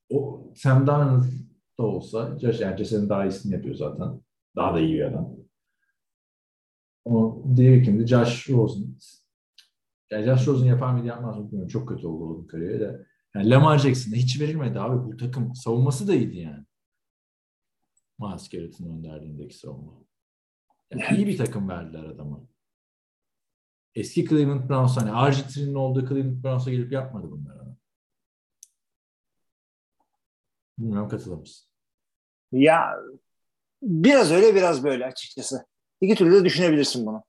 o Sam Darnold da olsa, Josh Jesse'nin daha iyisini yapıyor zaten. Daha da iyi bir adam. O diğeri kimdi? Josh Rosen. Yani Josh Rosen yapar mıydı yapmaz mı bilmiyorum. Çok kötü oldu onun kariyeri de. Yani Lamar Jackson'a hiç verilmedi abi. Bu takım savunması da iyiydi yani. Miles Garrett'ın önderliğindeki savunma. Yani iyi bir takım verdiler adama. Eski Cleveland Browns hani Arjantin'in olduğu Cleveland Browns'a gelip yapmadı bunları. Bilmiyorum katılır mısın? Ya biraz öyle biraz böyle açıkçası. İki türlü de düşünebilirsin bunu.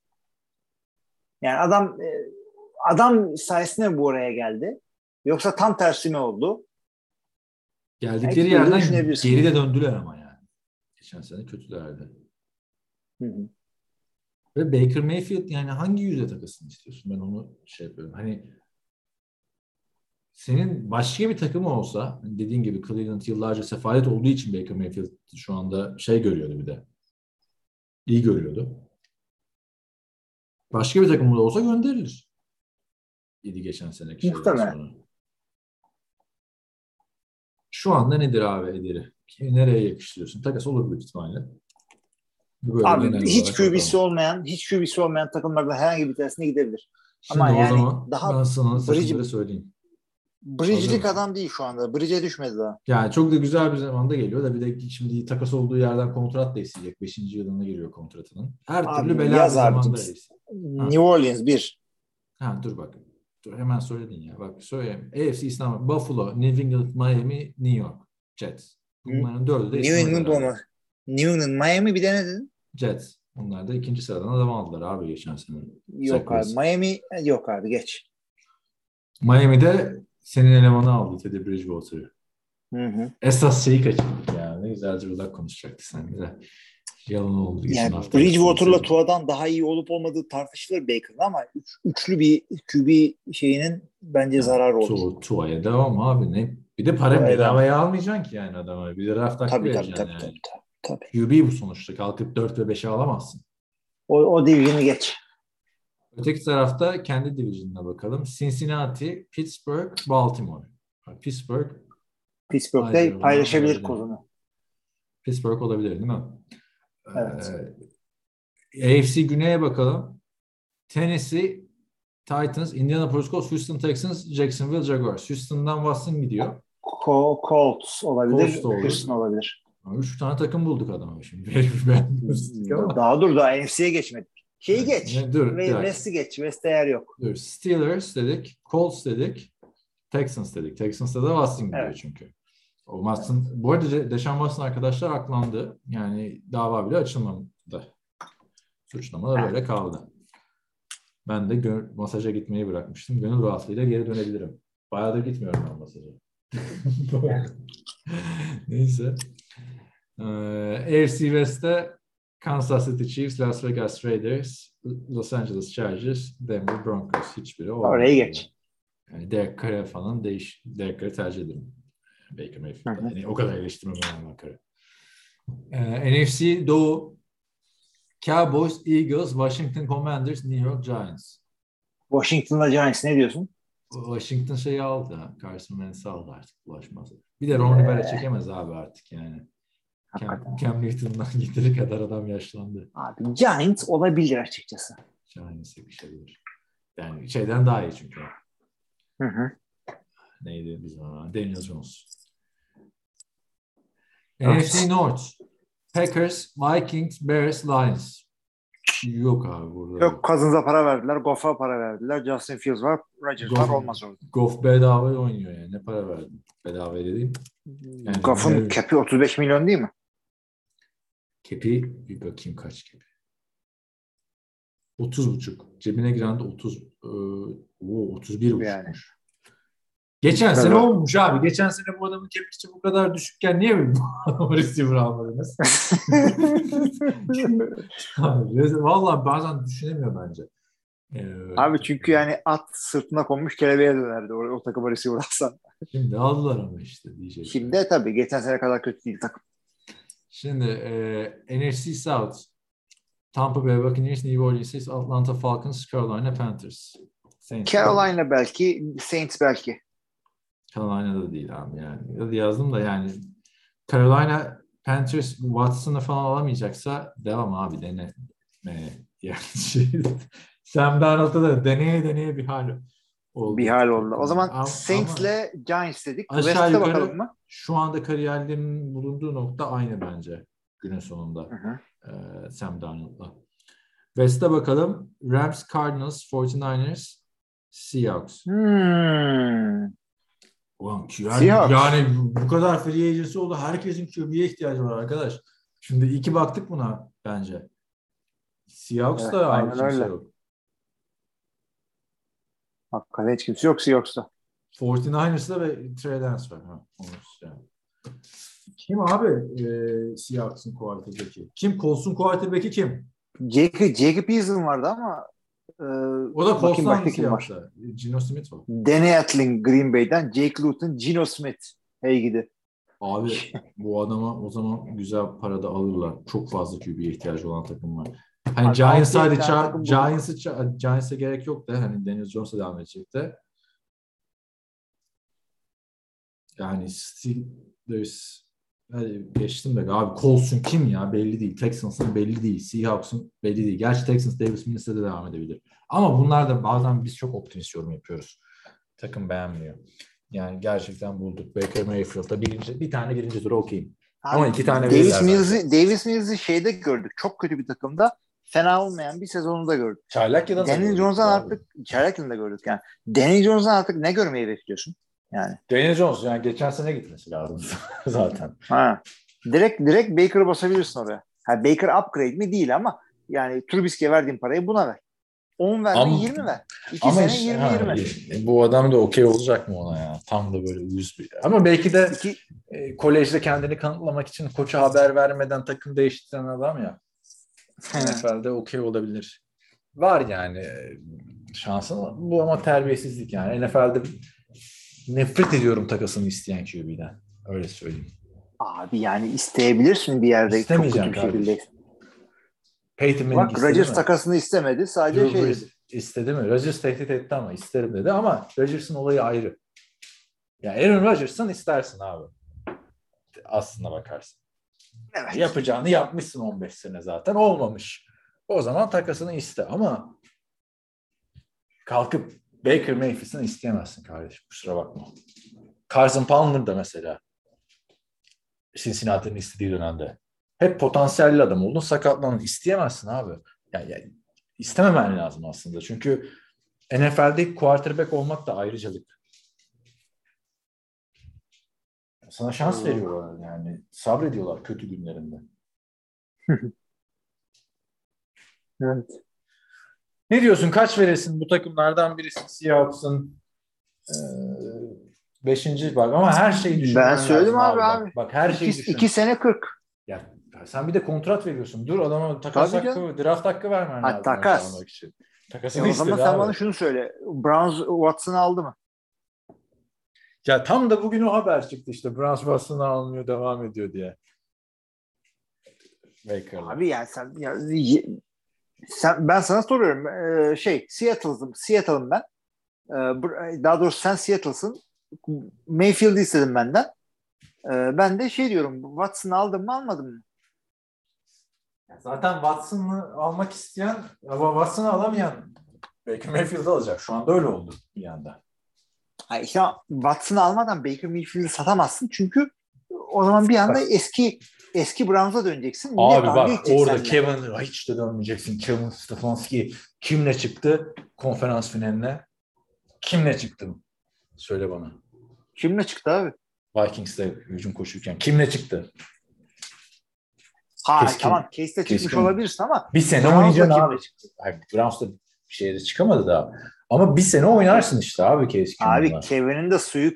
Yani adam e, adam sayesinde mi bu oraya geldi? Yoksa tam tersi mi oldu? Geldikleri yerden geri de döndüler ama yani. Geçen sene kötülerdi. Hı hı. Ve Baker Mayfield yani hangi yüzde takasını istiyorsun? Ben onu şey yapıyorum. Hani senin başka bir takım olsa dediğin gibi Cleveland yıllarca sefalet olduğu için Baker Mayfield şu anda şey görüyordu bir de. İyi görüyordu. Başka bir takımda olsa gönderilir. İdi geçen seneki şeyden Muhtemelen. sonra. Şu anda nedir abi ederi? Nereye yakıştırıyorsun? Takas olur büyük ihtimalle. Böyle Abi hiç QB'si olmayan, hiç QB'si olmayan takımlardan herhangi bir tanesine gidebilir. Şimdi Ama yani zaman daha ben sana bridge- söyleyeyim. Bridge'lik adam değil şu anda. Bridge'e düşmedi daha. Yani çok da güzel bir zamanda geliyor da bir de şimdi takas olduğu yerden kontrat da isteyecek. Beşinci yılına giriyor kontratının. Her Abi, türlü bela bir zamanda. New Orleans bir. Ha dur bak. Dur hemen söyledin ya. Bak söyleyeyim. AFC İstanbul, Buffalo, New England, Miami, New York, Jets. Bunların dördü de New England olma. New England, Miami bir de ne dedin? Jets. Bunlar da ikinci sıradan adam aldılar abi geçen sene. Yok Sakız. abi. Miami yok abi geç. Miami'de senin elemanı aldı Teddy Bridgewater'ı. Hı hı. Esas şeyi kaçırdık ya. Ne güzel Cırlak konuşacaktık sen de. Yalan oldu. Yani. Bridgewater'la Tua'dan daha iyi olup olmadığı tartışılır Baker'ın ama üç, üçlü bir QB şeyinin bence zararı olur. Tu, Tua'ya devam abi. Ne? Bir de para bedavaya almayacaksın ki yani adama. Bir de draft hakkı Tabii vereceksin tabii, yani. tabii tabii. tabii. QB bu sonuçta. Kalkıp 4 ve 5'e alamazsın. O, o division'ı geç. Öteki tarafta kendi division'ına bakalım. Cincinnati, Pittsburgh, Baltimore. Pittsburgh, Pittsburgh'de paylaşabilir kozunu. Pittsburgh olabilir değil mi? Evet. Ee, AFC Güney'e bakalım. Tennessee, Titans, Indianapolis Colts, Houston Texans, Jacksonville Jaguars. Houston'dan Watson gidiyor. Co- Colts olabilir. Colts. Houston olabilir. Üç tane takım bulduk adama şimdi. Daha dur daha NFC'ye geçmedik. Şeyi geç. Ne, dur, Ve. West'i geç. West'te yer yok. Dur. Steelers dedik, Colts dedik, Texans dedik. Texans'ta da Watson gidiyor Evet. çünkü. O Watson, bu arada De- Deshaun Watson arkadaşlar aklandı. Yani dava bile açılmadı. Suçlama da böyle kaldı. Ben de gö- masaja gitmeyi bırakmıştım. Gönül rahatlığıyla geri dönebilirim. Bayağıdır gitmiyorum ben masaja. Neyse. Ee, AFC West'te Kansas City Chiefs, Las Vegas Raiders, Los Angeles Chargers, Denver Broncos. Hiçbiri olmadı. Oraya geç. Yani Derek Carr'e falan değiş, Derek Carr'ı tercih ederim. Baker hı. Yani o kadar eleştirmem rağmen Carr'ı. Ee, NFC Doğu Cowboys, Eagles, Washington Commanders, New York Giants. Washington'la Giants ne diyorsun? Washington şeyi aldı. Carson Wentz'i aldı artık bulaşmaz. Bir de Ron Rivera çekemez abi artık yani. Cam, Hakikaten. Cam Newton'dan yeteri kadar adam yaşlandı. Abi Giants olabilir açıkçası. Giants'e yakışabilir. Yani şeyden daha iyi çünkü. Hı hı. Neydi bizim ona? Daniel Jones. NFC North. Packers, Vikings, Bears, Lions. Yok abi burada. Yok Cousins'a para verdiler. Goff'a para verdiler. Justin Fields var. Rodgers var. Olmaz orada. Goff bedava oynuyor yani. Ne para verdin? Bedava dediğim. Yani Goff'un cap'i 35 milyon değil mi? Kepi bir bakayım kaç kepi. 30 buçuk. Cebine giren de 30 e, o 31 buçukmuş. Yani. Geçen Evet. sene olmuş abi. Geçen sene bu adamın kepi bu kadar düşükken niye bu adamı receiver almadınız? Abi, Vallahi bazen düşünemiyor bence. Ee, Abi çünkü yani at sırtına konmuş kelebeğe dönerdi o, o takıma receiver alsan. Şimdi aldılar ama işte diyecek. Şimdi tabii geçen sene kadar kötü değil takım. Şimdi e, NFC South Tampa Bay Buccaneers, New Orleans Saints, Atlanta Falcons, Carolina Panthers. Saints Carolina belki, Saints belki. Carolina'da değil abi yani. Ya da yazdım da yani Carolina Panthers Watson'ı falan alamayacaksa devam abi dene. Yani şey, Sam Darnold'da da deneye deneye bir hal oldu. Bir hal oldu. O zaman Ama- ama Saints'le Giants dedik. Aşağı yukarı- bakalım mı? şu anda kariyerlerinin bulunduğu nokta aynı bence. günün sonunda Hı hı. e, Sam Darnold'la. West'e bakalım. Rams, Cardinals, 49ers, Seahawks. Hmm. Ulan yani, Seahawks. yani bu kadar free agency oldu. Herkesin QB'ye ihtiyacı var arkadaş. Şimdi iki baktık buna bence. Seahawks'ta Evet, aynen kimse öyle. yok. Hakikaten hiç kimse yok Seahawks'ta. 49ers'da ve Trey Lance var. Ha, yani. Kim abi e, Seahawks'ın quarterback'i? Kim? Colts'un quarterback'i kim? Jacob, Jacob Eason vardı ama O da bakayım başka kim var? Gino Smith var. Danny Atling Green Bay'den, Jake Luton, Gino Smith. Hey gidi. Abi bu adama o zaman güzel parada alırlar. Çok fazla QB'ye ihtiyacı olan takım var. Hani Abi Giants hadi ça-. Giants'ı ça- Giants'a gerek yok da hani Daniel Jones'a devam edecek de. Yani Steelers hadi geçtim de abi Colts'un kim ya belli değil. Texans'ın belli değil. Seahawks'un belli değil. Gerçi Texans Davis Minnesota'da devam edebilir. Ama bunlar da bazen biz çok optimist yorum yapıyoruz. Takım beğenmiyor. Yani gerçekten bulduk. Baker Mayfield'da birinci, bir tane birinci tura okuyayım. Ama iki tane Davis Mills'i Davis Mills'i şeyde gördük. Çok kötü bir takımda. Fena olmayan bir sezonu da gördük. Çaylak ya da Daniel Jones'dan artık çaylak yılında gördük yani. Daniel Jones'dan artık ne görmeyi bekliyorsun? Yani. Daniel Jones yani geçen sene gitmesi lazım zaten. Ha. Direkt direkt Baker'ı basabilirsin oraya. Ha, Baker upgrade mi değil ama yani Trubisky'e verdiğin parayı buna ver. 10 ver Ama- 20 ver. 2 Ama sene işte, 20 ha, 20. bu adam da okey olacak mı ona ya? Tam da böyle uyuz bir. Ama belki de İki, e, kolejde kendini kanıtlamak için koça haber vermeden takım değiştiren adam ya. NFL'de okey olabilir. Var yani e, şansı bu ama terbiyesizlik yani. NFL'de nefret ediyorum takasını isteyen QB'den. Öyle söyleyeyim. Abi yani isteyebilirsin bir yerde çok İstemeyeceğim kötü bir şekilde. Peyton Manning Bak istedi Rodgers takasını istemedi. Sadece Drew şey Brees istedi mi? Rodgers tehdit etti ama isterim dedi ama Rodgers'ın olayı ayrı. Ya Aaron Rodgers'ın istersin abi. Aslına bakarsın. Evet. Yapacağını yapmışsın 15 sene zaten. Olmamış. O zaman takasını iste ama kalkıp Baker Mayfield'ını isteyemezsin kardeşim. Kusura bakma. Carson Palmer da mesela Cincinnati'nin istediği dönemde. Hep potansiyelli adam oldun. Sakatlandın. İsteyemezsin abi. Yani, yani istememen lazım aslında. Çünkü NFL'de quarterback olmak da ayrıcalık. Sana şans veriyorlar yani. Sabrediyorlar kötü günlerinde. Evet. Ne diyorsun? Kaç verirsin bu takımlardan birisi Seahawks'ın e, beşinci bak ama her şeyi düşünmen Ben söyledim lazım abi, Bak, abi. bak her şeyi İki, düşün. iki sene 40. Ya, sen bir de kontrat veriyorsun. Dur adama takas Tabii hakkı, draft hakkı vermen Ha, lazım. takas. için. E Takasını o zaman sen abi. bana şunu söyle. Browns Watson'ı aldı mı? Ya tam da bugün o haber çıktı işte. Browns Watson'ı almıyor devam ediyor diye. Baker'la. Abi yani sen, ya, sen ben sana soruyorum. Ee, şey Seattle'ım Seattle'ım ben. Ee, daha doğrusu sen Seattle'sın. Mayfield'i istedim benden. Ee, ben de şey diyorum. Watson'ı aldım mı almadım mı? Zaten Watson'ı almak isteyen ama Watson'ı alamayan Baker Mayfield'ı alacak. Şu anda öyle oldu bir anda. Ha, işte Watson'ı almadan Baker Mayfield'i satamazsın çünkü o zaman bir anda eski eski Browns'a döneceksin. Abi bak orada. Kevin hiç de dönmeyeceksin. Kevin Stefanski kimle çıktı konferans finaline? Kimle çıktı? Söyle bana. Kimle çıktı abi? Vikings'te hücum koşurken kimle çıktı? Ha Keskin. tamam case'de çıkmış Keskin. olabilirsin ama Bir sene oynayacaksın abi. Hayır, Browns'ta bir şeye de çıkamadı daha. Ama bir sene oynarsın işte abi Case Abi. Kevin'in de suyu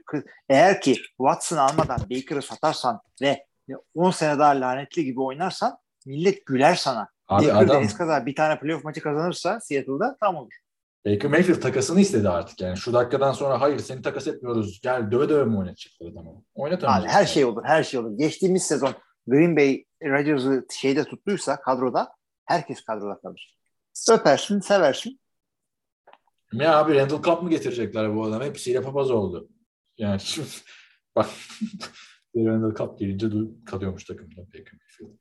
eğer ki Watson'ı almadan Baker'ı satarsan ve 10 sene daha lanetli gibi oynarsan millet güler sana. Abi Baker adam eskaza bir tane playoff maçı kazanırsa Seattle'da tam olur. Baker Mayfield takasını istedi artık yani. Şu dakikadan sonra hayır seni takas etmiyoruz. Gel döve döve mi oynatacaklar adamı? Abi Oynatamayacak. her şey olur, her şey olur. Geçtiğimiz sezon Green Bay Rodgers'ı şeyde tuttuysa kadroda herkes kadroda kalır. Öpersin, seversin. Ya abi Randall Cup mı getirecekler bu adam? Hepsiyle papaz oldu. Yani bak Randall Cup gelince kalıyormuş takımda Baker Mayfield.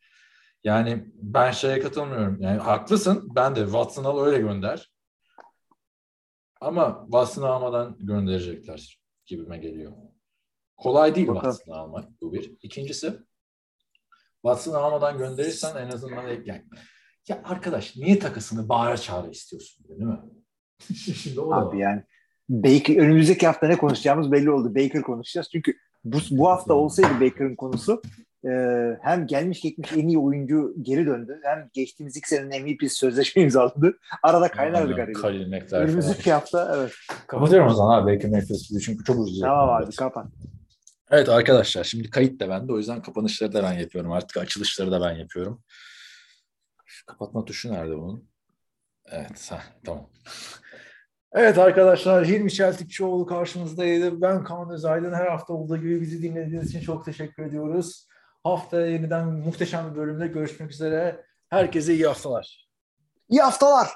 Yani ben şeye katılmıyorum. Yani haklısın. Ben de Watson al öyle gönder. Ama Watson'ı almadan gönderecekler gibime geliyor. Kolay değil. Watson'ı almak bu bir. İkincisi Watson'ı almadan gönderirsen en azından ek yani. Ya arkadaş niye takısını bağıra çağıra istiyorsun değil mi? Şimdi o Abi yani Baker önümüzdeki hafta ne konuşacağımız belli oldu. Baker konuşacağız. Çünkü bu, bu hafta olsaydı Baker'ın konusu e, hem gelmiş geçmiş en iyi oyuncu geri döndü. Hem geçtiğimiz iki senenin MVP sözleşme imzaladı. Arada kaynardı galiba. Khalil Mack falan. Önümüzdeki hafta evet. Kapatıyorum o zaman abi Baker Mayfield'ı çünkü çok uzayacak. Tamam abi kapat. Evet arkadaşlar şimdi kayıt da bende o yüzden kapanışları da ben yapıyorum artık açılışları da ben yapıyorum. Kapatma tuşu nerede bunun? Evet heh, tamam. Evet arkadaşlar Hilmi Çeltikçioğlu karşımızdaydı. Ben Kaan Özaydın. Her hafta olduğu gibi bizi dinlediğiniz için çok teşekkür ediyoruz. Haftaya yeniden muhteşem bir bölümde görüşmek üzere. Herkese iyi haftalar. İyi haftalar.